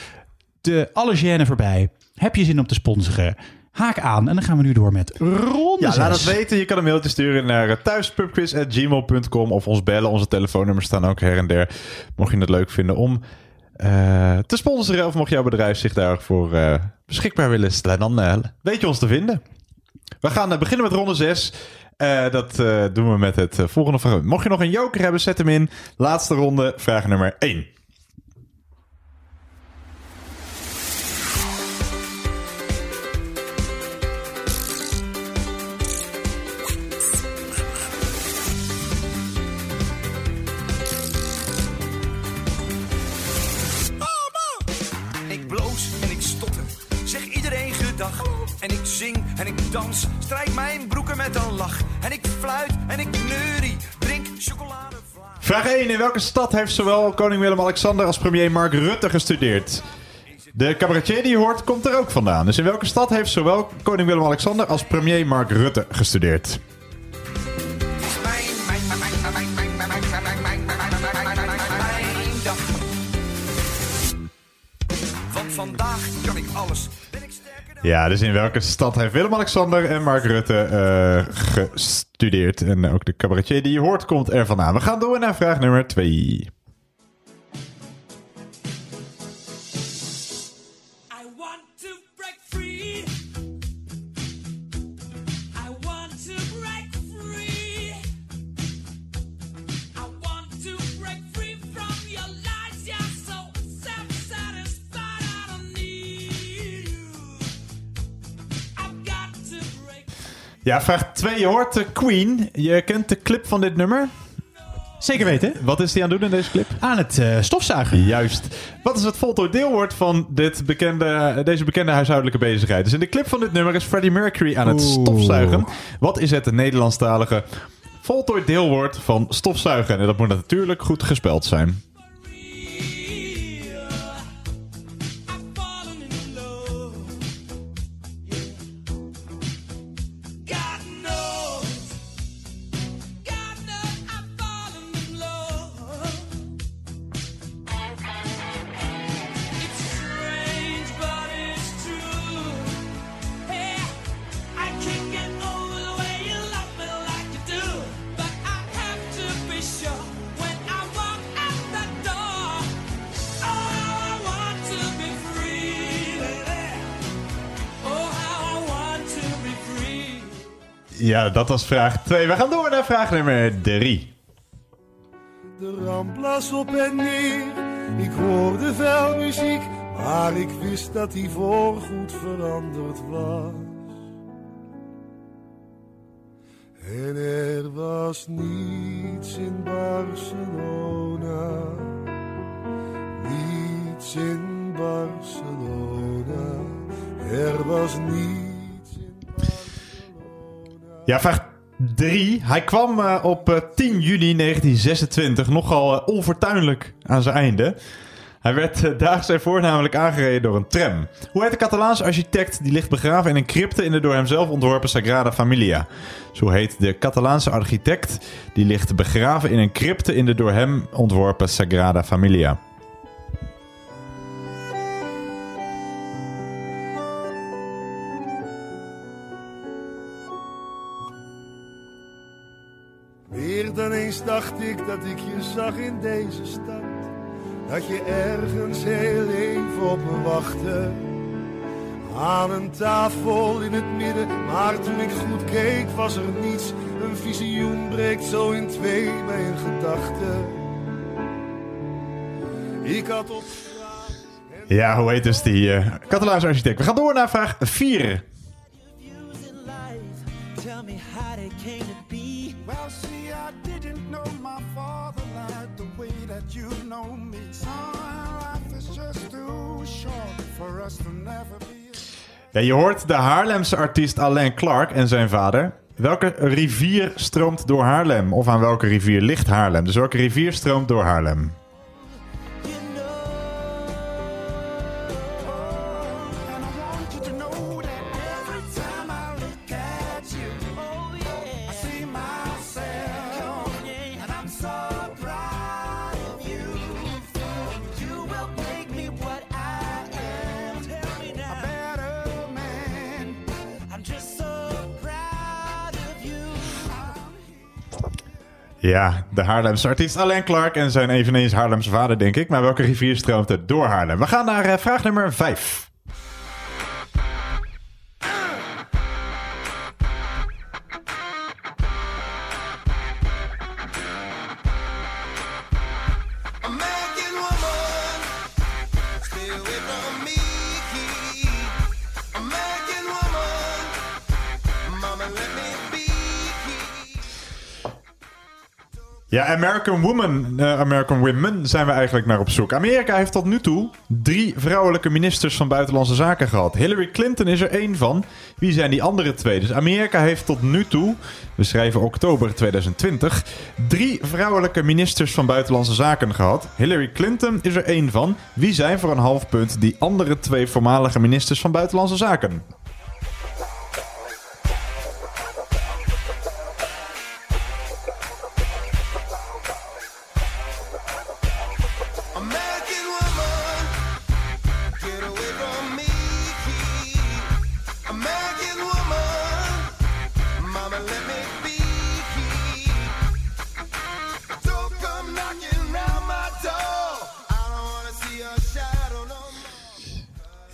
S2: de alle gêne voorbij. Heb je zin om te sponsoren? Haak aan en dan gaan we nu door met ronde
S3: Ja, laat het weten. Je kan een mailtje sturen naar eh, thuispubquiz.gmail.com of ons bellen. Onze telefoonnummers staan ook her en der. Mocht je het leuk vinden om eh, te sponsoren of mocht jouw bedrijf zich daarvoor eh, beschikbaar willen stellen, dan weet je ons te vinden. We gaan beginnen met ronde 6. dat doen we met het volgende fragment. Mocht je nog een joker hebben, zet hem in. Laatste ronde, vraag nummer 1.
S33: Dans, strijk mijn broeken met een lach. En ik fluit en ik neurie, drink chocolade.
S3: Vraag 1. In welke stad heeft zowel koning Willem-Alexander als premier Mark Rutte gestudeerd? De cabaretier die je hoort komt er ook vandaan. Dus in welke stad heeft zowel koning Willem-Alexander als premier Mark Rutte gestudeerd?
S33: Vandaag kan ik alles.
S3: Ja, dus in welke stad heeft Willem-Alexander en Mark Rutte eh, gestudeerd? En ook de cabaretier die je hoort komt er vandaan. We gaan door naar vraag nummer 2. Ja, vraag 2. Je hoort de Queen. Je kent de clip van dit nummer?
S2: Zeker weten.
S3: Wat is die aan het doen in deze clip?
S2: Aan het eh, stofzuigen.
S3: Juist. Wat is het voltooid deelwoord van dit bekende, deze bekende huishoudelijke bezigheid? Dus in de clip van dit nummer is Freddie Mercury aan het
S2: Oeh.
S3: stofzuigen. Wat is het Nederlandstalige voltooid deelwoord van stofzuigen? En dat moet natuurlijk goed gespeld zijn. Ja, dat was vraag 2. We gaan door naar vraag nummer 3.
S8: De ramp las op en neer, ik hoorde veel muziek, maar ik wist dat die voorgoed veranderd was. En er was niets in Barcelona, niets in Barcelona, er was niets.
S3: Ja, vraag 3. Hij kwam eh, op eh, 10 juni 1926 nogal eh, onfortuinlijk aan zijn einde. Hij werd eh, daags ervoor namelijk aangereden door een tram. Hoe heet de Catalaanse architect die ligt begraven in een crypte in de door hem zelf ontworpen Sagrada Familia? Zo heet de Catalaanse architect die ligt begraven in een crypte in de door hem ontworpen Sagrada Familia.
S8: Ik dat ik je zag in deze stad. Dat je ergens heel even op me wachtte. Aan een tafel in het midden, maar toen ik goed keek was er niets. Een visioen breekt zo in twee bij een gedachte. Ik had op
S3: Ja, hoe heet dus die eh, Catalaanse architect? We gaan door naar vraag 4.
S29: Tell me how they came to be.
S28: Well, see, I didn't
S3: Ja, je hoort de Haarlemse artiest Alain Clark en zijn vader. Welke rivier stroomt door Haarlem? Of aan welke rivier ligt Haarlem? Dus welke rivier stroomt door Haarlem? Ja, de Haarlemse artiest Alain Clark en zijn eveneens Haarlemse vader, denk ik. Maar welke rivier stroomt er door Haarlem? We gaan naar eh, vraag nummer 5. Ja, American Woman, eh, American Women zijn we eigenlijk naar op zoek. Amerika heeft tot nu toe drie vrouwelijke ministers van Buitenlandse Zaken gehad. Hillary Clinton is er één van. Wie zijn die andere twee? Dus Amerika heeft tot nu toe, we schrijven oktober 2020, drie vrouwelijke ministers van Buitenlandse Zaken gehad. Hillary Clinton is er één van. Wie zijn voor een half punt die andere twee voormalige ministers van Buitenlandse Zaken?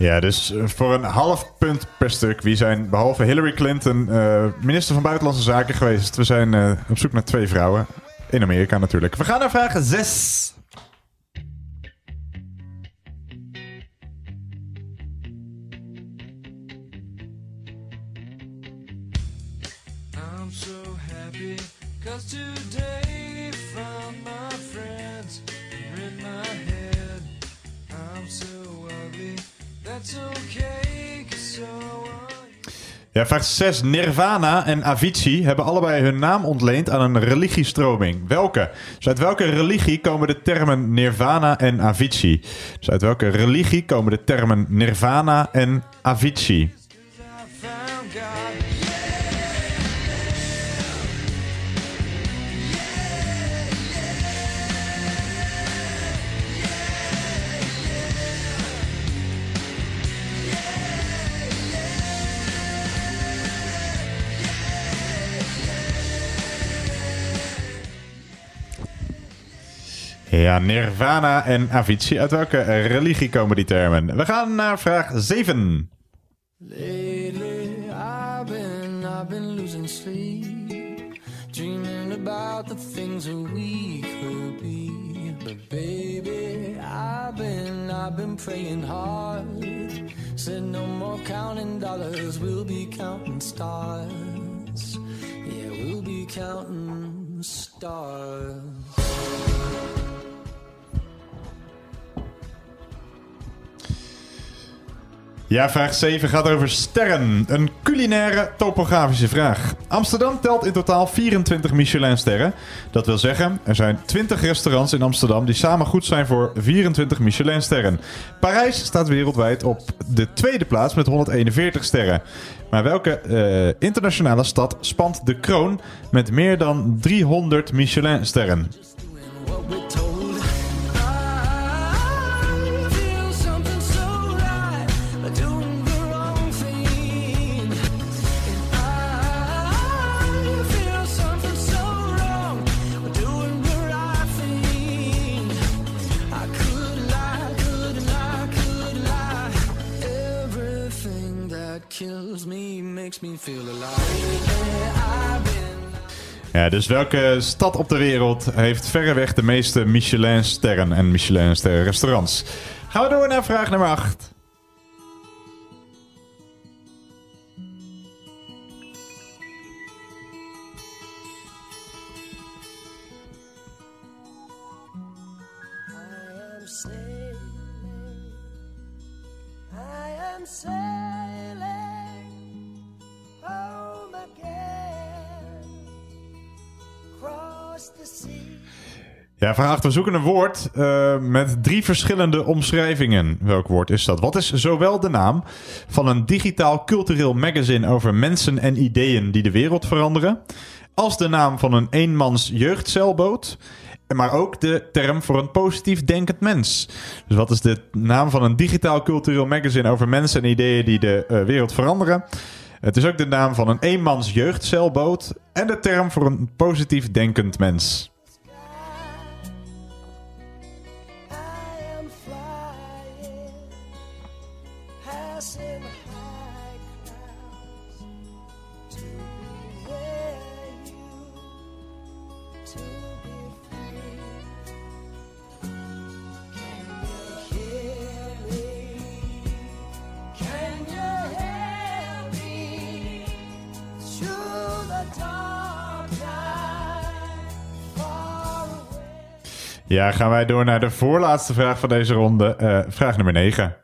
S3: Ja, dus eh, voor een half punt per stuk. Wie zijn behalve Hillary Clinton eh, minister van Buitenlandse Zaken geweest? We zijn eh, op zoek naar twee vrouwen. In Amerika natuurlijk. We gaan naar vraag 6. Ja, vraag 6. Nirvana en Avicii hebben allebei hun naam ontleend aan een religiestroming. Welke? Uit welke religie komen de termen Nirvana en Avicii? Dus uit welke religie komen de termen Nirvana en Avicii? Ja, Nirvana en Avicii. Uit welke religie komen die termen? We gaan naar vraag 7.
S29: Lately, I've been, I've been losing sleep, dreaming about the things that we could be. But baby, I've been, I've been praying hard. Said no more counting dollars, we'll be counting stars. Yeah, we'll be counting stars.
S3: Ja, vraag 7 gaat over sterren. Een culinaire topografische vraag. Amsterdam telt in totaal 24 Michelin-sterren. Dat wil zeggen, er zijn 20 restaurants in Amsterdam die samen goed zijn voor 24 Michelin-sterren. Parijs staat wereldwijd op de tweede plaats met 141 sterren. Maar welke eh, internationale stad spant de kroon met meer dan 300 Michelin-sterren? Ja, dus welke stad op de wereld heeft verreweg de meeste Michelin-sterren en Michelin-sterren restaurants? Gaan we door naar vraag nummer 8. Ja, vraag 8. We zoeken een woord eh, met drie verschillende omschrijvingen. Welk woord is dat? Wat is zowel de naam van een digitaal cultureel magazine over mensen en ideeën die de wereld veranderen, als de naam van een eenmans jeugdcelboot, maar ook de term voor een positief denkend mens. Dus wat is de naam van een digitaal cultureel magazine over mensen en ideeën die de eh, wereld veranderen? Het is ook de naam van een eenmans jeugdcelboot en de term voor een positief denkend mens. Ja, gaan wij door naar de voorlaatste vraag van deze ronde. Eh, vraag nummer 9.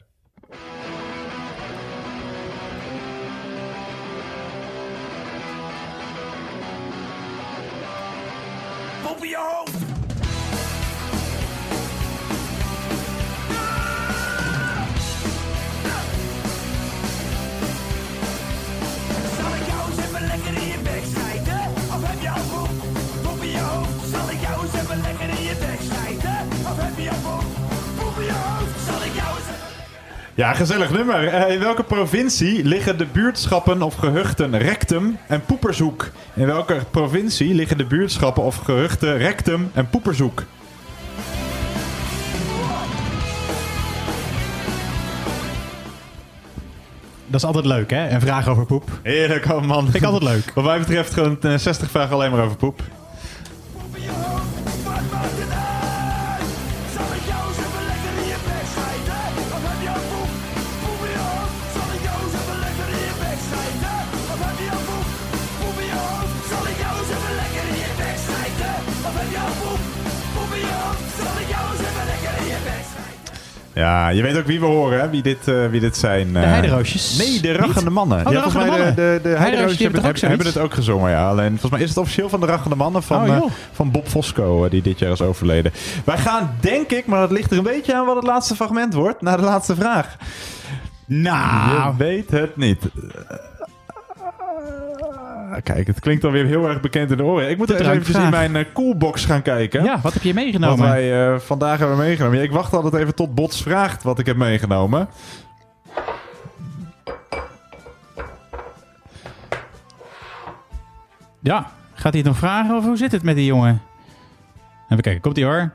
S3: Gezellig nummer. Eh, in welke provincie liggen de buurtschappen of gehuchten Rectum en Poepershoek? In welke provincie liggen de buurtschappen of gehuchten Rectum en Poepershoek?
S2: Dat is altijd leuk, hè? Een vraag over poep.
S3: Heerlijk, oh man.
S2: Vind ik altijd leuk.
S3: Wat mij betreft gewoon eh, 60 vragen alleen maar over poep. Ja, je weet ook wie we horen, hè? Wie dit, eh, wie dit zijn.
S2: De
S3: eh.
S2: Heideroosjes.
S3: Nee, de Rachende Mannen.
S2: Oh, de
S3: ja, volgens mij
S2: Rachende
S3: de,
S2: Mannen.
S3: de, de
S2: Heideroosjes,
S3: hebben,
S2: ook
S3: hebben, hebben het ook gezongen, ja. Alleen volgens mij is het officieel van de Rachende Mannen van,
S2: Oh,
S3: eh, van Bob Fosco, die dit jaar is overleden. Wij gaan, denk ik, maar dat ligt er een beetje aan wat het laatste fragment wordt, naar de laatste vraag.
S2: Nou.
S3: Je weet het niet. Kijk, het klinkt alweer heel erg bekend in de oren. Ik moet er eens eventjes in mijn eh, coolbox gaan kijken.
S2: Ja, wat heb je meegenomen?
S3: Wat wij eh, vandaag hebben meegenomen. Ja, ik wacht altijd even tot Bots vraagt wat ik heb meegenomen.
S2: Ja, gaat hij het nog vragen of hoe zit het met die jongen? Even kijken, komt hij hoor.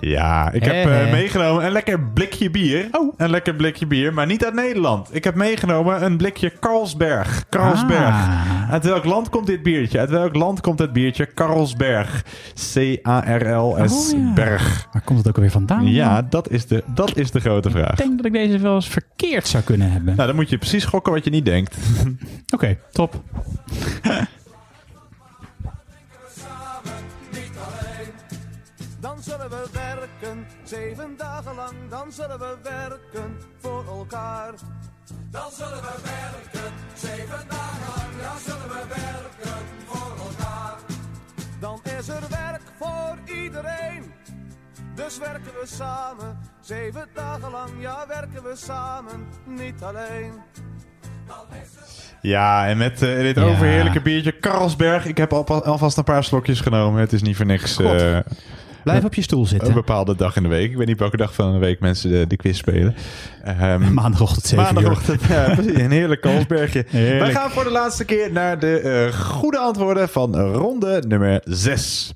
S3: Ja, ik heb eh, meegenomen een lekker blikje bier.
S2: Oh.
S3: Een lekker blikje bier, maar niet uit Nederland. Ik heb meegenomen een blikje Carlsberg. Carlsberg.
S2: Ah.
S3: Uit welk land komt dit biertje? Uit welk land komt het biertje Carlsberg? C-A-R-L-S
S2: Oh, ja.
S3: Berg.
S2: Waar komt het ook weer vandaan?
S3: Ja, dat is, de, dat is de grote vraag.
S2: Ik denk dat ik deze wel eens verkeerd zou kunnen hebben.
S3: Nou, dan moet je precies gokken wat je niet denkt.
S2: Oké, top.
S31: Zullen zullen we werken, zeven dagen lang, dan zullen we werken voor elkaar. Dan zullen we werken, zeven dagen lang, dan zullen we werken voor elkaar. Dan is er werk voor iedereen, dus werken we samen, zeven dagen lang, ja werken we samen, niet alleen.
S3: Ja, en met eh, dit
S2: Ja.
S3: overheerlijke biertje Carlsberg. Ik heb al, alvast een paar slokjes genomen. Het is niet voor niks.
S2: God. Blijf op je stoel zitten.
S3: Een bepaalde dag in de week. Ik weet niet welke dag van de week mensen de, de quiz spelen. Ehm,
S2: Maandagochtend 7 uur.
S3: Maandagochtend, ja, precies. Een heerlijk.
S2: Heerlijk.
S3: Wij gaan voor de laatste keer naar de eh, goede antwoorden van ronde nummer 6.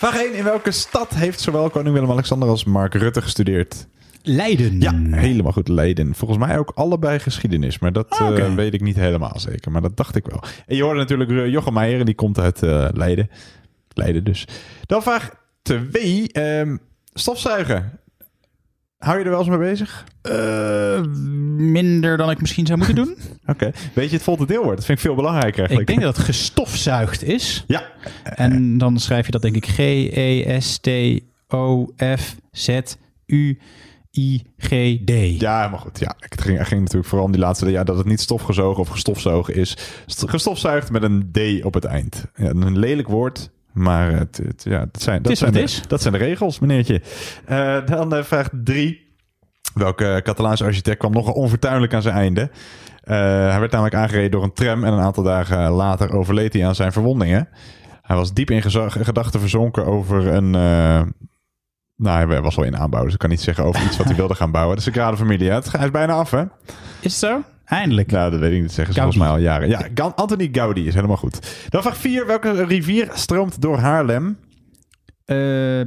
S3: Vraag 1. In welke stad heeft zowel koning Willem-Alexander als Mark Rutte gestudeerd?
S2: Leiden.
S3: Ja, helemaal goed. Leiden. Volgens mij ook allebei geschiedenis. Maar dat
S2: Ah,
S3: eh, weet ik niet helemaal zeker. Maar dat dacht ik wel. En je hoorde natuurlijk Jochem Meijer. En die komt uit eh, Leiden. Dus. Dan vraag 2. ehm, stofzuigen. Hou je er wel eens mee bezig?
S2: Eh, minder dan ik misschien zou moeten doen.
S3: Oké. Weet je het volgende deelwoord? Dat vind ik veel belangrijker eigenlijk.
S2: Ik denk dat het gestofzuigd is.
S3: Ja.
S2: En dan schrijf je dat denk ik E G-E-S-T-O-F-Z-U-I-G-D.
S3: Ja, maar goed. Ja, het ging, het ging natuurlijk vooral om die laatste. Ja, dat het niet stofgezogen of gestofzogen is. St- Gestofzuigd met een D op het eind. Ja, een lelijk woord. Maar het, het- ja, dat, zijn, dat, zijn de, dat zijn de regels, meneertje. Eh, dan eh, vraag drie. Welke Catalaanse architect kwam nogal onfortuinlijk aan zijn einde? Eh, hij werd namelijk aangereden door een tram en een aantal dagen later overleed hij aan zijn verwondingen. Hij was diep in gedachten verzonken over een... eh, nou, hij was wel in aanbouw, dus ik kan niet zeggen over iets wat hij wilde gaan bouwen. De Sagrada Familia. Het hij is bijna af, hè?
S2: Is het zo? Eindelijk.
S3: Nou, dat weet ik niet. Zeggen ze
S2: Gaudi.
S3: volgens mij al jaren. Ja, Anthony Gaudi is helemaal goed. Dan vraag 4. Welke rivier stroomt door Haarlem?
S2: Eh,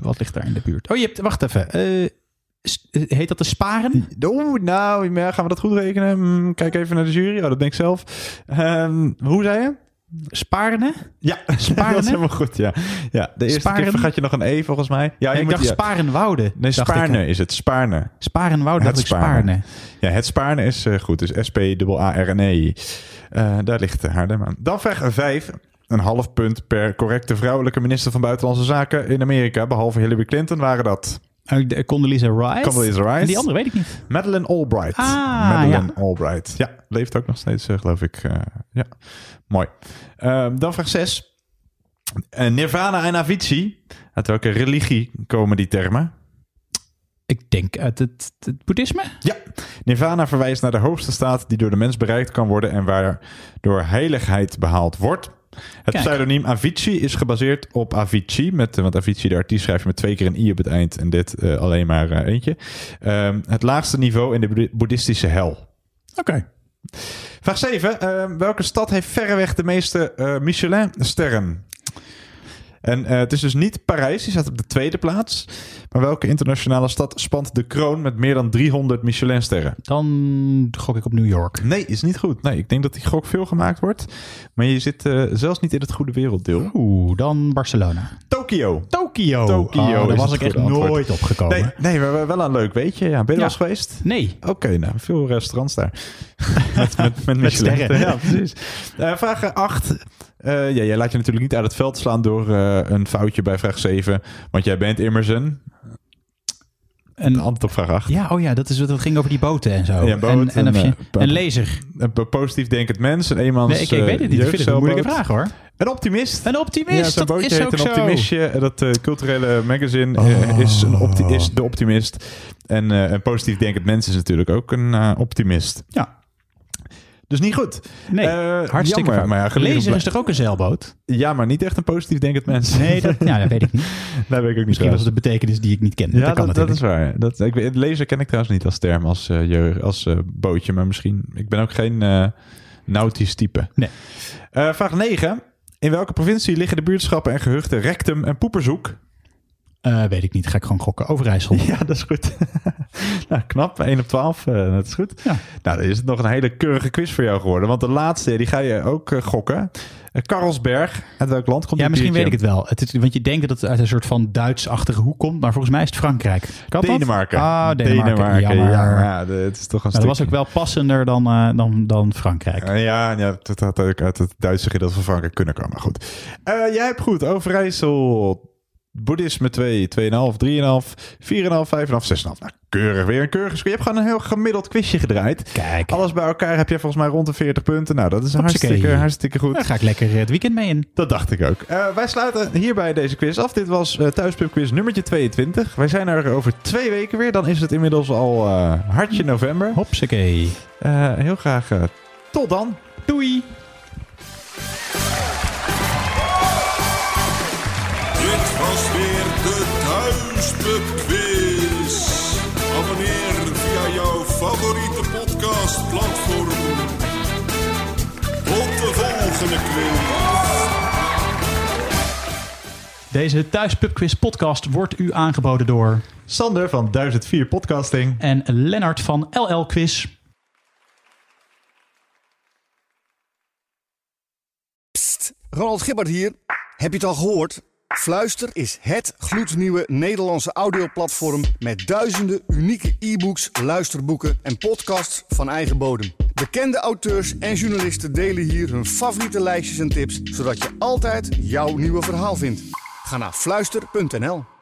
S2: wat ligt daar in de buurt? Oh, je hebt... Wacht even. Eh, s- heet dat de Sparen?
S3: Oeh, nou, ja, gaan we dat goed rekenen? Hmm, kijk even naar de jury. Oh, dat denk ik zelf. Ehm, hoe zei je?
S2: Sparene?
S3: Ja,
S2: Sparene?
S3: dat is helemaal goed. Ja, ja de eerste
S2: Sparen?
S3: keer vergat je nog een E volgens mij. Ja,
S2: ik dacht
S3: ja.
S2: Sparenwoude.
S3: Nee, Spaarne is het. Spaarne.
S2: Sparenwoude,
S3: Het
S2: dacht ik
S3: Spaarne.
S2: Spaarne.
S3: Ja, het Spaarne is eh, goed. Dus S-P-A-R-N-E. Eh, daar ligt uh, Haarlem aan. Dan vraag 5. Een half punt per correcte vrouwelijke minister van Buitenlandse Zaken in Amerika. Behalve Hillary Clinton waren dat...
S2: Condoleezza Rice?
S3: Condoleezza Rice.
S2: En die andere weet ik niet.
S3: Madeleine Albright.
S2: Ah,
S3: Madeleine
S2: ja.
S3: Albright. Ja, leeft ook nog steeds, eh, geloof ik. Eh, ja, mooi. Ehm, dan vraag 6. Nirvana en Avicii. Uit welke religie komen die termen?
S2: Ik denk uit het, het boeddhisme?
S3: Ja, Nirvana verwijst naar de hoogste staat die door de mens bereikt kan worden en waardoor heiligheid behaald wordt. Het
S2: Kijk.
S3: pseudoniem Avicii is gebaseerd op Avicii, met, want Avicii, de artiest, schrijf je met twee keer een i op het eind en dit eh, alleen maar eh, eentje. Ehm, het laagste niveau in de boeddhi- boeddhistische hel.
S2: Oké.
S3: Vraag 7. Ehm, welke stad heeft verreweg de meeste eh, Michelin-sterren? En eh, het is dus niet Parijs, die staat op de tweede plaats. Maar welke internationale stad spant de kroon met meer dan 300 Michelin-sterren?
S2: Dan gok ik op New York.
S3: Nee, is niet goed. Nee, ik denk dat die gok veel gemaakt wordt. Maar je zit eh, zelfs niet in het goede werelddeel.
S2: Oeh, dan Barcelona.
S3: Tokio.
S2: Tokio.
S3: Tokio.
S2: Oh, daar was ik echt
S3: antwoord.
S2: nooit opgekomen.
S3: Nee, nee, maar wel een leuk weetje. Ja, ben je
S2: Ja.
S3: geweest?
S2: Nee.
S3: Oké, nou, veel restaurants daar. met, met, met, Michelin.
S2: sterren.
S3: Ja, precies. Eh, vraag 8. Ja, jij laat je natuurlijk niet uit het veld slaan door eh, een foutje bij vraag 7. Want jij bent immers een...
S2: Een
S3: antwoord op vraag 8.
S2: Ja, oh ja, dat, is, dat ging over die boten en zo.
S3: Ja, boot
S2: en, en,
S3: en,
S2: of je-
S3: eh,
S2: een laser.
S3: Een positief denkend mens, een eenmans
S2: Nee, ik, ik
S3: eh,
S2: weet het niet. Ik vind het een moeilijke vraag hoor.
S3: Een optimist.
S2: Een optimist,
S3: Ja,
S2: dat is ook
S3: een
S2: zo.
S3: optimistje. Dat eh, culturele magazine eh, is, een opti- is de optimist. En eh, een positief denkend mens is natuurlijk ook een eh, optimist.
S2: Ja.
S3: Dus niet goed.
S2: Nee,
S3: Eh,
S2: hartstikke
S3: jammer. Maar ja,
S2: Laser is toch ook een zeilboot?
S3: Ja, maar niet echt een positief denkend mens.
S2: Nee, dat, ja, dat weet ik niet.
S3: dat weet ik ook niet.
S2: Misschien was het een betekenis die ik niet ken.
S3: Ja,
S2: dat
S3: dat, dat is waar. Dat, ik, weet- lezer ken ik trouwens niet als term, als, jeugd, als eh, bootje. Maar misschien... Ik ben ook geen nautisch type.
S2: Nee.
S3: Vraag 9. In welke provincie liggen de buurtschappen en gehuchten Rectum en Poeperzoek?
S2: Eh, weet ik niet. Ga ik gewoon gokken. Overijssel.
S3: Ja, dat is goed. nou, knap. 1 op 12. eh, dat is goed. Nou, dan is het nog een hele keurige quiz voor jou geworden. Want de laatste, die ga je ook eh, gokken. Karlsberg. Uit welk land komt
S2: Ja,
S3: dit
S2: misschien weet ik het wel. Het is, want je denkt dat het uit een soort van Duits-achtige hoek komt. Maar volgens mij is het Frankrijk. Kan dat?
S3: Denemarken.
S2: Ah, Denemarken. Jammer.
S3: Ja, ja, het is toch een
S2: Maar dat was ook wel passender dan, dan, dan Frankrijk.
S3: Ja, ja, dat had ook uit het Duitse gedeelte van Frankrijk kunnen komen. Maar goed. Jij hebt goed. Overijssel. Boeddhisme 2, 2,5, 3,5, 4,5, 5,5, 6,5. Nou, keurig. Weer een keurig score. Je hebt gewoon een heel gemiddeld quizje gedraaid.
S2: Kijk.
S3: Alles bij elkaar heb je volgens mij rond de 40 punten. Nou, dat is hartstikke, hartstikke goed.
S2: Daar ga ik lekker het weekend mee in.
S3: Dat dacht ik ook. Eh, wij sluiten hierbij deze quiz af. Dit was eh Thuispub quiz nummertje 22. Wij zijn er over twee weken weer. Dan is het inmiddels al eh, hartje november.
S2: Hopsakee.
S3: Eh, heel graag eh, tot dan.
S2: Doei.
S28: Was weer de Thuispub Quiz. Abonneer via jouw favoriete podcastplatform. Tot de volgende quiz.
S2: Deze Thuis Pub Quiz podcast wordt u aangeboden door...
S3: Sander van 1004 Podcasting.
S2: En Lennart van LL Quiz.
S34: Ronald Gibbard hier. Heb je het al gehoord? Fluister is het gloednieuwe Nederlandse audioplatform met duizenden unieke e-books, luisterboeken en podcasts van eigen bodem. Bekende auteurs en journalisten delen hier hun favoriete lijstjes en tips, zodat je altijd jouw nieuwe verhaal vindt. Ga naar fluister.nl.